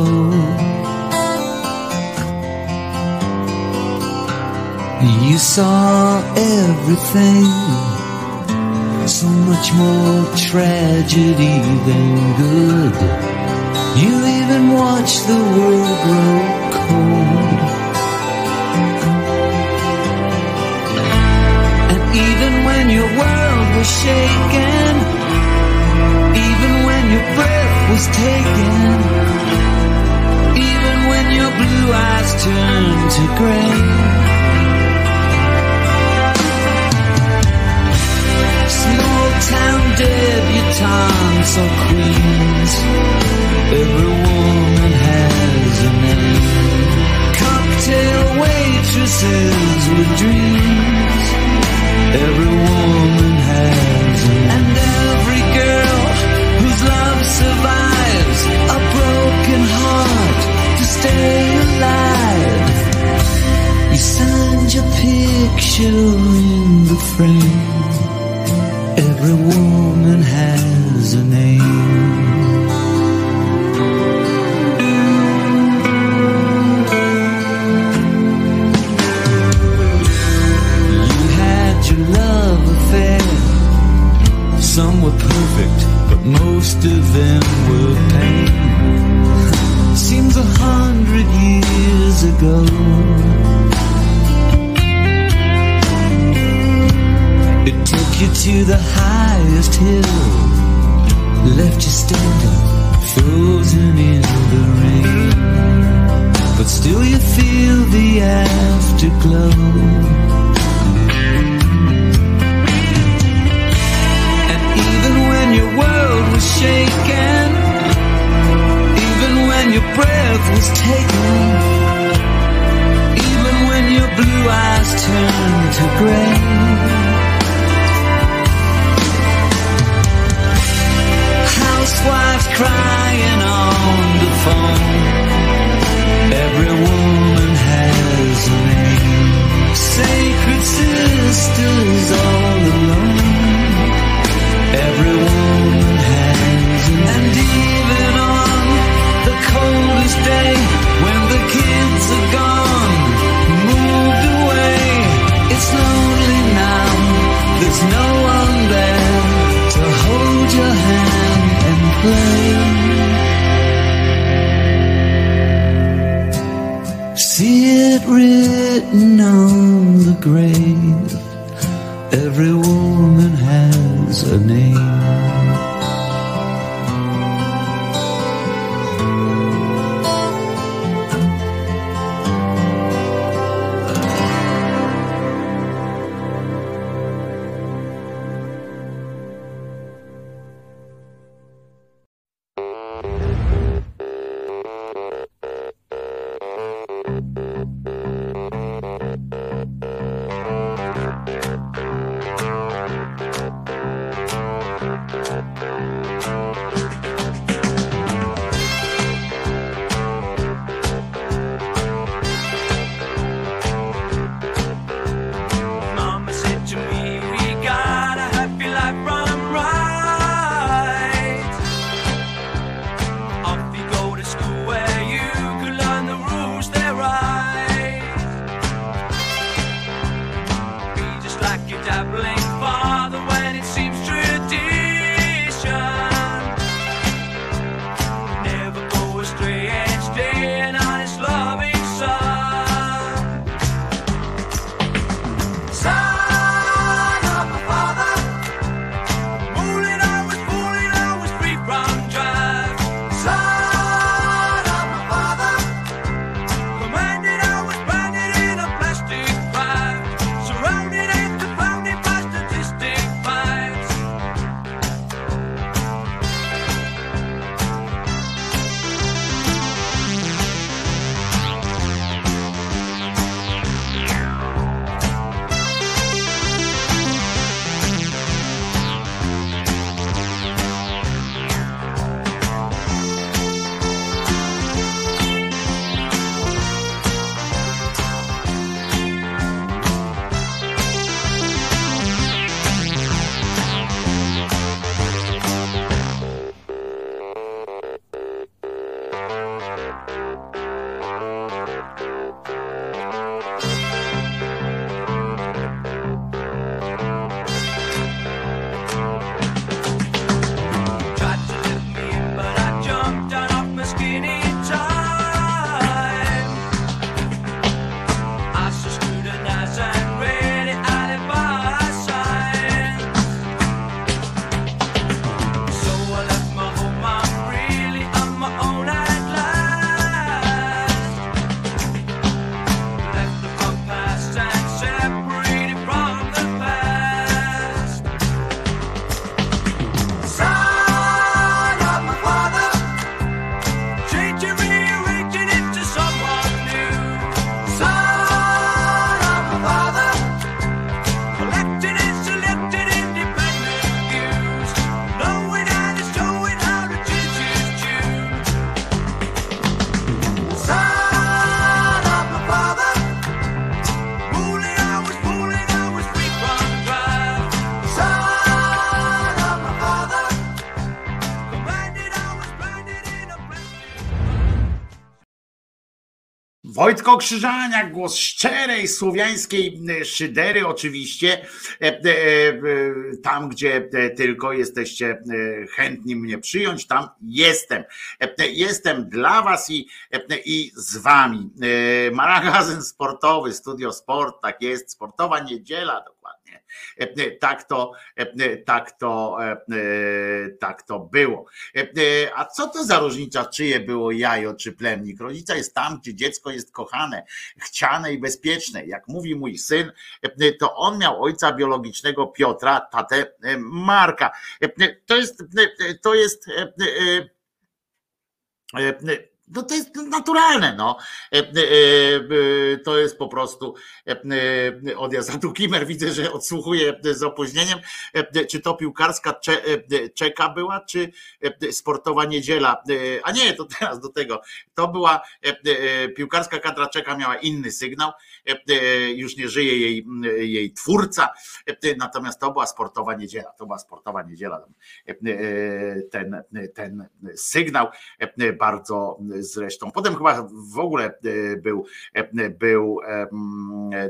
You saw everything, so much more tragedy than good. You even watched the world grow cold. When your world was shaken, even when your breath was taken, even when your blue eyes turned to gray. Small town debutantes or queens, every woman has a name. Cocktail waitresses with dreams. Every woman has a And every girl whose love survives a broken heart to stay alive. You signed your picture in the frame. Every woman has a name. Some were perfect, but most of them were pain. Seems a hundred years ago. It took you to the highest hill, left you standing, frozen in the rain. But still you feel the afterglow. was shaken, even when your breath was taken, even when your blue eyes turned to gray. Housewives crying on the phone. Every woman has a name. Sacred sisters all alone. written on the grave. Wojtko Krzyżaniak, głos szczerej słowiańskiej e, szydery, oczywiście, e, e, tam gdzie tylko jesteście chętni mnie przyjąć, tam jestem. Jestem dla Was i, i z Wami. Magazyn sportowy, Studio Sport, tak jest, sportowa niedziela, E, e, tak to, e, tak to, tak to było. A co to za różnica, czyje było jajo czy plemnik? Rodzica jest tam, gdzie dziecko jest kochane, chciane i bezpieczne. Jak mówi mój syn, to on miał ojca biologicznego Piotra, tatę Marka. To jest, to jest no to jest naturalne, no. E, e, e, To jest po prostu odjazd. A tu Kimer widzę, że odsłuchuje z opóźnieniem. Czy to piłkarska cze, czeka była, czy sportowa niedziela? A nie, to teraz do tego. To była piłkarska kadra czeka miała inny sygnał. E, e, Już nie żyje jej, jej twórca. E, Natomiast to była sportowa niedziela. To była sportowa niedziela. E, e, Ten, ten sygnał e, bardzo zresztą. Potem chyba w ogóle e, był, e, był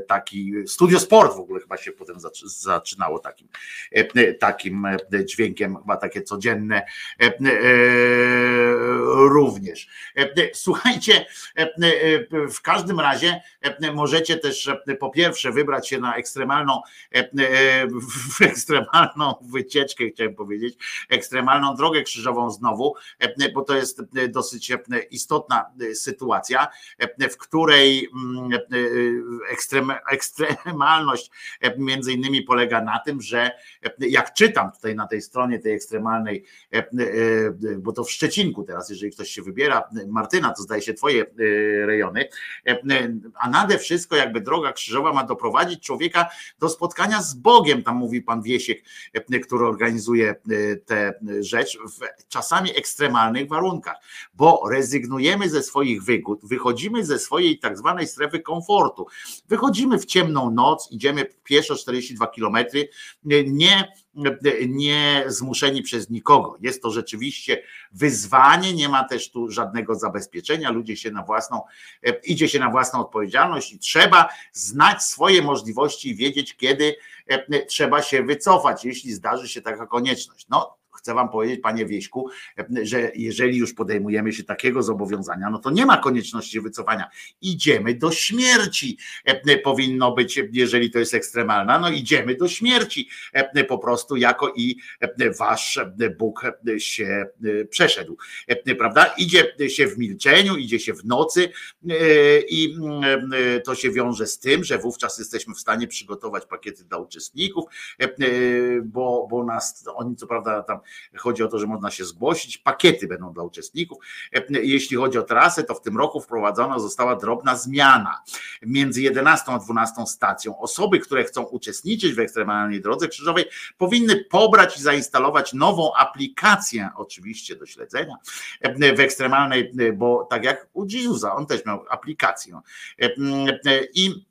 taki Studio Sport w ogóle chyba się potem zaczy- zaczynało takim, e, takim e, dźwiękiem, chyba takie codzienne e, e, również. E, Słuchajcie, e, e, w każdym razie e, możecie też e, po pierwsze wybrać się na ekstremalną, e, e, ekstremalną wycieczkę, chciałem powiedzieć, ekstremalną drogę krzyżową znowu, bo to jest dosyć istotna sytuacja, w której mm, ekstrem, ekstremalność między innymi polega na tym, że jak czytam tutaj na tej stronie tej ekstremalnej, bo to w Szczecinku teraz, jeżeli ktoś się wybiera, Martyna, to zdaje się twoje rejony, a nade wszystko jakby droga krzyżowa ma doprowadzić człowieka do spotkania z Bogiem, tam mówi pan Wiesiek, e, który organizuje e, tę rzecz w czasami ekstremalnych warunkach, bo rezygnujemy ze swoich wygód, wychodzimy ze swojej tak zwanej strefy komfortu. Wychodzimy w ciemną noc, idziemy pieszo 42 kilometry, nie, nie zmuszeni przez nikogo. Jest to rzeczywiście wyzwanie, nie ma też tu żadnego zabezpieczenia, ludzie się na własną, idzie się na własną odpowiedzialność i trzeba znać swoje możliwości i wiedzieć, kiedy e, trzeba się wycofać, jeśli zdarzy się taka konieczność. No, chcę wam powiedzieć, panie Wieśku, że jeżeli już podejmujemy się takiego zobowiązania, no to nie ma konieczności wycofania. Idziemy do śmierci. E, Powinno być, jeżeli to jest ekstremalna, no idziemy do śmierci e, po prostu jako i e, wasz Bóg się przeszedł. Prawda? Idzie się w milczeniu, idzie się w nocy i to się wiąże z tym, że wówczas jesteśmy w stanie przygotować pakiety dla uczestników, bo, bo nas, oni co prawda tam chodzi o to, że można się zgłosić, pakiety będą dla uczestników. Jeśli chodzi o trasę, to w tym roku wprowadzona została drobna zmiana między 11 a 12 stacją. Osoby, które chcą uczestniczyć w ekstremalnej drodze krzyżowej, powinny pobrać i zainstalować nową aplikację, oczywiście do śledzenia w ekstremalnej, bo tak jak u Jezusa, on też miał aplikację. I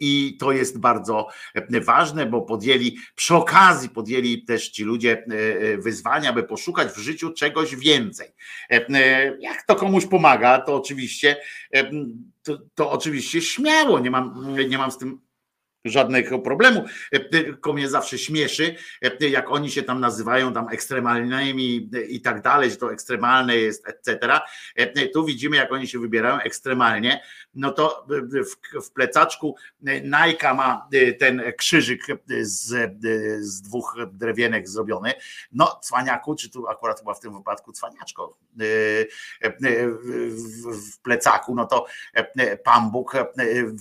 i to jest bardzo ważne, bo podjęli przy okazji podjęli też ci ludzie wyzwania, by poszukać w życiu czegoś więcej. Jak to komuś pomaga, to oczywiście to, to oczywiście śmiało, nie mam, nie mam z tym żadnego problemu, tylko mnie zawsze śmieszy, jak oni się tam nazywają tam ekstremalnymi i tak dalej, że to ekstremalne jest, etc. Tu widzimy, jak oni się wybierają ekstremalnie, no to w, plecaczku Nike ma ten krzyżyk z, z dwóch drewienek zrobiony, no cwaniaku, czy tu akurat chyba w tym wypadku cwaniaczko w, w plecaku, no to Pan Bóg,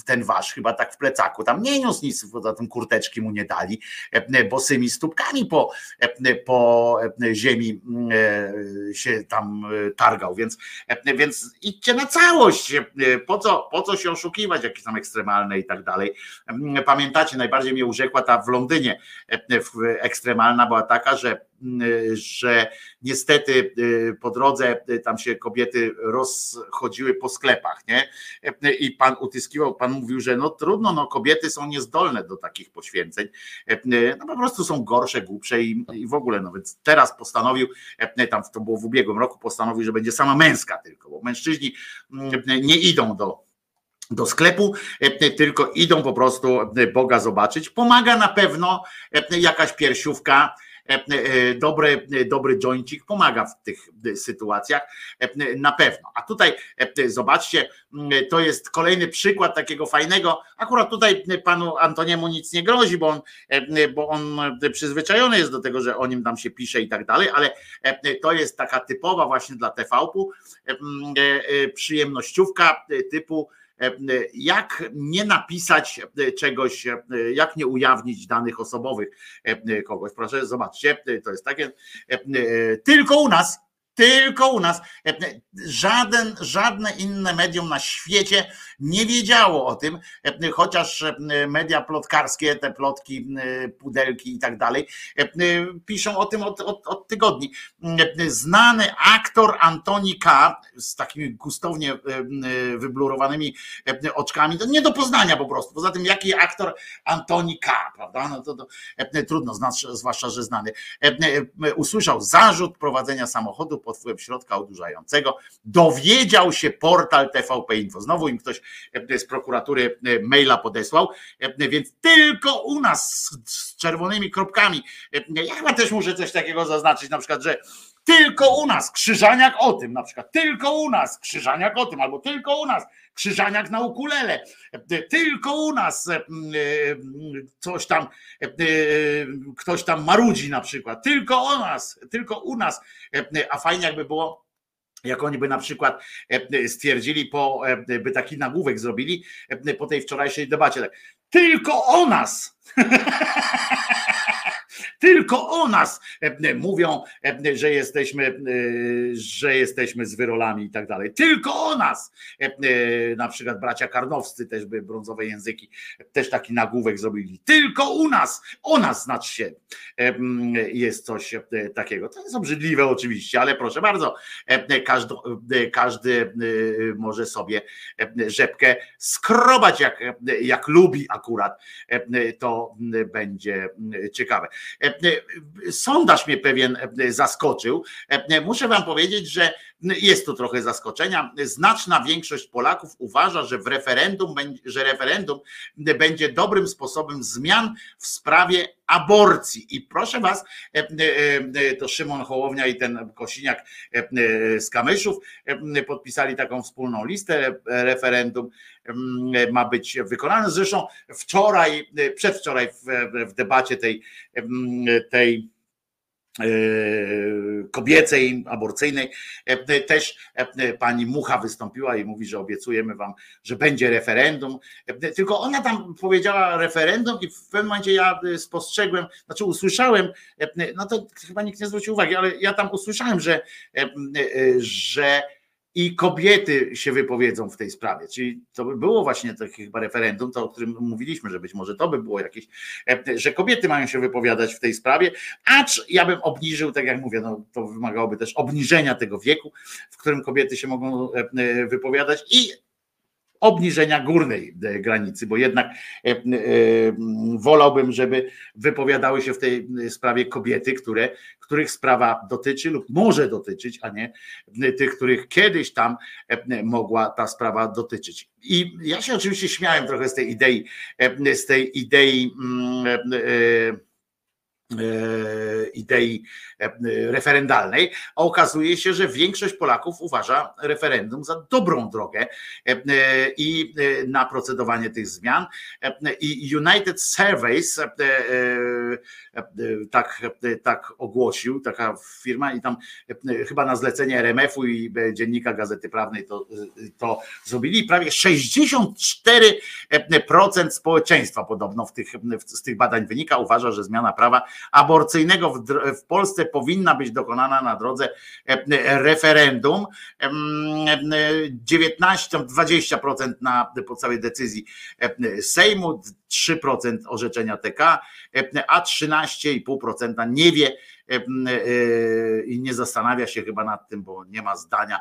ten wasz chyba tak w plecaku, tam nie niósł nic, poza tym kurteczki mu nie dali, bosymi stópkami po, po ziemi się tam targał, więc, więc idźcie na całość, po co, po co się oszukiwać, jakieś tam ekstremalne i tak dalej. Pamiętacie, najbardziej mnie urzekła ta w Londynie ekstremalna była taka, że że niestety po drodze tam się kobiety rozchodziły po sklepach, nie? I pan utyskiwał, pan mówił, że no trudno, no kobiety są niezdolne do takich poświęceń, no po prostu są gorsze, głupsze i, i w ogóle, no więc teraz postanowił, tam to było w ubiegłym roku, postanowił, że będzie sama męska tylko, bo mężczyźni nie idą do do sklepu, tylko idą po prostu Boga zobaczyć. Pomaga na pewno jakaś piersiówka, dobry, dobry jointik pomaga w tych sytuacjach na pewno. A tutaj zobaczcie, to jest kolejny przykład takiego fajnego. Akurat tutaj panu Antoniemu nic nie grozi, bo on, bo on przyzwyczajony jest do tego, że o nim tam się pisze i tak dalej, ale to jest taka typowa właśnie dla TV-u przyjemnościówka typu jak nie napisać czegoś, jak nie ujawnić danych osobowych kogoś. Proszę, zobaczcie, to jest takie tylko u nas. Tylko u nas. Żaden, żadne inne medium na świecie nie wiedziało o tym, chociaż media plotkarskie, te plotki, pudelki i tak dalej, piszą o tym od, od, od tygodni. Znany aktor Antoni K. z takimi gustownie wyblurowanymi oczkami, to nie do poznania po prostu. Poza tym, jaki aktor Antoni K., prawda? No to, to trudno, zwłaszcza, że znany. Usłyszał zarzut prowadzenia samochodu pod wpływem środka odurzającego. Dowiedział się portal TVP Info. Znowu im ktoś z prokuratury maila podesłał, więc tylko u nas z czerwonymi kropkami. Ja chyba też muszę coś takiego zaznaczyć, na przykład, że tylko u nas Krzyżaniak o tym, na przykład tylko u nas Krzyżaniak o tym, albo tylko u nas Krzyżaniak na ukulele, tylko u nas coś tam, ktoś tam marudzi na przykład, tylko u nas, tylko u nas, a fajnie jakby było, jak oni by na przykład stwierdzili, po, by taki nagłówek zrobili po tej wczorajszej debacie, tak, tylko o nas. Tylko o nas mówią, że jesteśmy, że jesteśmy z wyrolami i tak dalej. Tylko o nas. Na przykład bracia Karnowscy też by brązowe języki, też taki nagłówek zrobili. Tylko u nas, o nas znaczy się jest coś takiego. To jest obrzydliwe oczywiście, ale proszę bardzo, każdy, każdy może sobie rzepkę skrobać jak, jak lubi akurat. To będzie ciekawe. Sondaż mnie pewien zaskoczył. Muszę Wam powiedzieć, że jest tu trochę zaskoczenia. Znaczna większość Polaków uważa, że w referendum, że referendum będzie dobrym sposobem zmian w sprawie aborcji. I proszę was, to Szymon Hołownia i ten Kosiniak z Kamyszów podpisali taką wspólną listę. Referendum ma być wykonane. Zresztą wczoraj, przedwczoraj w, w debacie tej, tej kobiecej, aborcyjnej. Też pani Mucha wystąpiła i mówi, że obiecujemy wam, że będzie referendum. Tylko ona tam powiedziała referendum i w pewnym momencie ja spostrzegłem, znaczy usłyszałem, no to chyba nikt nie zwrócił uwagi, ale ja tam usłyszałem, że, że i kobiety się wypowiedzą w tej sprawie. Czyli to by było właśnie takie chyba referendum, to o którym mówiliśmy, że być może to by było jakieś, że kobiety mają się wypowiadać w tej sprawie, acz ja bym obniżył, tak jak mówię, no, to wymagałoby też obniżenia tego wieku, w którym kobiety się mogą wypowiadać i obniżenia górnej granicy, bo jednak wolałbym, żeby wypowiadały się w tej sprawie kobiety, które, których sprawa dotyczy lub może dotyczyć, a nie tych, których kiedyś tam mogła ta sprawa dotyczyć. I ja się oczywiście śmiałem trochę z tej idei, z tej idei idei referendalnej, a okazuje się, że większość Polaków uważa referendum za dobrą drogę i na procedowanie tych zmian. I United Surveys tak, tak ogłosił, taka firma i tam chyba na zlecenie RMF-u i Dziennika Gazety Prawnej to, to zrobili. Prawie 64% społeczeństwa podobno w tych, z tych badań wynika, uważa, że zmiana prawa aborcyjnego w, Polsce powinna być dokonana na drodze referendum. 19, 20% na podstawie decyzji Sejmu, 3% orzeczenia TK, a 13,5% nie wie i nie zastanawia się chyba nad tym, bo nie ma zdania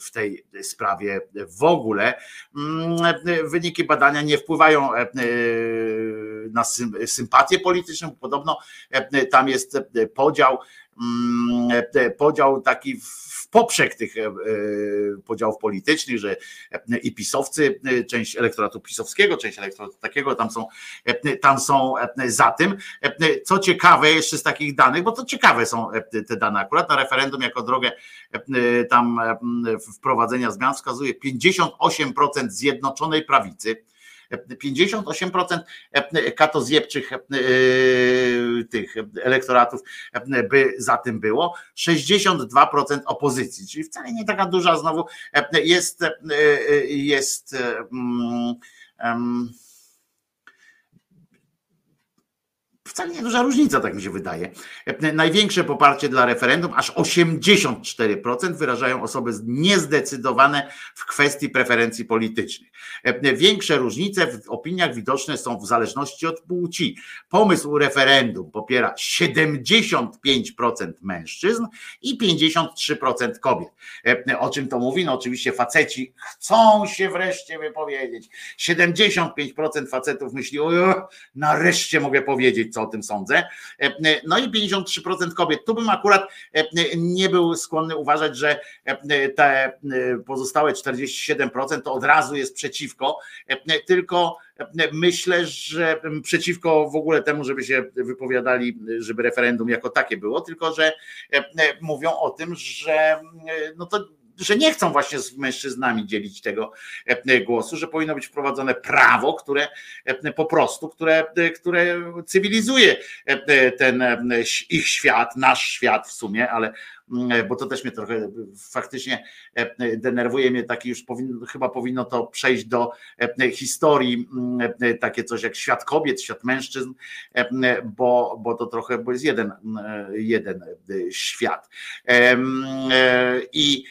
w tej sprawie w ogóle. Wyniki badania nie wpływają na sympatię polityczną. Podobno tam jest podział, podział taki w poprzek tych podziałów politycznych, że i pisowcy, część elektoratu pisowskiego, część elektoratu takiego, tam są, tam są za tym. Co ciekawe jeszcze z takich danych, bo to ciekawe są te dane akurat na referendum jako drogę tam wprowadzenia zmian wskazuje 58% zjednoczonej prawicy, 58% katozjebczych tych elektoratów by za tym było, 62% opozycji, czyli wcale nie taka duża znowu jest jest um, wcale nie duża różnica, tak mi się wydaje. Największe poparcie dla referendum, aż 84% wyrażają osoby niezdecydowane w kwestii preferencji politycznych. Większe różnice w opiniach widoczne są w zależności od płci. Pomysł referendum popiera 75% mężczyzn i 53% kobiet. O czym to mówi? No oczywiście faceci chcą się wreszcie wypowiedzieć. 75% facetów myśli, o nareszcie mogę powiedzieć, co o tym sądzę. No i 53% kobiet. Tu bym akurat nie był skłonny uważać, że te pozostałe 47% to od razu jest przeciwko, tylko myślę, że przeciwko w ogóle temu, żeby się wypowiadali, żeby referendum jako takie było, tylko że mówią o tym, że no to że nie chcą właśnie z mężczyznami dzielić tego głosu, że powinno być wprowadzone prawo, które po prostu, które, które cywilizuje ten ich świat, nasz świat w sumie, ale bo to też mnie trochę faktycznie denerwuje mnie taki już powinno, chyba powinno to przejść do historii takie coś jak świat kobiet, świat mężczyzn, bo, bo to trochę, bo jest jeden, jeden świat. I,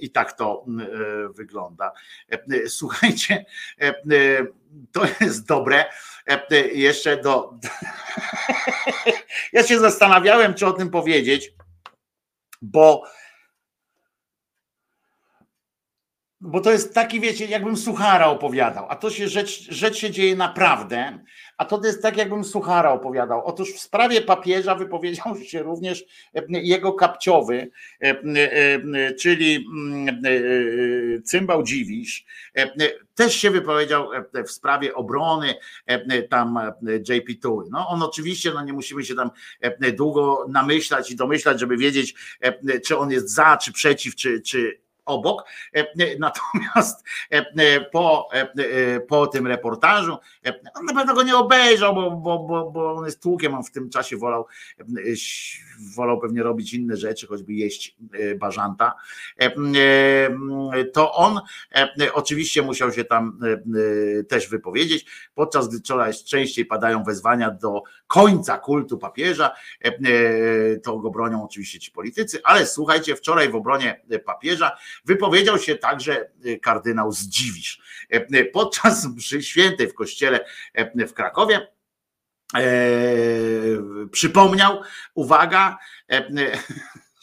i tak to wygląda. Słuchajcie, to jest dobre. Jeszcze do. Ja się zastanawiałem, czy o tym powiedzieć, bo. Bo to jest taki, wiecie, jakbym suchara opowiadał, a to się rzecz, rzecz się dzieje naprawdę, a to jest tak, jakbym suchara opowiadał. Otóż w sprawie papieża wypowiedział się również jego kapciowy, czyli cymbał Dziwisz, też się wypowiedział w sprawie obrony tam JP Tuły. No on oczywiście, no nie musimy się tam długo namyślać i domyślać, żeby wiedzieć, czy on jest za, czy przeciw, czy, czy obok. Natomiast po, po tym reportażu, on na pewno go nie obejrzał, bo, bo, bo, bo on jest tłukiem, on w tym czasie wolał, wolał pewnie robić inne rzeczy, choćby jeść bażanta. To on oczywiście musiał się tam też wypowiedzieć, podczas gdy coraz częściej padają wezwania do końca kultu papieża, to go bronią oczywiście ci politycy, ale słuchajcie, wczoraj w obronie papieża Wypowiedział się także kardynał Zdziwisz. Podczas mszy świętej w kościele w Krakowie e, przypomniał, uwaga, e,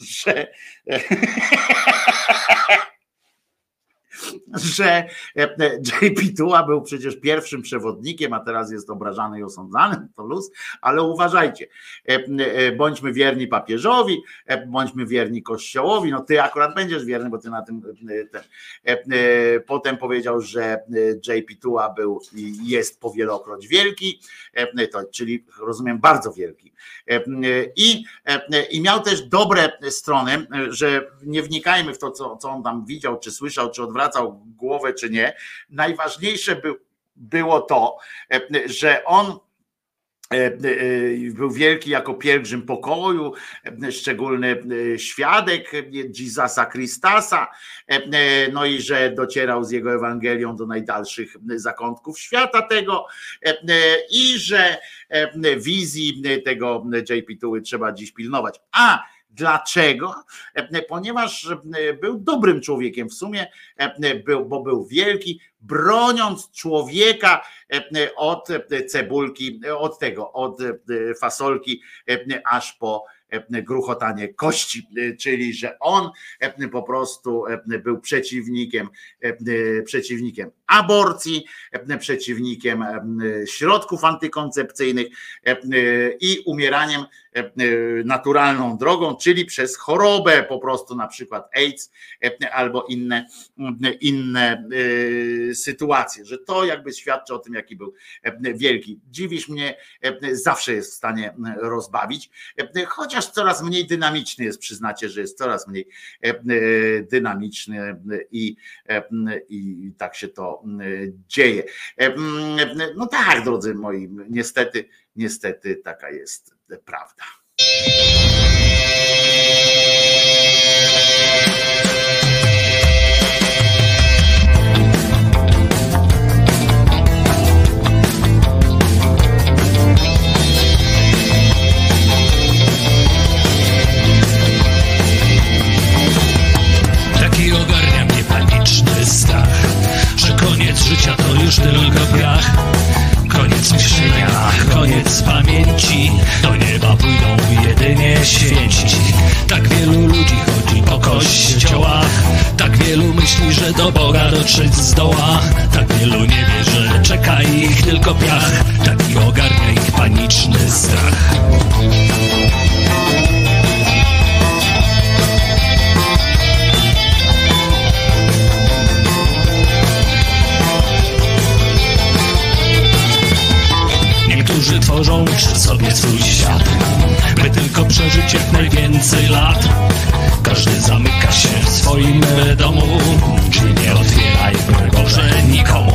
że że JP Tuła był przecież pierwszym przewodnikiem, a teraz jest obrażany i osądzany, to luz, ale uważajcie, bądźmy wierni papieżowi, bądźmy wierni kościołowi, no ty akurat będziesz wierny, bo ty na tym ten. potem powiedział, że JP Tuła był i jest powielokroć wielki, to, czyli rozumiem bardzo wielki. I, i miał też dobre strony, że nie wnikajmy w to, co, co on tam widział, czy słyszał, czy odwracał głowę, czy nie. Najważniejsze by, było to, że on był wielki jako pielgrzym pokoju, szczególny świadek Jezusa Christasa, no i że docierał z jego Ewangelią do najdalszych zakątków świata tego i że wizji tego JP Tuły trzeba dziś pilnować. A Dlaczego? Ponieważ był dobrym człowiekiem w sumie, był, bo był wielki, broniąc człowieka od cebulki, od tego, od fasolki, aż po gruchotanie kości, czyli że on po prostu był przeciwnikiem, przeciwnikiem aborcji, przeciwnikiem środków antykoncepcyjnych i umieraniem naturalną drogą, czyli przez chorobę po prostu na przykład AIDS albo inne, inne sytuacje, że to jakby świadczy o tym, jaki był wielki. Dziwisz mnie, zawsze jest w stanie rozbawić, chociaż coraz mniej dynamiczny jest, przyznacie, że jest coraz mniej dynamiczny i, i tak się to dzieje. No tak, drodzy moi, niestety, niestety taka jest prawda. Już tylko piach. Koniec myślenia, koniec pamięci. Do nieba pójdą jedynie święci. Tak wielu ludzi chodzi po kościołach. Tak wielu myśli, że do Boga dotrzeć zdoła. Tak wielu nie wie, że czeka ich tylko piach. Taki ogarnia ich paniczny strach tworzą sobie swój świat. By tylko przeżyć jak najwięcej lat. Każdy zamyka się w swoim domu. Drzwi nie otwieraj, Boże, nikomu.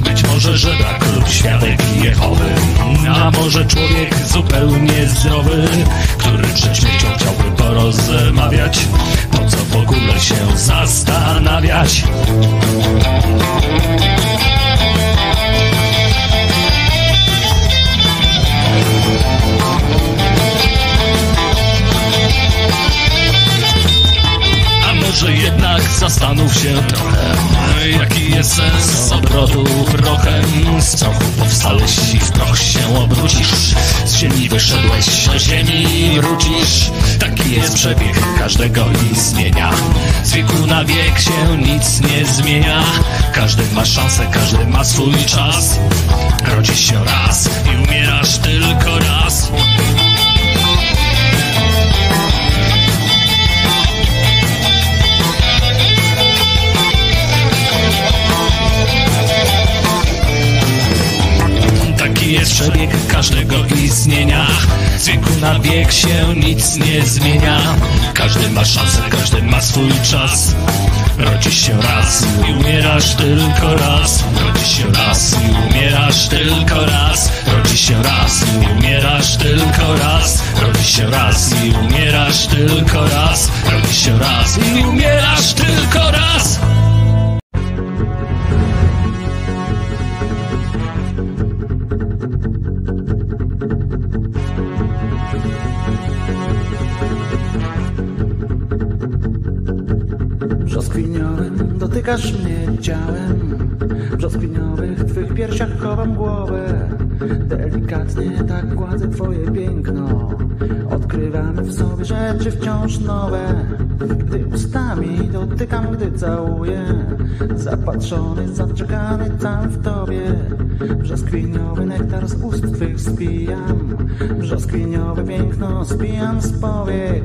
Być może, że brak lub świadek Jehowy. A może człowiek zupełnie zdrowy Który przed śmiercią chciałby porozmawiać. Po co w ogóle się zastanawiać może jednak zastanów się trochę Jaki jest sens obrotu prochem. Z prochu powstałeś i w proch się obrócisz Z ziemi wyszedłeś, do ziemi wrócisz. Taki jest przebieg każdego istnienia Z wieku na wiek się nic nie zmienia. Każdy ma szansę, każdy ma swój czas. Rodzisz się raz i umierasz tylko raz przebieg każdego istnienia Z wieku na wiek się nic nie zmienia. Każdy ma szansę, każdy ma swój czas. Rodzisz się raz i umierasz tylko raz. Rodzisz się raz i umierasz tylko raz. Rodzisz się raz i umierasz tylko raz. Rodzisz się raz i umierasz tylko raz. Rodzisz się raz i umierasz tylko raz dotykasz mnie ciałem. W brzoskwiniowych twych piersiach chowam głowę. Delikatnie tak gładzę twoje piękno. Odkrywamy w sobie rzeczy wciąż nowe. Gdy ustami dotykam, gdy całuję. Zapatrzony, zaczekany tam w tobie. Brzoskwiniowy nektar z ust twych spijam. Brzoskwiniowe piękno spijam z powiek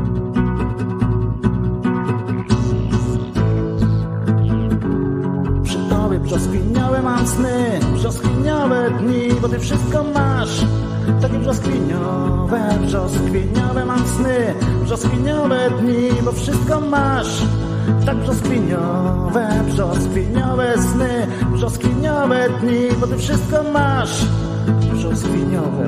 sny, brzoskwiniowe dni, bo ty wszystko masz. Takie brzoskwiniowe, brzoskwiniowe mam sny, brzoskwiniowe dni, bo wszystko masz. Tak brzoskwiniowe, brzoskwiniowe sny, brzoskwiniowe dni, bo ty wszystko masz. Brzoskwiniowe.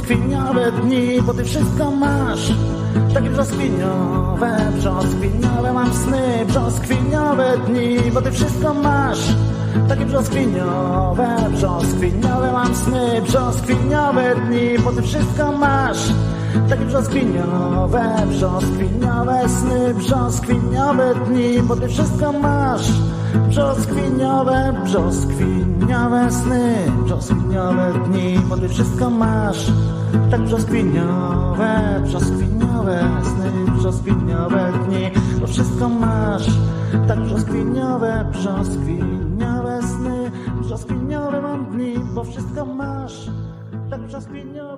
brzoskwiniałe dni, bo ty wszystko masz. Takie brzoskwiniowe, brzoskwiniowe mam sny, brzoskwiniowe dni, bo ty wszystko masz. Takie brzoskwiniowe, brzoskwiniowe mam sny, brzoskwiniowe dni, bo ty wszystko masz. Takie brzoskwiniowe, brzoskwiniowe sny, brzoskwiniowe dni, bo ty wszystko masz. Brzoskwiniowe, brzoskwiniowe sny, brzoskwiniowe dni, bo ty wszystko masz. Tak brzoskwiniowe, brzoskwiniowe sny, brzoskwiniowe dni, bo wszystko masz. Tak brzoskwiniowe, brzoskwiniowe sny, brzoskwiniowe mam dni, bo wszystko masz. Tak brzoskwiniowe.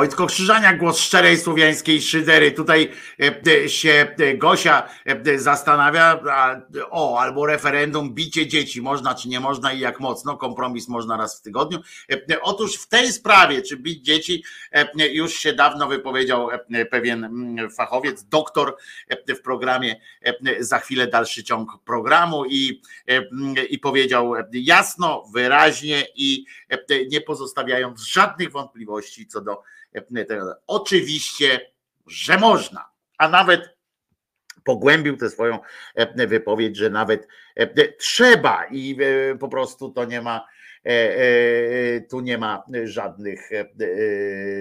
Wojtko Krzyżania, głos szczerej słowiańskiej szydery. Tutaj e, się e, Gosia e, zastanawia, o, albo referendum, bicie dzieci, można czy nie można i jak mocno, kompromis można raz w tygodniu. Otóż w tej sprawie, czy bić dzieci, już się dawno wypowiedział pewien mm, fachowiec, doktor w programie, za chwilę dalszy ciąg programu i, i powiedział jasno, wyraźnie i nie pozostawiając żadnych wątpliwości co do. Oczywiście, że można, a nawet pogłębił tę swoją wypowiedź, że nawet trzeba i po prostu to nie ma tu nie ma żadnych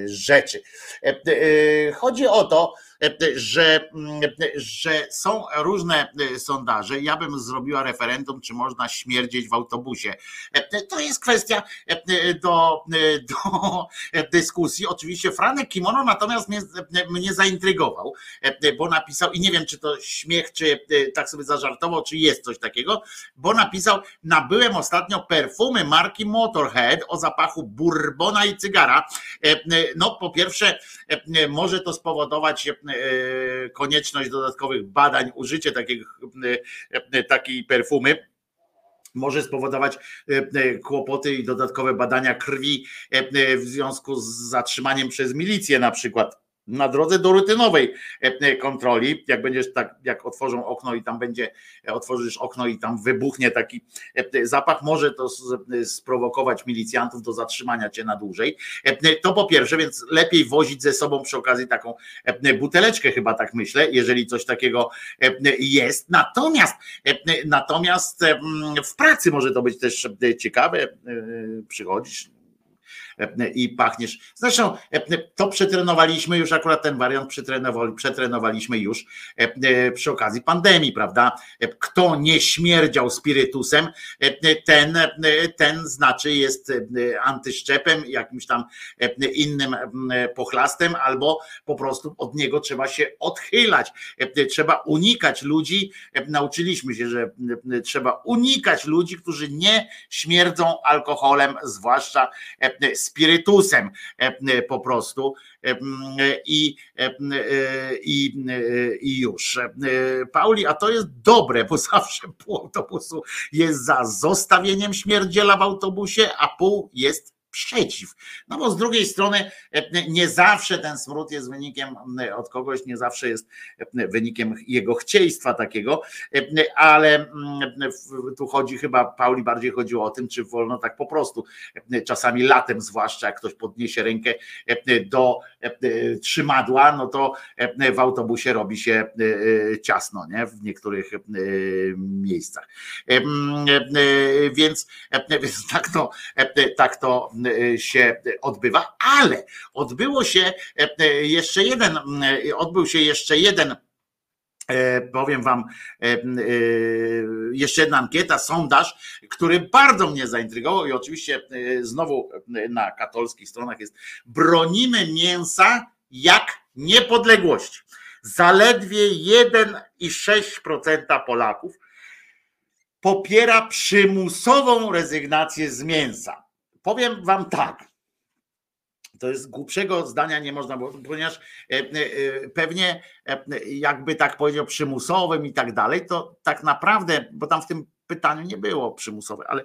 rzeczy. Chodzi o to, że, że są różne sondaże. Ja bym zrobiła referendum, czy można śmierdzieć w autobusie. To jest kwestia do, do dyskusji. Oczywiście Franek Kimono natomiast mnie, mnie zaintrygował, bo napisał, i nie wiem, czy to śmiech, czy tak sobie zażartował, czy jest coś takiego, bo napisał, nabyłem ostatnio perfumy marki Motorhead o zapachu bourbona i cygara. No po pierwsze, może to spowodować konieczność dodatkowych badań, użycie takich, e, takiej perfumy może spowodować e, kłopoty i dodatkowe badania krwi w związku z zatrzymaniem przez milicję na przykład na drodze do rutynowej e, kontroli, jak będziesz tak, jak otworzą okno i tam będzie, e, otworzysz okno i tam wybuchnie taki e, zapach, może to sprowokować milicjantów do zatrzymania cię na dłużej. To po pierwsze, więc lepiej wozić ze sobą przy okazji taką buteleczkę, chyba tak myślę, jeżeli coś takiego jest. Natomiast, natomiast w pracy może to być też ciekawe. Przychodzisz, i pachniesz. Zresztą to przetrenowaliśmy już, akurat ten wariant przetrenowali, przetrenowaliśmy już przy okazji pandemii, prawda? Kto nie śmierdział spirytusem, ten, ten znaczy jest antyszczepem, jakimś tam innym pochlastem, albo po prostu od niego trzeba się odchylać. Trzeba unikać ludzi, nauczyliśmy się, że trzeba unikać ludzi, którzy nie śmierdzą alkoholem, zwłaszcza spirytusem e, po prostu e, i, e, i, i już. Pauli, a to jest dobre, bo zawsze pół autobusu jest za zostawieniem śmierdziela w autobusie, a pół jest przeciw. No bo z drugiej strony e, nie zawsze ten smród jest wynikiem e, od kogoś, nie zawsze jest e, wynikiem jego chcieństwa takiego, ale mm, tu chodzi chyba, Pauli bardziej chodziło o tym, czy wolno tak po prostu, czasami latem zwłaszcza, jak ktoś podniesie rękę do trzymadła, no to w autobusie robi się ciasno, nie? W niektórych miejscach. Więc, więc tak to, tak to się odbywa, ale odbyło się jeszcze jeden, odbył się jeszcze jeden powiem wam, jeszcze jedna ankieta, sondaż, który bardzo mnie zaintrygował i oczywiście znowu na katolskich stronach jest bronimy mięsa jak niepodległości. Zaledwie 1,6% Polaków popiera przymusową rezygnację z mięsa. Powiem wam tak. To jest głupszego zdania nie można, było, ponieważ e, e, pewnie e, jakby tak powiedział przymusowym i tak dalej, to tak naprawdę, bo tam w tym pytaniu nie było przymusowe, ale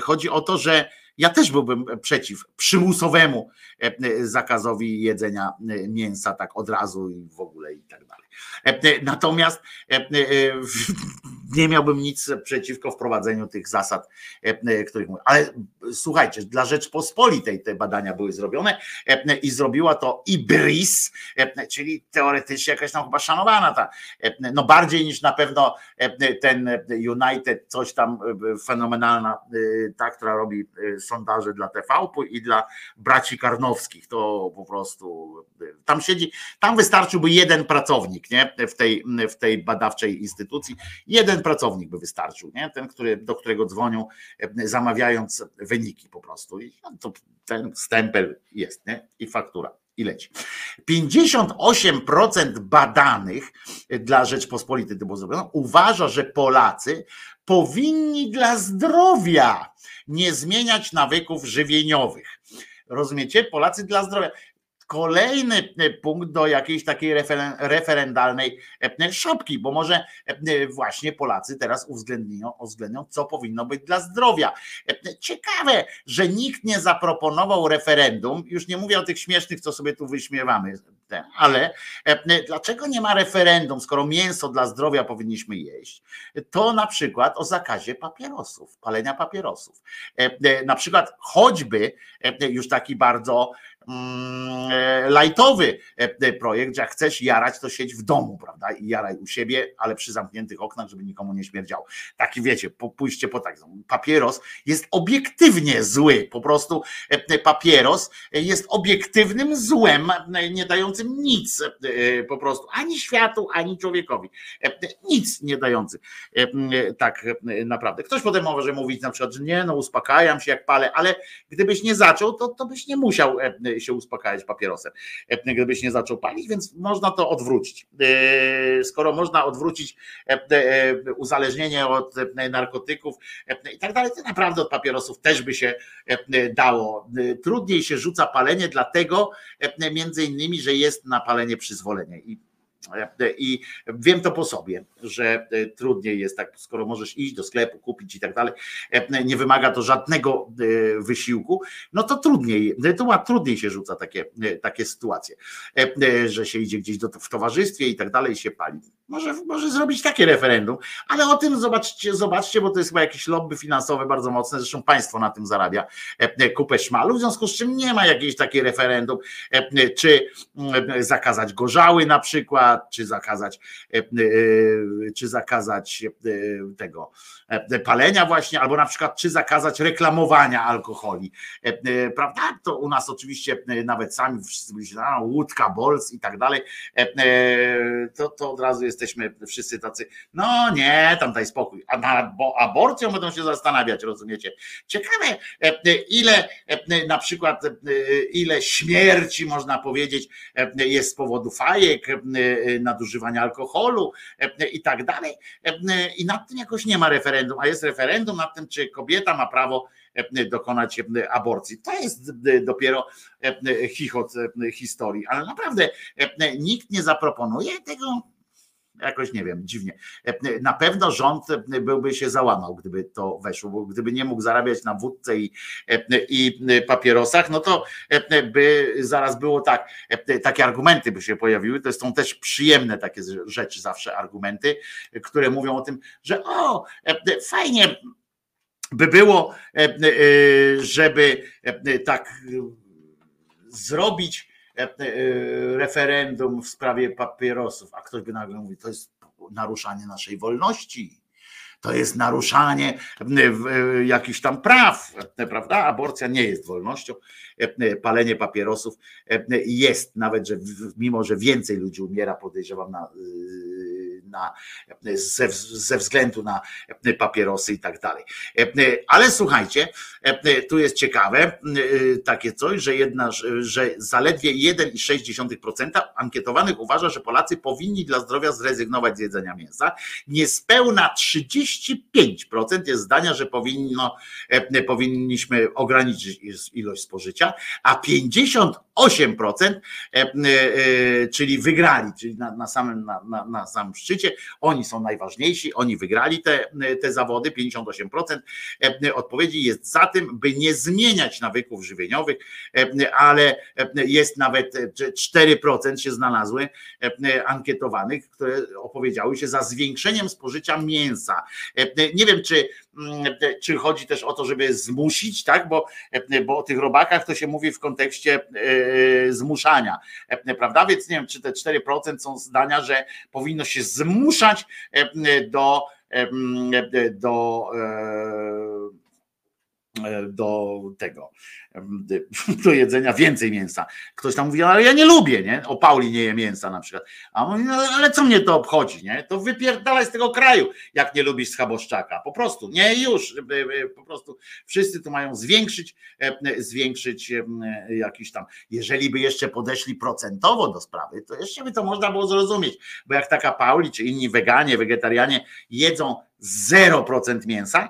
chodzi o to, że ja też byłbym przeciw przymusowemu zakazowi jedzenia mięsa tak od razu i w ogóle i tak dalej. Natomiast nie miałbym nic przeciwko wprowadzeniu tych zasad, których mówię. Ale słuchajcie, dla Rzeczpospolitej te badania były zrobione i zrobiła to IBRIS, czyli teoretycznie jakaś tam chyba szanowana ta, no bardziej niż na pewno ten United, coś tam fenomenalna, ta, która robi sondaże dla TVP i dla braci Karnowskich, to po prostu tam siedzi, tam wystarczyłby jeden pracownik, nie? W tej, w tej badawczej instytucji, jeden pracownik by wystarczył, nie? Ten, który, do którego dzwonią, zamawiając wyniki po prostu. I to ten stempel jest, nie? I faktura i leci. 58% badanych dla Rzeczpospolitej to było zrobione, uważa, że Polacy powinni dla zdrowia nie zmieniać nawyków żywieniowych. Rozumiecie? Polacy dla zdrowia. Kolejny e, punkt do jakiejś takiej referen- referendalnej e, szopki, bo może e, właśnie Polacy teraz uwzględnią, uwzględnią, co powinno być dla zdrowia. E, Ciekawe, że nikt nie zaproponował referendum, już nie mówię o tych śmiesznych, co sobie tu wyśmiewamy, ale e, dlaczego nie ma referendum, skoro mięso dla zdrowia powinniśmy jeść, to na przykład o zakazie papierosów, palenia papierosów. E, e, Na przykład choćby e, już taki bardzo e, lajtowy e, projekt, że jak chcesz jarać, to siedź w domu, prawda? I jaraj u siebie, ale przy zamkniętych oknach, żeby nikomu nie śmierdziało. Taki wiecie, po- pójście po tak. Papieros jest obiektywnie zły. Po prostu e, papieros jest obiektywnym złem, e, nie dającym nic e, po prostu ani światu, ani człowiekowi. E, Nic nie dający. E, Tak e, naprawdę. Ktoś potem może mówić na przykład, że nie, no uspokajam się jak palę, ale gdybyś nie zaczął, to, to byś nie musiał e, się uspokajać papierosem, e, gdybyś nie zaczął palić, więc można to odwrócić. E, Skoro można odwrócić e, uzależnienie od narkotyków i tak dalej, to naprawdę od papierosów też by się dało. Trudniej się rzuca palenie, dlatego między innymi, że jest na palenie przyzwolenie. I i wiem to po sobie, że e, trudniej jest tak, skoro możesz iść do sklepu, kupić i tak dalej, e, nie wymaga to żadnego e, wysiłku, no to trudniej, to ła- trudniej się rzuca takie, e, takie sytuacje, e, e, że się idzie gdzieś do, w towarzystwie i tak dalej się pali. Może, może zrobić takie referendum, ale o tym zobaczcie, zobaczcie, bo to jest chyba jakieś lobby finansowe bardzo mocne, zresztą państwo na tym zarabia e, e, kupę szmalu, w związku z czym nie ma jakiejś takiej referendum, e, e, czy mm, zakazać gorzały na przykład, czy zakazać, e, e, czy zakazać e, tego palenia właśnie, albo na przykład czy zakazać reklamowania alkoholi, prawda? To u nas oczywiście nawet sami wszyscy byli a, łódka, bols i tak dalej, to, to od razu jesteśmy wszyscy tacy, no nie, tam daj spokój, a nad bo aborcją będą się zastanawiać, rozumiecie? Ciekawe, ile na przykład ile śmierci można powiedzieć jest z powodu fajek, nadużywania alkoholu e, i tak dalej. E, I nad tym jakoś nie ma referendum, a jest referendum nad tym, czy kobieta ma prawo e, dokonać e, aborcji. To jest e, dopiero e, chichot e, historii, ale naprawdę e, nikt nie zaproponuje tego. Jakoś nie wiem, dziwnie. E, Na pewno rząd e, byłby się załamał, gdyby to weszło, bo gdyby nie mógł zarabiać na wódce i, e, i papierosach, no to e, by zaraz było tak, e, takie argumenty by się pojawiły. To są też przyjemne takie rzeczy, zawsze argumenty, które mówią o tym, że o, e, fajnie by było, e, e, żeby e, tak e, zrobić e, e, referendum w sprawie papierosów, a ktoś by nagle mówił, to jest naruszanie naszej wolności. To jest naruszanie e, e, jakichś tam praw, e, prawda? Aborcja nie jest wolnością. Palenie papierosów jest, nawet że mimo, że więcej ludzi umiera, podejrzewam, na, na, ze, ze względu na papierosy i tak dalej. Ale słuchajcie, tu jest ciekawe takie coś, że, jedna, że zaledwie 1,6% ankietowanych uważa, że Polacy powinni dla zdrowia zrezygnować z jedzenia mięsa. Niespełna 35% jest zdania, że powinno, e, powinniśmy ograniczyć ilość spożycia, a 58%, e, e, czyli wygrali, czyli na, na, samym, na, na, na samym szczycie, oni są najważniejsi, oni wygrali te, te zawody, 58% e, odpowiedzi jest za tym, by nie zmieniać nawyków żywieniowych, ale jest nawet e, 4% się znalazły ankietowanych, które opowiedziały się za zwiększeniem spożycia mięsa. E, Nie wiem, czy, mm, czy chodzi też o to, żeby zmusić, tak? Bo, e, bo o tych robakach to się mówi w kontekście e, zmuszania, e, prawda? Więc nie wiem, czy te 4% są zdania, że powinno się zmuszać e, do, e, do e, do tego, do jedzenia więcej mięsa. Ktoś tam mówi, ale ja nie lubię, nie? O Pauli nie je mięsa na przykład. A on mówi, no, ale co mnie to obchodzi, nie? To wypierdalaj z tego kraju, jak nie lubisz schaboszczaka. Po prostu, nie już. Po prostu wszyscy tu mają zwiększyć, zwiększyć jakiś tam, jeżeli by jeszcze podeszli procentowo do sprawy, to jeszcze by to można było zrozumieć, bo jak taka Pauli, czy inni weganie, wegetarianie jedzą 0% mięsa,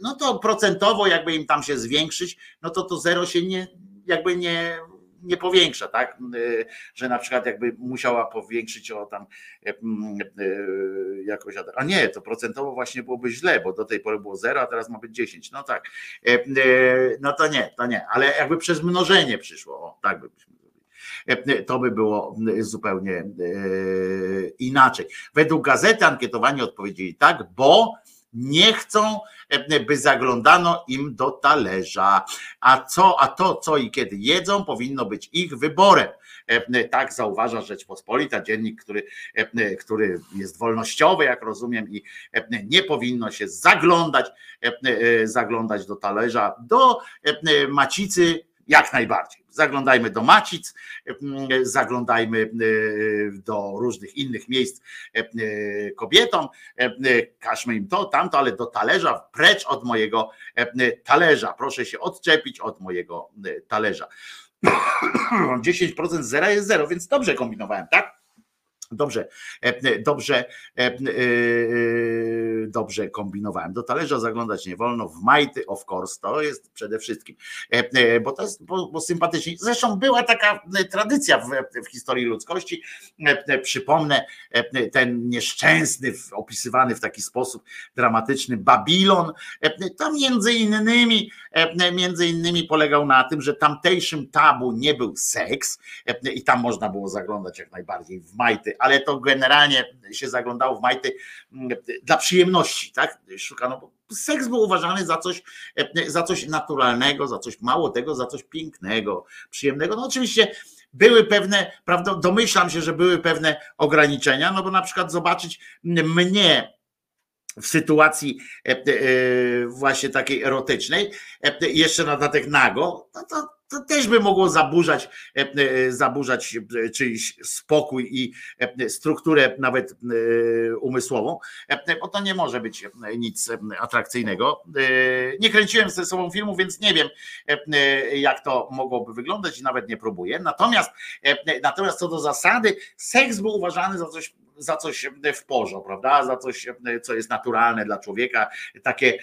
no to procentowo jakby im tam się zwiększyć, no to to zero się nie, jakby nie, nie powiększa, tak? Że na przykład jakby musiała powiększyć o tam y, y, jakoś, a nie, to procentowo właśnie byłoby źle, bo do tej pory było 0, a teraz ma być 10. No tak. Y, No to nie, to nie, ale jakby przez mnożenie przyszło, o, tak by byśmy To by było y, zupełnie inaczej. Według gazety ankietowani odpowiedzieli tak, bo nie chcą, e, by zaglądano im do talerza. A co, a to, co i kiedy jedzą, powinno być ich wyborem. E, Tak zauważa Rzeczpospolita, dziennik, który, e, który jest wolnościowy, jak rozumiem, i e, nie powinno się zaglądać, e, e, zaglądać do talerza, do e, macicy jak najbardziej. Zaglądajmy do macic, zaglądajmy e, do różnych innych miejsc e, e, kobietom, każmy im to, tamto, ale do talerza, precz od mojego talerza. Proszę się odczepić od mojego talerza. 10% zera jest zero, więc dobrze kombinowałem, tak? Dobrze, e, dobrze, e, e, dobrze kombinowałem. Do talerza zaglądać nie wolno, w majty, of course, to jest przede wszystkim, bo to jest bo, bo sympatycznie. Zresztą była taka tradycja w, w historii ludzkości. Przypomnę ten nieszczęsny, opisywany w taki sposób dramatyczny Babilon. To między innymi, między innymi polegał na tym, że tamtejszym tabu nie był seks i tam można było zaglądać jak najbardziej w majty, ale to generalnie się zaglądało w majty mm, dla przyjemności, tak? Szukano, seks był uważany za coś, e, za coś naturalnego, za coś mało tego, za coś pięknego, przyjemnego. No oczywiście były pewne, prawda, domyślam się, że były pewne ograniczenia, no bo na przykład zobaczyć mnie w sytuacji e, e, właśnie takiej erotycznej, jeszcze na dodatek nago, no to, to też by mogło zaburzać, e, e, zaburzać e, czyjś spokój i strukturę nawet umysłową, bo to nie może być nic atrakcyjnego. Nie kręciłem ze sobą filmu, więc nie wiem, jak to mogłoby wyglądać i nawet nie próbuję. Natomiast, natomiast co do zasady, seks był uważany za coś za coś w porządku, prawda? Za coś, co jest naturalne dla człowieka, takie,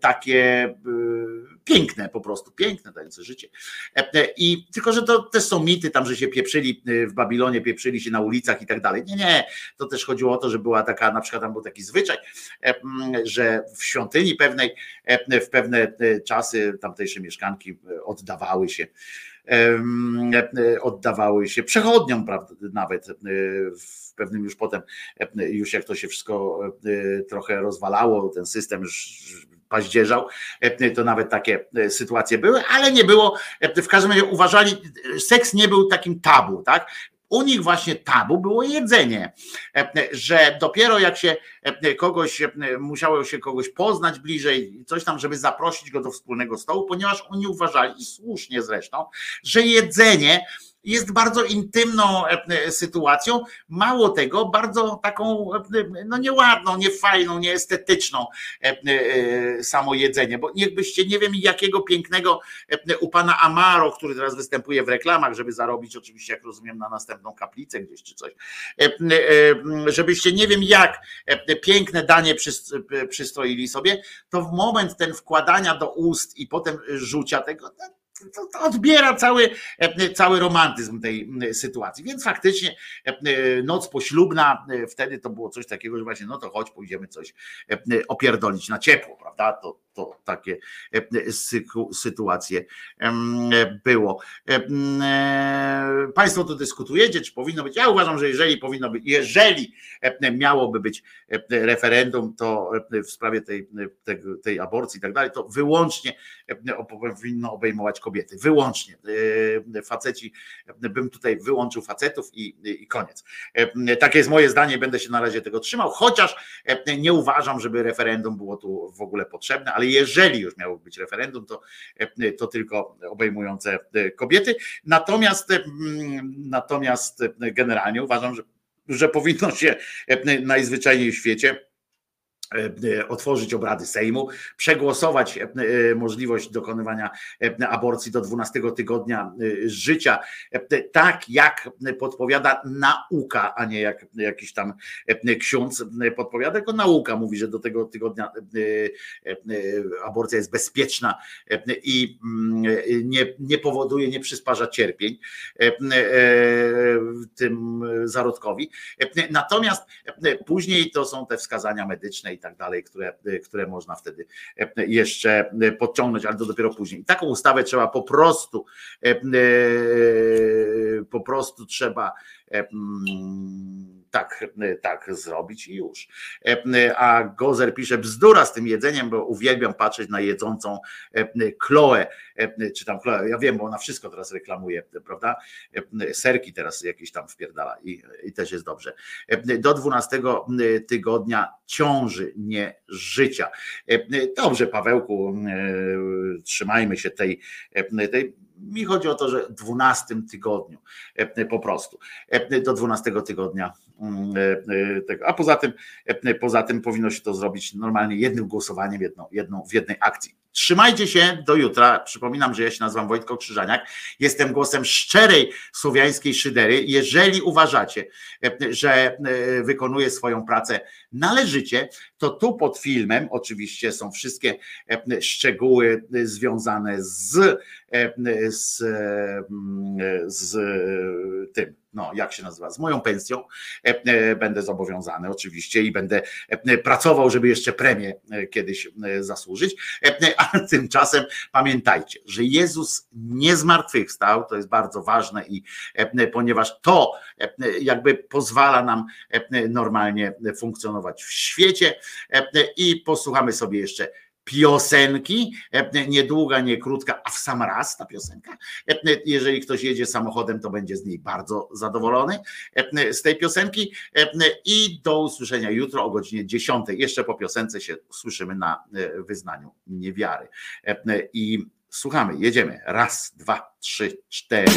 takie y, piękne po prostu, piękne dające życie. E, I tylko, że to też są mity tam, że się pieprzyli y, w Babilonie, pieprzyli się na ulicach i tak dalej. Nie, nie, to też chodziło o to, że była taka, na przykład tam był taki zwyczaj, e, że w świątyni pewnej, e, w pewne e, czasy tamtejsze mieszkanki e, oddawały się e, oddawały się przechodniom, nawet w pewnym już potem, już jak to się wszystko trochę rozwalało, ten system paździerzał, to nawet takie e, sytuacje były, ale nie było, w każdym razie uważali, seks nie był takim tabu, tak? U nich właśnie tabu było jedzenie, E, że dopiero jak się e, kogoś, e, musiało się kogoś poznać bliżej, coś tam, żeby zaprosić go do wspólnego stołu, ponieważ oni uważali, i słusznie zresztą, że jedzenie jest bardzo intymną e, sytuacją, mało tego, bardzo taką e, no nieładną, niefajną, nieestetyczną e, e, samo jedzenie, bo niechbyście nie wiem jakiego pięknego e, u pana Amaro, który teraz występuje w reklamach, żeby zarobić oczywiście, jak rozumiem, na następną kaplicę gdzieś czy coś, e, e, żebyście nie wiem jak e, piękne danie przys- e, przystroili sobie, to w moment ten wkładania do ust i potem rzucia tego, to, odbiera cały, e, cały romantyzm tej sytuacji. Więc faktycznie e, noc poślubna, e, wtedy to było coś takiego, że właśnie no to chodź, pójdziemy coś opierdolić na ciepło, prawda? To, to takie e, sytuacje było. E, Państwo tu dyskutujecie, czy powinno być. Ja uważam, że jeżeli powinno być, jeżeli e, miałoby być referendum, to w sprawie tej, tej, tej aborcji i tak dalej, to wyłącznie powinno obejmować kobiety. Wyłącznie. Faceci, bym tutaj wyłączył facetów i, i koniec. Takie jest moje zdanie, będę się na razie tego trzymał, chociaż nie uważam, żeby referendum było tu w ogóle potrzebne, ale jeżeli już miało być referendum, to, e, to tylko obejmujące e, kobiety. Natomiast, e, mm, natomiast generalnie uważam, że, że powinno się najzwyczajniej w świecie otworzyć obrady Sejmu, przegłosować e, e, możliwość dokonywania e, aborcji do 12 tygodnia e, życia, e, tak jak podpowiada nauka, a nie jak jakiś tam e, ksiądz e, podpowiada, tylko nauka mówi, że do tego tygodnia e, e, e, aborcja jest bezpieczna e, i mm, e, nie, nie powoduje, nie przysparza cierpień e, e, tym zarodkowi. E, Natomiast e, później to są te wskazania medyczne tak dalej, które, które można wtedy e, jeszcze podciągnąć, ale to dopiero później. I taką ustawę trzeba po prostu, e, e, po prostu trzeba e, mm, tak, tak zrobić i już. E, A Gozer pisze bzdura z tym jedzeniem, bo uwielbiam patrzeć na jedzącą e, Chloe, e, czy tam Chloe, ja wiem, bo ona wszystko teraz reklamuje, prawda? E, Serki teraz jakieś tam wpierdala i, i też jest dobrze. E, Do 12 tygodnia ciąży, nie życia. E, Dobrze, Pawełku, e, trzymajmy się tej, e, tej mi chodzi o to, że w 12 tygodniu e, po prostu. E, Do 12 tygodnia e, e, tego. A poza tym, e, poza tym powinno się to zrobić normalnie jednym głosowaniem, jedną, jedną, w jednej akcji. Trzymajcie się do jutra. Przypominam, że ja się nazywam Wojtko Krzyżaniak. Jestem głosem szczerej słowiańskiej szydery. Jeżeli uważacie, e, że e, wykonuję swoją pracę należycie, to tu pod filmem oczywiście są wszystkie e, szczegóły związane z, e, z, e, z tym, no jak się nazywa, z moją pensją. E, e, Będę zobowiązany oczywiście i będę e, pracował, żeby jeszcze premię kiedyś zasłużyć. A tymczasem pamiętajcie, że Jezus nie zmartwychwstał, to jest bardzo ważne i ponieważ to jakby pozwala nam normalnie funkcjonować w świecie i posłuchamy sobie jeszcze piosenki, e, niedługa, nie krótka, a w sam raz ta piosenka. E, Jeżeli ktoś jedzie samochodem, to będzie z niej bardzo zadowolony e, z tej piosenki i do usłyszenia jutro o godzinie 10. Jeszcze po piosence się słyszymy na e, wyznaniu niewiary. E, I słuchamy, jedziemy. Raz, dwa, trzy, cztery.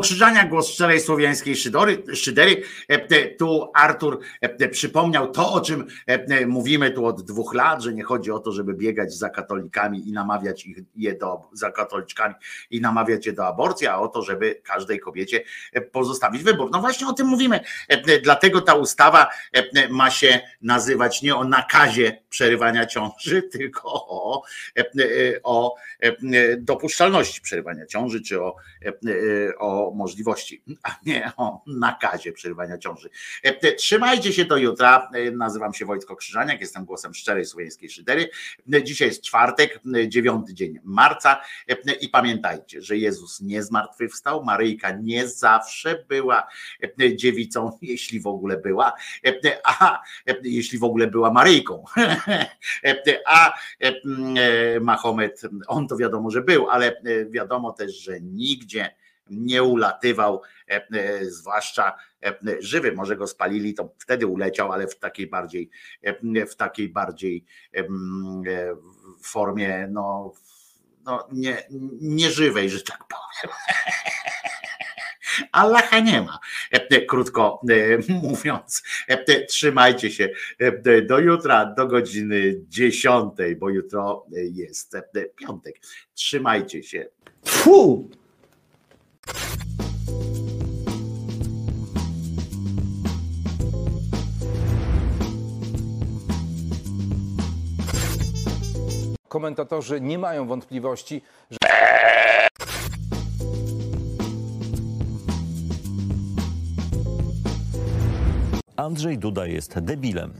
Krzyżania, głos szczerej słowiańskiej szydery, szydery. E, Tu Artur e, przypomniał to, o czym e, mówimy tu od dwóch lat, że nie chodzi o to, żeby biegać za katolikami i namawiać ich je do, za katoliczkami i namawiać je do aborcji, a o to, żeby każdej kobiecie pozostawić wybór. No właśnie o tym mówimy. Dlatego ta ustawa ma się nazywać nie o nakazie przerywania ciąży, tylko o, o dopuszczalności przerywania ciąży, czy o, o możliwości, a nie o nakazie przerywania ciąży. Trzymajcie się do jutra. Nazywam się Wojtko Krzyżaniak, jestem głosem szczerej słowiańskiej szydery. Dzisiaj jest czwartek, dziewiąty dzień marca i pamiętajcie, że Jezus nie zmartwychwstał, Maryjka nie zawsze była dziewicą, jeśli w ogóle była, a jeśli w ogóle była Maryjką, a Mahomet, on to wiadomo, że był, ale wiadomo też, że nigdzie nie ulatywał, zwłaszcza żywy, może go spalili, to wtedy uleciał, ale w takiej bardziej, w takiej bardziej formie, no, no nie, nieżywej, że tak powiem. Allaha nie ma, krótko mówiąc. Trzymajcie się do jutra, do godziny 10, bo jutro jest piątek. Trzymajcie się. Fu! Komentatorzy nie mają wątpliwości, że. Andrzej Duda jest debilem.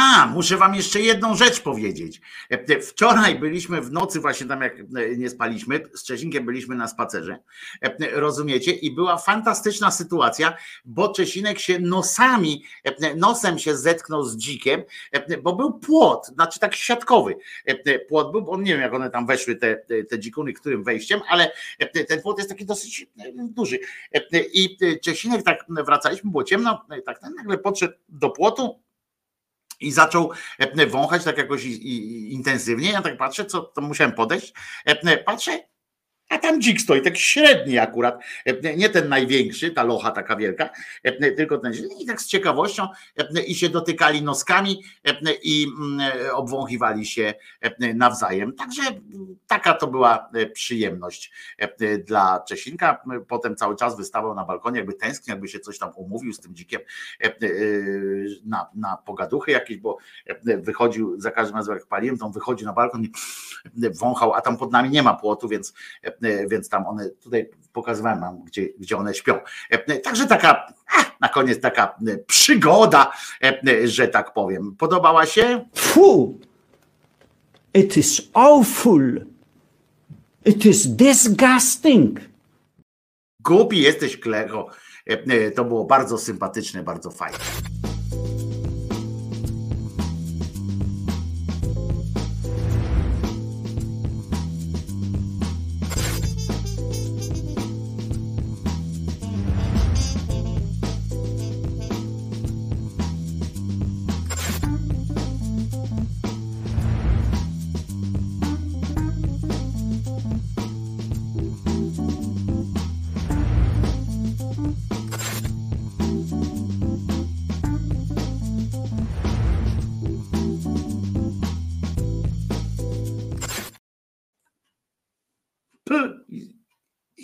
A, muszę wam jeszcze jedną rzecz powiedzieć. Wczoraj byliśmy w nocy, właśnie tam jak nie spaliśmy, z Czesinkiem byliśmy na spacerze, rozumiecie? I była fantastyczna sytuacja, bo Czesinek się nosami, nosem się zetknął z dzikiem, bo był płot, znaczy tak siatkowy płot był, bo nie wiem jak one tam weszły, te, te dzikuny, którym wejściem, ale ten płot jest taki dosyć duży. I Czesinek tak wracaliśmy, było ciemno, tak nagle podszedł do płotu, i zaczął wąchać tak jakoś intensywnie. Ja tak patrzę, co to musiałem podejść. Patrzę, a tam dzik stoi, taki średni akurat, nie ten największy, ta locha taka wielka, tylko ten i tak z ciekawością i się dotykali noskami i obwąchiwali się nawzajem. Także taka to była przyjemność dla Czesinka. Potem cały czas wystawał na balkonie, jakby tęsknił, jakby się coś tam umówił z tym dzikiem na, na pogaduchy jakieś, bo wychodził za każdym razem jak paliłem, to on wychodzi na balkon i wąchał, a tam pod nami nie ma płotu, więc więc tam one, tutaj pokazywałem wam, gdzie, gdzie one śpią. Także taka, na koniec taka przygoda, że tak powiem. Podobała się? Fu! It is awful. It is disgusting. Głupi jesteś, Klero. To było bardzo sympatyczne, bardzo fajne.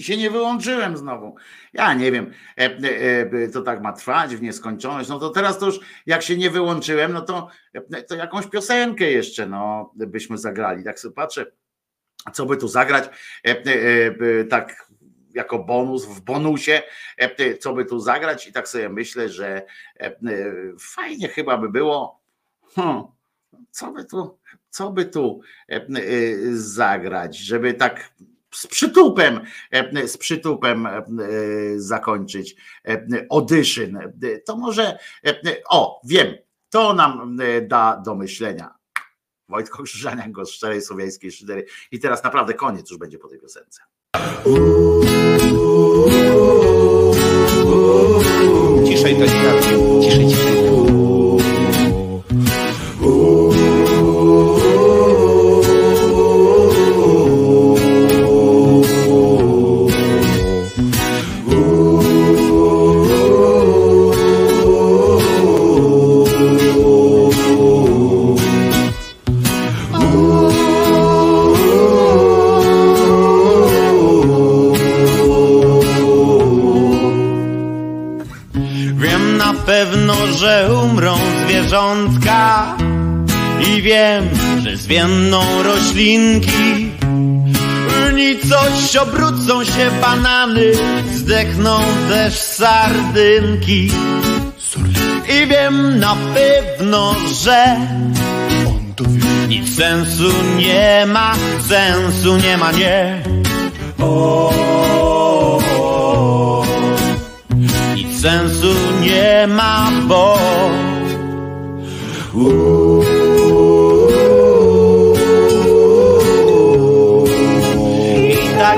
Się nie wyłączyłem znowu. Ja nie wiem, e, e, to tak ma trwać w nieskończoność. No to teraz to już jak się nie wyłączyłem, no to, e, to jakąś piosenkę jeszcze no, byśmy zagrali. Tak sobie patrzę, co by tu zagrać, tak jako bonus, w bonusie, co by tu zagrać i tak sobie myślę, że fajnie chyba by było, hmm, co by tu, co by tu zagrać, żeby tak z przytupem, z przytupem zakończyć audition. To może, o, wiem, to nam da do myślenia. Wojtko Krzyżaniak, go z szczerej słowiańskiej szydery. I teraz naprawdę koniec już będzie po tej piosence. Ciszej, Tonika. Ciszej, ciszej. Wiem roślinki. Nicość obrócą się banany Zdechną też sardynki. I wiem na pewno, że Nic sensu nie ma, sensu nie ma, nie. Nic sensu nie ma, bo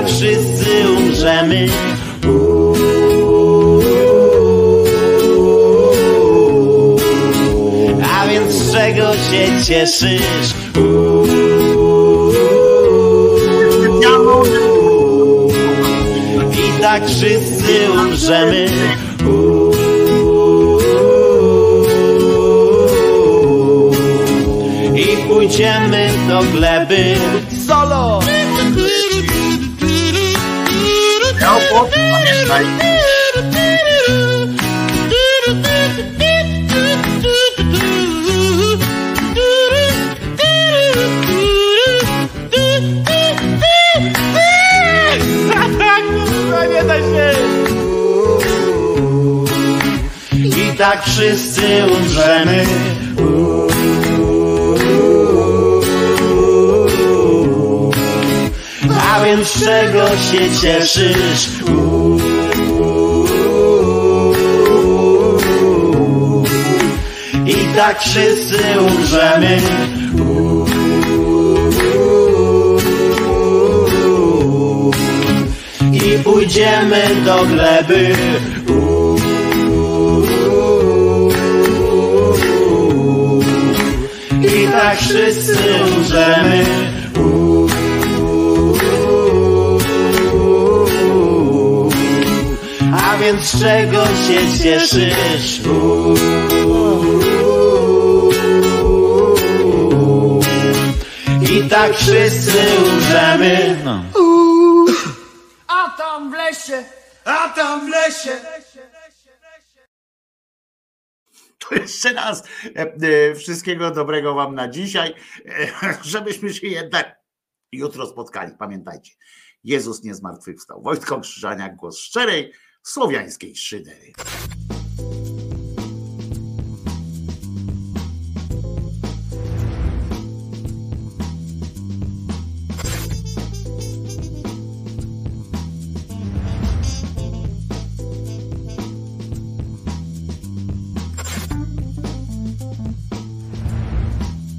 wszyscy umrzemy. A więc z czego się cieszysz? I tak wszyscy umrzemy. I pójdziemy do gleby solo. I tak wszyscy umrzemy. A więc czego się cieszysz? Tak wszyscy umrzemy. I pójdziemy do gleby. I tak wszyscy umrzemy. A więc czego się cieszysz? Tak wszyscy umrzemy. No. A tam w lesie, a tam w lesie. To jeszcze raz e, e, wszystkiego dobrego Wam na dzisiaj, e, żebyśmy się jednak jutro spotkali. Pamiętajcie, Jezus nie zmartwychwstał. Wojtko Krzyżaniak, głos szczerej, słowiańskiej szydery.